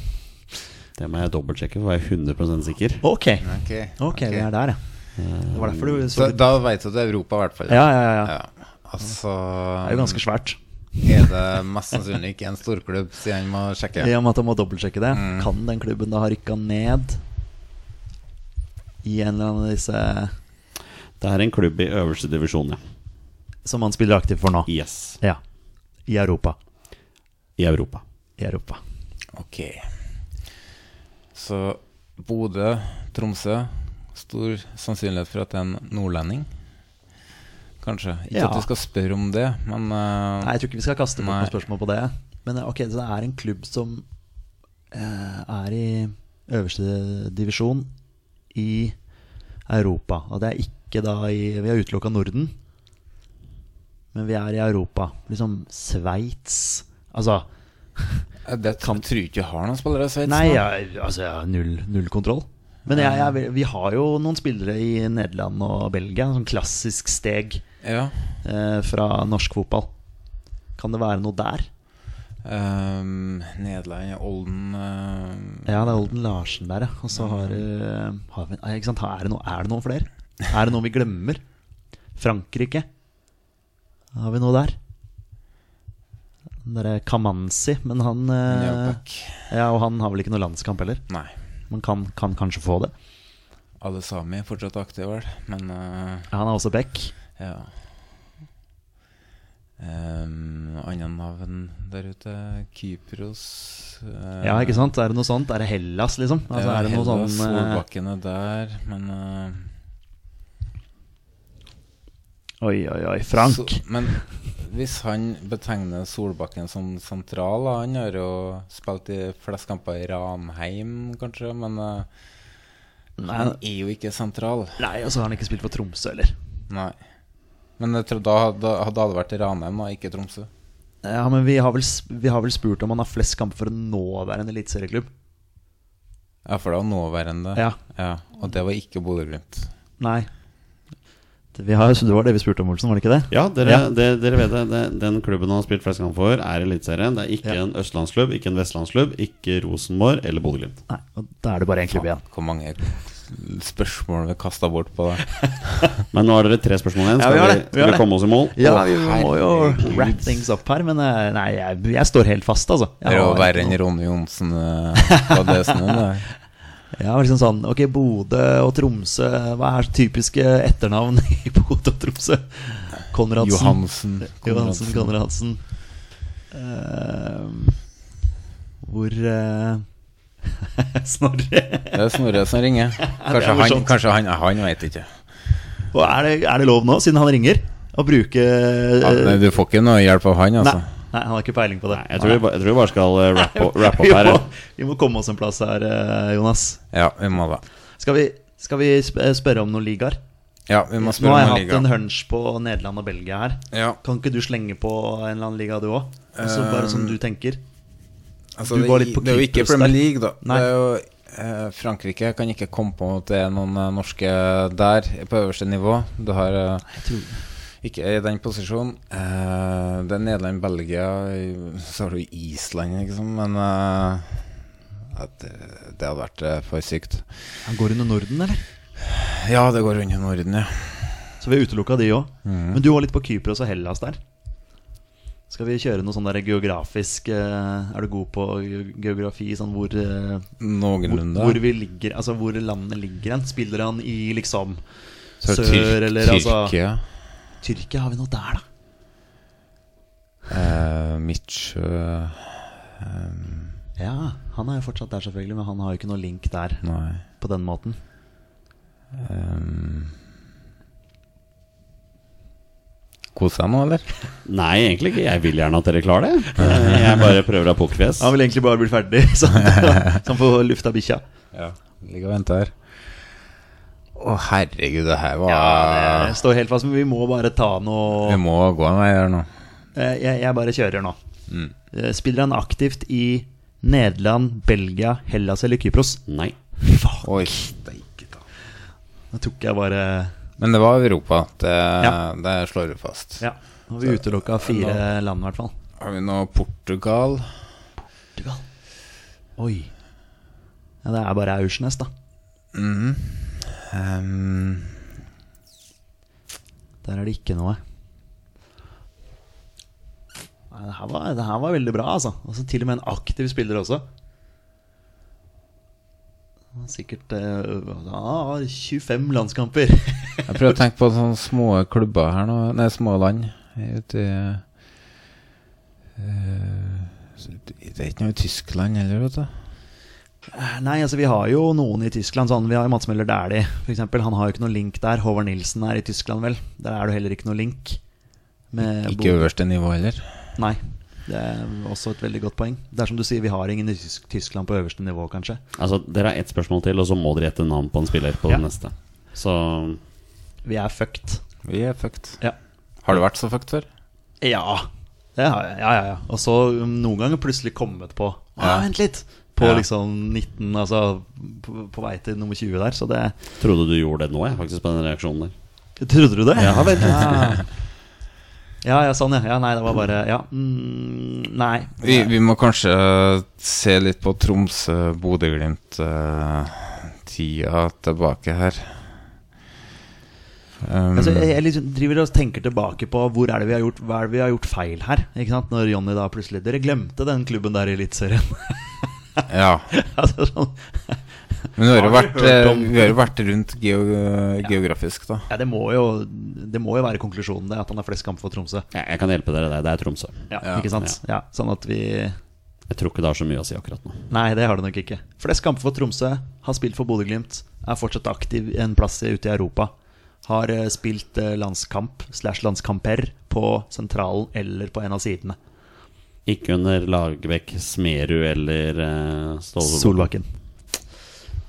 Det må jeg dobbeltsjekke for å være 100 sikker. Ok, Ok, okay vi er der, ja. Det var derfor du Så Da, da vet du at det er Europa, i hvert fall. Ja, ja, ja. ja. Ja, Altså Det er jo ganske svært. Er det mest sannsynlig ikke en storklubb, siden han må sjekke? I og med at han må dobbeltsjekke det. Mm. Kan den klubben da ha rykka ned i en eller annen av disse Det er en klubb i øverste divisjon, ja. som han spiller aktivt for nå? Yes. Ja. I Europa. I Europa. I Europa. Ok. Så Bodø, Tromsø Stor sannsynlighet for at det er en nordlending. Kanskje. Ikke Ja. at vi skal spørre om det, men uh, Nei, jeg tror ikke vi skal kaste bort noen spørsmål på det. Men eh, ok, så det er en klubb som uh, er i øverste divisjon i Europa. Og det er ikke da i Vi har utelukka Norden, men vi er i Europa. Liksom Sveits Altså det kan- tror ikke vi har noen spillere i Sveits. Nei, jeg, altså, jeg har null, null kontroll. Men jeg, jeg, vi har jo noen spillere i Nederland og Belgia. Sånn klassisk steg Ja. eh, fra norsk fotball. Kan det være noe der? Um, Nederland, Olden uh, Ja, det er Olden Larsen der, ja. Og så har du har vi? Er, det noe, er det noen flere? Er det noe vi glemmer? Frankrike? Har vi noe der? Den derre Kamanzi, men han eh, Ja, og han har vel ikke noe landskamp heller? Nei. Man kan, kan kanskje få det. Alle Sami er fortsatt aktive, vel, men uh... Han er også back. Ja. Um, Andre navn der ute Kypros. Uh, Ja, ikke sant? Er det noe sånt? Er det Hellas, liksom? Altså, ja, er det noe Hellas, sånn eh, Solbakken er der, men uh, Oi, oi, oi. Frank. Så, men hvis han betegner Solbakken som sentral da, Han har jo spilt i flest kamper i Ranheim, kanskje, men uh, han er jo ikke sentral. nei, og så har han ikke spilt for Tromsø heller. Nei. Men jeg tror da hadde, hadde det vært i Ranheim, da, ikke Tromsø. Ja, men vi har, vel, vi har vel spurt om han har flest kamper for en nåværende eliteserieklubb. Ja, for det var nåværende. Ja. ja. Og det var ikke Bodø-Glimt. Nei. Det, vi har, så det var det vi spurte om, Olsen, var det ikke det? Ja, dere, Ja. det, dere vet det. det. Den klubben han har spilt flest ganger for, er Eliteserien. Det er ikke Ja. en østlandsklubb, ikke en vestlandsklubb, ikke Rosenborg eller Bodø-Glimt. Nei, og Da er det bare én klubb igjen. Hvor mange spørsmål vi kasta bort på det. Men nå har dere tre spørsmål igjen. Skal vi vi, vi skal vi komme oss i mål? Ja, vi må jo wrap things up her, men eh, nei, jeg, jeg står helt fast, altså. Det er jo verre enn Ronny Johnsen eh, på det snøen. Ja, liksom sånn Ok, Bodø og Tromsø Hva er typiske etternavn i Bodø og Tromsø? Konradsen. Johansen. Johansen, Konradsen. Uh, hvor eh, Snorre. Det er Snorre som ringer. Kanskje han, kanskje han, han vet ikke. Og er, det, er det lov nå, siden han ringer, å bruke Ja, eh, nei, du får ikke noe hjelp av han, nei, altså. nei, han har ikke peiling på det. Nei, jeg tror, vi, jeg tror vi bare skal rappe wrap, opp her. eh. vi må komme oss en plass her, eh, Jonas. Ja, vi må det. Skal vi, skal vi eh, spørre om noen ligaer? Ja, vi må spørre om noen ligaer. Nå har jeg hatt liga. en hunch på Nederland og Belgia her. Ja, Kan ikke du slenge på en eller annen liga, du òg? Altså, bare som du tenker. Altså, Du var litt på det er jo ikke Premier. League, da. Nei. Det er jo eh, Frankrike kan ikke komme på at det er noen eh, norske der på øverste nivå. Du har eh, Jeg tror ikke i den posisjonen. Eh, det er Nederland, Belgia, så har du Island, liksom. Men at det, det hadde vært for sykt. Han går under Norden, eller? Ja, det går under Norden, ja. Så vi har utelukka de òg. Mm. Men du var litt på Kypros og Hellas der. Skal vi kjøre noe sånn der geografisk eh, Er du god på geografi? Sånn hvor, eh, hvor, hvor vi ligger Altså hvor landet ligger hen? Spiller han i liksom sør, Tyr- eller altså Tyrkia. Tyrkia, har vi noe der, da? Eh, Midtsjø eh, Ja, han er jo fortsatt der, selvfølgelig, men han har jo ikke noe link der Nei. på den måten. Um, Kos deg nå, eller? Nei, egentlig ikke. Jeg vil gjerne at dere klarer det. Eh, Jeg bare prøver å ha pokerfjes. Han vil egentlig bare bli ferdig, så han får lufta bikkja. Ja. Ligger og venter her. Å, herregud, det her var Ja, det står helt fast, men vi må bare ta noe Vi må gå en vei her nå. Eh, jeg, jeg bare kjører nå. Mm. Eh, Spiller han aktivt i Nederland, Belgia, Hellas eller Kypros? Nei. Fuck! Oi, steike ta. Nå tok jeg bare Men det var Europa. Det, Ja. det slår du fast. Ja. Nå har vi utelukka fire land, i hvert fall. Har vi nå Portugal? Portugal. Oi. Ja, det er bare Aursnes, da. Mm. Um. Der er det ikke noe. Nei, det, her var, det her var veldig bra, altså. Altså Til og med en aktiv spiller også. Sikkert eh, 25 landskamper. jeg prøver å tenke på sånne små klubber her nå Nei, små land ute i eh, Det er ikke noe i Tyskland heller, vet du. Nei, altså vi har jo noen i Tyskland. Sånn, vi har jo Mats Møller Dæhlie, f.eks. Han har jo ikke noe link der. Håvard Nilsen er i Tyskland, vel. Der er det heller ikke noe link. Med Ikke øverste nivå heller. Nei. Det er også et veldig godt poeng. Det er som du sier, vi har ingen i Tyskland på øverste nivå, kanskje. Altså, Dere har ett spørsmål til, og så må dere gjette navn på en spiller på Ja. den neste. Så Vi er fucked. Vi er fucked. Ja. Har du vært så fucked før? Ja. Det har jeg. Ja, ja, ja. Og så um, noen ganger plutselig kommet på Ja. Vent litt! På Ja. liksom 19, altså på, på vei til nummer 20 der. Så det trodde du gjorde det nå, jeg, faktisk, på den reaksjonen der. Trodde du det? Ja, vent litt. Ja. ja, sånn, ja. ja. Nei, det var bare Ja. Mm, nei. Vi, vi må kanskje se litt på Tromsø-Bodø-Glimt-tida tilbake her. Um, Altså, jeg, jeg liksom driver og tenker tilbake på hvor er det vi har gjort Hva er det vi har gjort feil her. Ikke sant? Når Jonny da plutselig Dere glemte den klubben der i Eliteserien. ja. altså, sånn, Men vi har jo vært, eh, har jo vært rundt geo geografisk, da. ja, det, må jo, det må jo være konklusjonen, det, at han har flest kamper for Tromsø. Ja, jeg kan hjelpe dere der. Det er Tromsø. Ja, Ja. Ikke sant? Ja, sånn at vi Jeg tror ikke det har så mye å si akkurat nå. Nei, det har det nok ikke. Flest kamper for Tromsø, har spilt for Bodø-Glimt, er fortsatt aktiv en plass ute i Europa. Har eh, spilt eh, landskamp slash landskamper på sentralen eller på en av sidene. Ikke under Lagerbäck, Smerud eller uh, Ståle Solbakken.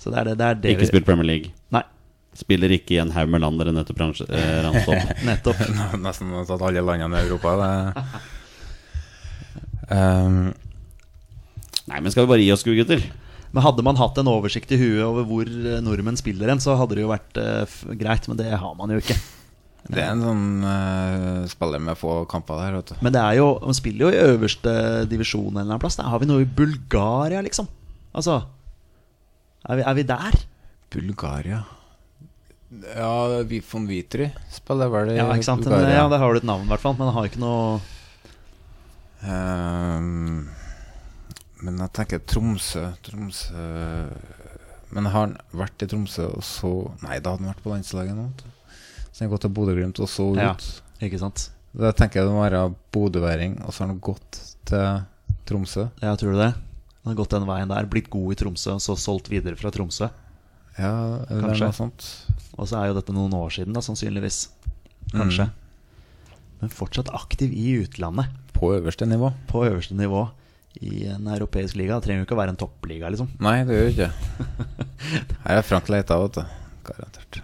Så det er det, det, er det Ikke spilt Premier League. Nei, Spiller ikke i en haug med land dere nettopp eh, nettopp. Nesten tatt alle landene i Europa. Det. Um, Nei, men skal vi bare gi oss, gutter? Men hadde man hatt en oversikt i huet over hvor eh, nordmenn spiller hen, så hadde det jo vært eh, f greit, men det har man jo ikke. det er en sånn eh, spiller med få kamper der, vet du. Men det er jo, man spiller jo i øverste divisjon en eller annen plass. Der har vi noe i Bulgaria, liksom. Altså Er vi, er vi der? Bulgaria Ja, vi von Vitry spiller vel i Ja, ikke sant? Bulgaria. Ja, Der har du et navn, i hvert fall. Men han har ikke noe um, men jeg tenker Tromsø Tromsø Men har han vært i Tromsø og så Nei, da hadde han vært på landslaget nå. Så han gått til Bodø-Glimt og så ut. Ja. Ikke sant? Da tenker jeg det må være bodøværing, og så har han gått til Tromsø. Ja, tror du det? Han har gått den veien der, blitt god i Tromsø, og så solgt videre fra Tromsø. Ja, eller Kanskje. noe sånt. Og så er jo dette noen år siden, da, sannsynligvis. Kanskje. Men fortsatt aktiv i utlandet, På øverste nivå. på øverste nivå. I en europeisk liga. Det trenger jo ikke å være en toppliga, liksom. Nei, det gjør ikke Her er Frank Leita, vet du. Garantert.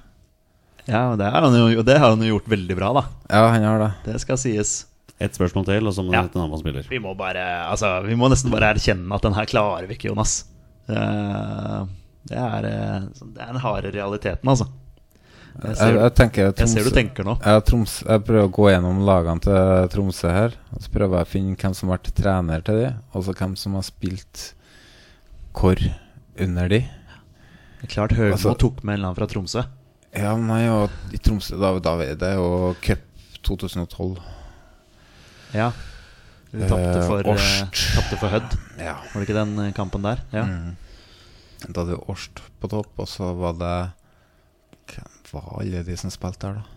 Ja, det jo, det har han jo gjort veldig bra, da. Ja, han har det. Det skal sies. Ett spørsmål til, og så må Ja. hete navn spiller. Vi må bare Altså, vi må nesten bare erkjenne at den her klarer vi ikke, Jonas. Eh, Det er, eh, det er den harde realiteten, altså. Jeg ser, Jeg, jeg, tenker jeg ser du tenker nå. Troms, jeg prøver å gå gjennom lagene til Tromsø her. Og så prøver jeg å finne hvem som har vært trener til de, og så hvem som har spilt hvor under de. Det er klart Høgmo Altså- tok med en eller annen fra Tromsø. Ja, nei, og i Tromsø da, da er det jo cup 2012. Ja. Du tapte Eh, for, tapte for Hødd. Ja. Var det ikke den eh, kampen der? Ja. Mm. Da hadde vi Årst på topp, og så var det Hvem var alle de som spilte der, da?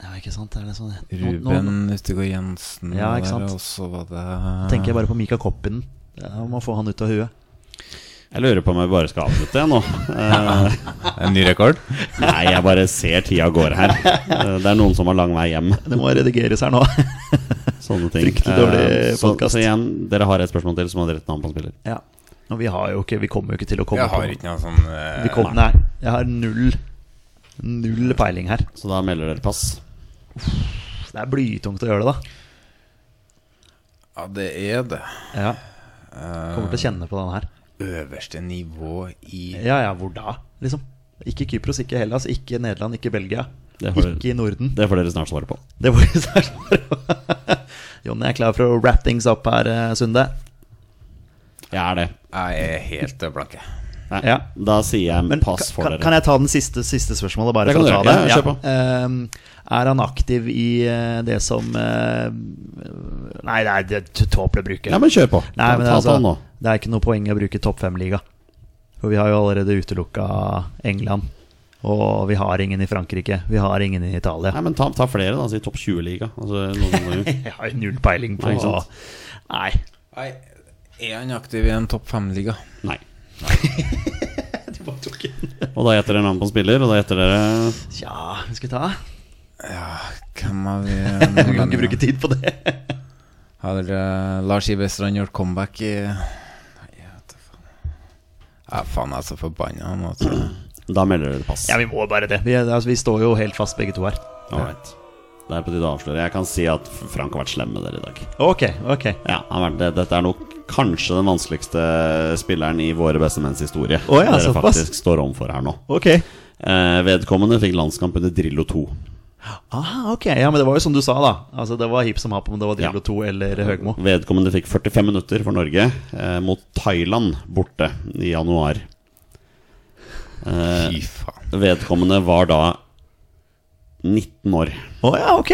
ja, ikke sant? Er det sånn nå, nå, Ruben Utegård Jensen Ja, ikke ikke der, sant. og så var det tenker jeg bare på Mika Koppinen. Ja, må få han ut av huet. Jeg lurer på om jeg bare skal avslutte, jeg nå. Eh, En ny rekord? nei, jeg bare ser tida går her. Det er noen som har lang vei hjem. Det må redigeres her nå. Sånne ting. Fryktelig dårlig Eh, så, så igjen, dere har et spørsmål til, så må dere rette navn på en spiller. ja. Og vi har jo ikke Vi kommer jo ikke til å komme Jeg har ikke noe sånn eh, vi kom, Nei. Jeg har null Null peiling her. Så da melder dere pass. Det er blytungt å gjøre det, da. Ja, det er det. Ja. Eh, Kommer til å kjenne på den her. Øverste nivå i Ja ja, hvor da? Liksom. Ikke Kypros, ikke Hellas, ikke Nederland, ikke Belgia. Det får dere- Ikke i Norden. Det får dere snart svare på. Det får dere snart svare på. Jonny er klar for å wrap things up her, eh, Sunde. Jeg er det. Jeg er helt eh, blank. jeg. Nei, Ja. Da sier jeg Men pass for kan, dere. kan jeg ta den siste, siste spørsmålet, bare Det for å ta du det? gjøre. Ja, på. Ehm, er han aktiv i uh, det som uh, Nei, det er det er tåpelig å bruke. Ja, men kjør på. Nei, men altså, det er ikke noe poeng å bruke topp fem-liga. For vi har jo allerede utelukka England. Og vi har ingen i Frankrike. Vi har ingen i Italia. Nei, men ta, ta flere, da. Si topp 20-liga. Altså. Jeg har null peiling på Nei. Nei. Nei, er han aktiv i en topp fem-liga? Nei. Og da gjetter dere navn på en spiller, og da gjetter dere Tja, vi skal vi ta? Hvem har vi Vi kan ikke bruke tid på det. Har uh, Lars Iver Strand gjort comeback i Nei, jeg vet da faen. Ja, faen, jeg er så forbanna nå. Da melder dere pass. Ja, vi må bare det. Vi, altså, vi står jo helt fast begge to her. Alright. Det er på tide å avsløre. Jeg kan si at Frank har vært slem med dere i dag. Ok, ok. Ja, han har vært, det- Dette er nok kanskje den vanskeligste spilleren i våre beste menns historie. Oh, ja, dere faktisk står overfor her nå. Ok. Eh, vedkommende fikk landskamp under Drillo 2. Ah, ok. Ja, men det var jo som du sa, da. Altså, det var hipp som happ om det var Drillo Ja. 2 eller Høgmo. Vedkommende fikk 45 minutter for Norge eh, mot Thailand borte i januar. Eh, Fy faen. vedkommende var da 19 år, Å ja, ok.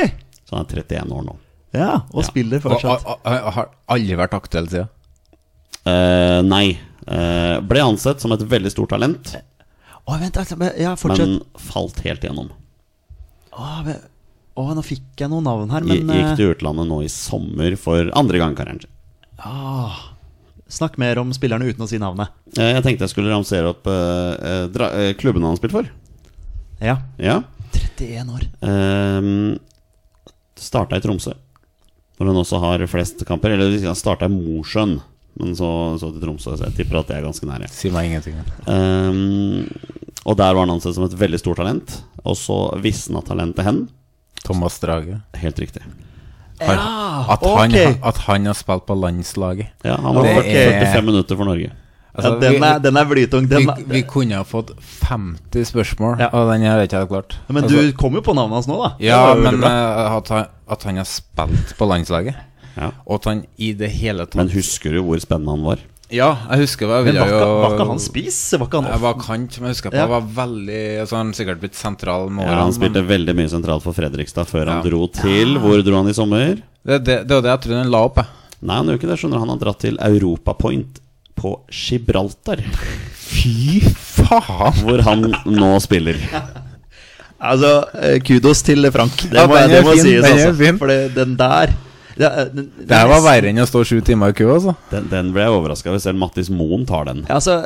så han er 31 år nå. Ja, og Ja. spiller Og, fortsatt. og, og, har aldri vært aktuell siden. Eh, nei. Eh, ble ansett som et veldig stort talent, Å, vent, altså, men- ja, fortsett. men falt helt gjennom. Å, å, nå fikk jeg noen navn her, Gi- men Gikk eh, til utlandet nå i sommer for andre gang i karrieren sin. ah, Snakk mer om spillerne uten å si navnet. Eh, jeg tenkte jeg skulle ramsere opp eh, eh, dra, uh, klubbene han har spilt for. Ja. Ja. 31 år. Um, starta i Tromsø, hvor han også har flest kamper. Eller han starta i Mosjøen, men så, så til Tromsø, så jeg tipper at det er ganske nære. Si meg ingenting. Um, og der var han ansett som et veldig stort talent. Og så visna talentet hen. Thomas Drage. Helt riktig. Har, Ja, at, han, at han har spilt på landslaget. Ja, Han var Det 40, er- 45 minutter for Norge. Altså, ja, den, vi- er, den er blytung. vi, Den vi, vi kunne ha fått 50 spørsmål, Ja. og den har jeg ikke hatt klart. men Altså, du kom jo på navnet hans nå, da. Ja, men eh, at, han, at han har spilt på landslaget, Ja. og at han i det hele tatt Men husker du hvor spennende han var? Ja, jeg husker jeg Men var jo ikke, var ikke han spiss? Var ikke han Jeg var kant, men jeg husker på Ja. jeg var veldig Så han sikkert blitt sentral med Ja, han spilte men veldig mye sentralt for Fredrikstad før han dro til Hvor dro han i sommer? det, det, det var det jeg trodde han la opp, jeg. Nei, han gjør ikke det. skjønner Han har dratt til Europapoint på Gibraltar, Fy faen! hvor han nå spiller. Altså, eh, kudos til Frank. Det Ja, må, den det må fin, sies, den er altså. fin. For den der det, er- den, Det her var verre enn å stå sju timer i kø, altså. Den, den ble jeg overraska over. Selv Mattis Moen tar den. Ja, altså,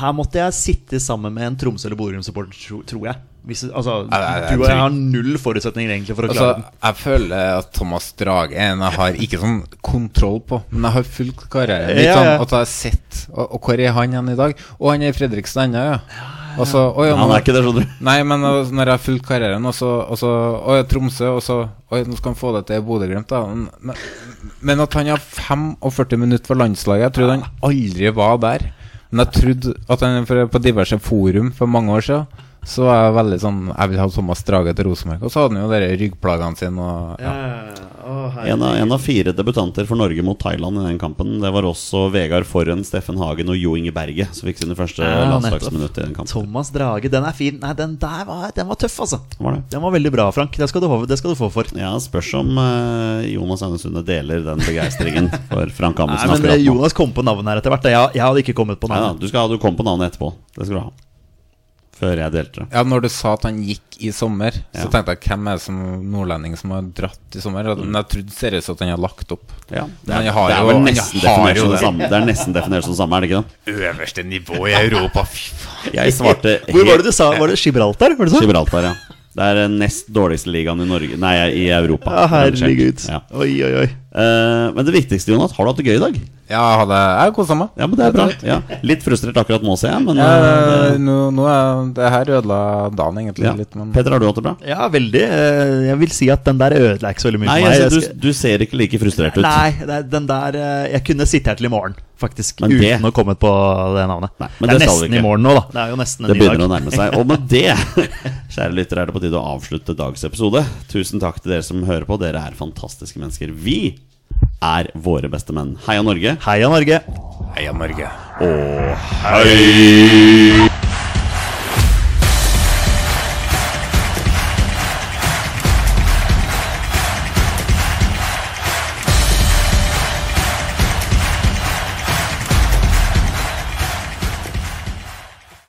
her måtte jeg sitte sammen med en Tromsø- eller Borum-supporter, tro, tror jeg. Hvis, altså, jeg, jeg, jeg du og jeg har null forutsetninger egentlig for å Altså, klare den. jeg føler at Thomas Drage er en jeg har ikke sånn kontroll på, men jeg har fulgt karrieren litt Ja, sånn at jeg har sett Og, og hvor er han igjen i dag? Og han er i Fredrikstad ennå, ja. Og så, å, ja, Han er ikke det, skjønner du. Nei, men altså, når jeg har fulgt karrieren, og så, og så Å, Tromsø, og så Oi, nå skal han få det til Bodø-Glimt, da. Men, men at han har 45 minutter for landslaget Jeg trodde han aldri var der. Men jeg trodde at han på diverse forum for mange år siden så var jeg veldig sånn Jeg vil ha Thomas Drage til Rosenborg. Og så hadde han jo de ryggplagene sine og ja. En av, en av fire debutanter for Norge mot Thailand i den kampen. Det var også Vegard Forhen, Steffen Hagen og Jo Inge Berge som fikk sine første Ja, landslagsminutter i den kampen. Thomas Drage, den er fin. Nei, den der var, den var tøff, altså. Var det? Den var veldig bra, Frank. Det skal du, det skal du få for. Ja, spørs om eh, Jonas Aunesunde deler den begeistringen for Frank Nei, Amundsen men akkurat eh. Jonas kom på navnet her etter hvert. Jeg, jeg hadde ikke kommet på Nei da, navnet. du, skal, ha- du kom på navnet etterpå. Det skal du ha. Før jeg delte det. ja, når du sa at han gikk i sommer, Ja. så tenkte jeg hvem er det som nordlending som har dratt i sommer? Men jeg trodde seriøst at han har lagt opp. Ja, det er, har det er jo- vel nesten definert som det samme. Det er nesten definert som det samme, er det ikke det? Øverste nivå i Europa, fy faen. Jeg svarte Hvor var det du sa? Var det Gibraltar? Var det så? Gibraltar, ja. Det er den nest dårligste ligaen i Norge Nei, i Europa. Ja, herregud. Ja. Oi, oi, oi. Uh, men det viktigste, Jonas, har du hatt det gøy i dag? Ja, hadde, jeg kosa meg. Ja, men det er bra. Ja. Litt frustrert akkurat nå, ser jeg. Men, ja, eh, nå, nå, er det her ødela dagen egentlig ja. litt. Men... Petter, har du hatt det bra? Ja, veldig. Eh, jeg vil si at den der ødela ikke så veldig mye Nei, for meg. Altså, du, du, ser ikke like frustrert ut. Nei, den der eh, Jeg kunne sittet her til i morgen, faktisk. Det... Uten å komme på det navnet. Nei, det, det er nesten i morgen nå, da. Det er jo nesten en det ny dag. Det begynner å nærme seg. Og med det, kjære lyttere, er det på tide å avslutte dagens episode. Tusen takk til dere som hører på. Dere er fantastiske mennesker. Vi er våre beste menn. Heia Norge. Heia Norge. Heia Norge. Og hei!